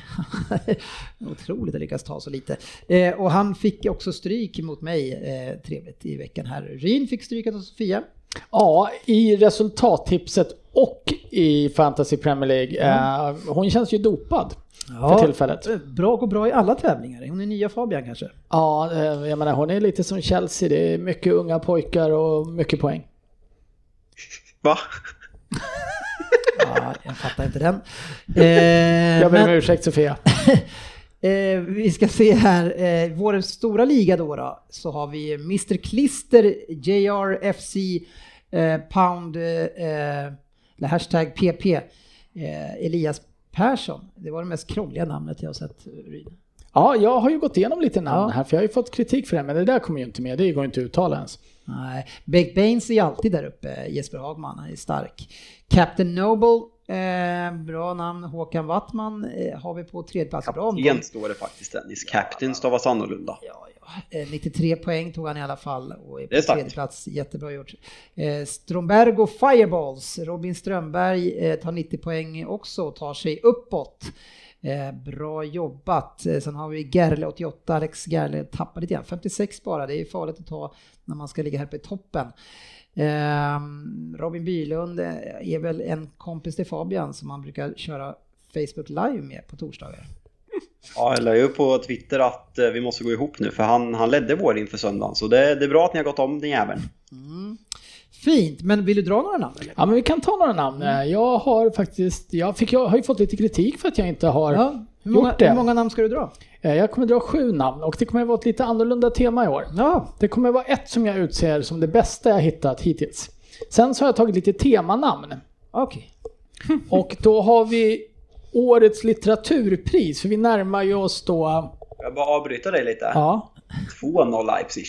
[laughs] Otroligt att lyckas ta så lite. Eh, och han fick också stryk mot mig, eh, trevligt, i veckan här. Ryn fick stryk av Sofia. Ja, i resultattipset och i Fantasy Premier League. Eh, hon känns ju dopad för tillfället. eh, Bra, går bra i alla tävlingar. Hon är nya Fabian kanske. Ja, eh, jag menar hon är lite som Chelsea. Det är mycket unga pojkar och mycket poäng. Va? Ja, jag fattar inte den. Eh, Jag ber om men- ursäkt Sofia. [laughs] Eh, vi ska se här, eh, vår stora liga då, då så har vi Mr Klister, JRFC, eh, Pound, eh, eller hashtag PP, eh, Elias Persson. Det var det mest krångliga namnet jag har sett. Ryd. Ja, jag har ju gått igenom lite namn Ja. här för jag har ju fått kritik för det, men det där kommer ju inte med. Det går inte att uttala ens. Nej, Baked Baines är alltid där uppe, Jesper Hagman, han är stark. Captain Noble, eh, bra namn. Håkan Wattman eh, har vi på tredje plats. Bra. Kapten står det faktiskt Dennis. Captain stavas annorlunda. Ja, ja. 93 poäng tog han i alla fall och är på Det tredje plats. Jättebra gjort. Eh, Strombergo Fireballs, Robin Strömberg eh, tar 90 poäng också och tar sig uppåt. Eh, bra jobbat. Eh, sen har vi Gerle 88, Alex Gerle tappade lite grann, 56 bara. Det är farligt att ta när man ska ligga här i toppen. Eh, Robin Bylund eh, är väl en kompis till Fabian som man brukar köra Facebook live med på torsdagar. Ja, jag la ju på Twitter att eh, vi måste gå ihop nu för han, han ledde vår inför söndagen. Så det, det är bra att ni har gått om den jäveln. Fint, men vill du dra några namn? Eller? Ja, men vi kan ta några namn. Jag har faktiskt, jag, fick, jag har ju fått lite kritik för att jag inte har Ja, hur, många, gjort det. hur många namn ska du dra? Eh, Jag kommer dra sju namn och det kommer vara ett lite annorlunda tema i år. Ja, Det kommer vara ett som jag utser som det bästa jag hittat hittills. Sen så har jag tagit lite temanamn. okej. Och då har vi årets litteraturpris, för vi närmar ju oss då... Jag bara avbryta dig lite? Ja, 2-0 Leipzig.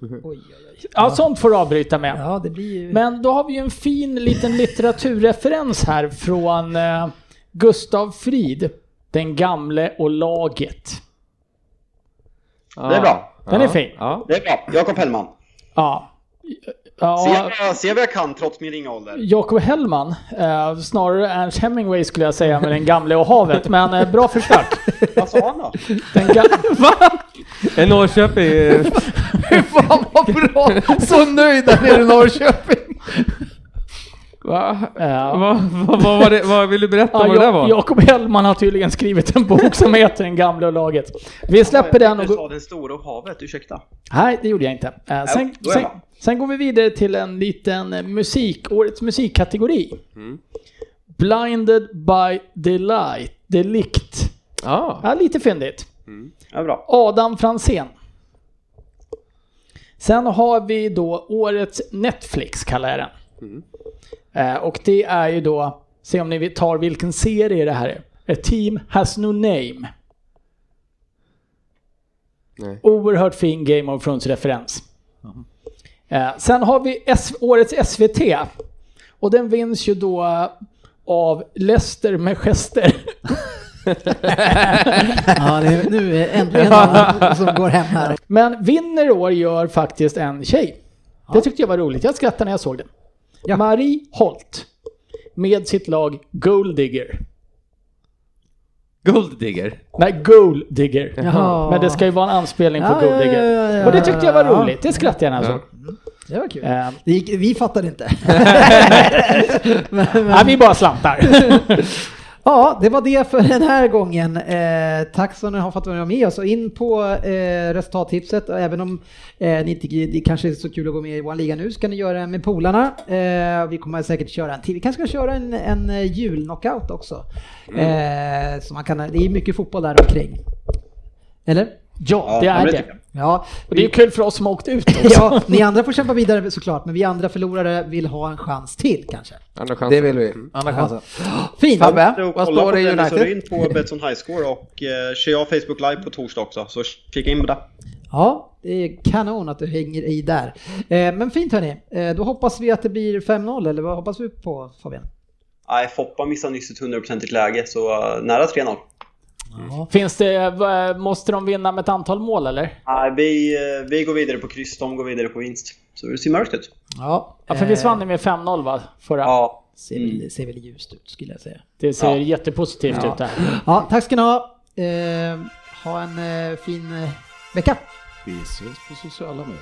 Oj, oj, oj. ja sånt får du avbryta med. Ja, det blir ju... Men då har vi ju en fin liten litteraturreferens här från eh, Gustav Frid, Den gamle och laget. Det är bra. Den är fin. Ja. Det är bra. Jakob Hellman. Ja. Se, ja vad- se vad jag kan trots min ringa ålder. Jakob Hellman, eh, snarare Ernst Hemingway skulle jag säga med Den gamle och havet, men eh, bra försök. [laughs] Vad sa han då? Den ga- [laughs] En Norrköping. eh, Fan vad bra! Så nöjd där nere i Norrköping! Va? Ja. Va, va, vad, var det, vad vill du berätta om Ja, vad det där Ja- var? Jakob Hellman har tydligen skrivit en bok som heter Den gamle och laget. Vi släpper den och Du går... sa den stora och havet, ursäkta. Nej, det gjorde jag inte. Eh, sen, då är sen. sen går vi vidare till en liten eh, musik, årets musikkategori. Mm. Blinded by delight, delikt. Ja. Ja, lite fyndigt. Ja, bra. Adam Fransén. Sen har vi då årets Netflix, kallar jag den. Eh, och det är ju då, se om ni tar vilken serie det här är. A team has no name. Nej. Oerhört fin Game of Thrones-referens. Eh, sen har vi S- årets SVT. Och den vinns ju då av Leicester med gester. [laughs] Ja, det är, nu är äntligen någon som går hem här. Men vinner år gör faktiskt en tjej. Det tyckte jag var roligt. Jag skrattade när jag såg den. Ja. Marie Holt. Med sitt lag Gold Digger. Gold Digger. Nej, Gold Digger. Jaha. Men det ska ju vara en anspelning på Ja, Gold ja, Digger. ja, ja, Och det tyckte jag var roligt. Det skrattade jag när jag Ja. såg. Det var kul. Eh, Det gick, vi fattade inte. [laughs] Nej, vi bara slantar. [laughs] Ja, det var det för den här gången. Eh, tack så ni har fått vara med oss och in på eh, resultattipset och även om eh, ni inte, det kanske är så kul att gå med i vår liga nu ska ni göra det med polarna. Eh, vi kommer säkert köra en till. Vi kanske ska köra en, en eh, julknockout också. Eh, så man kan, det är mycket fotboll där omkring. Eller? Ja, det är det. Ja, Och det är ju kul för oss som har åkt ut [laughs] också. ja, ni andra får kämpa vidare såklart, men vi andra förlorare vill ha en chans till kanske. Andra chansen. Det vill vi. Andra chansen. Fint! Fabbe, Och vad kolla står på det i United? Urin på Betsson High Score och eh, kör jag Facebook Live på torsdag också, så kika in på det. Ja, det är kanon att du hänger i där. Eh, men fint hörni, eh, då hoppas vi att det blir 5-0 eller vad hoppas vi på Fabian? Nej, Foppa missade nyss ett 100% läge, så eh, nära 3-0. Finns det, eh, måste de vinna med ett antal mål eller? Nej, vi, eh, vi går vidare på kryss, de går vidare på vinst. Så det ser mörkt ut. Ja, Ja, för visst vann ni med 5-0 va? Förra? Ja, ser, väl, ser väl ljust ut skulle jag säga. Det ser Ja. jättepositivt Ja. ut där. Ja, tack ska ni ha. Eh, ha en eh, fin eh, vecka. Vi syns på sociala medier.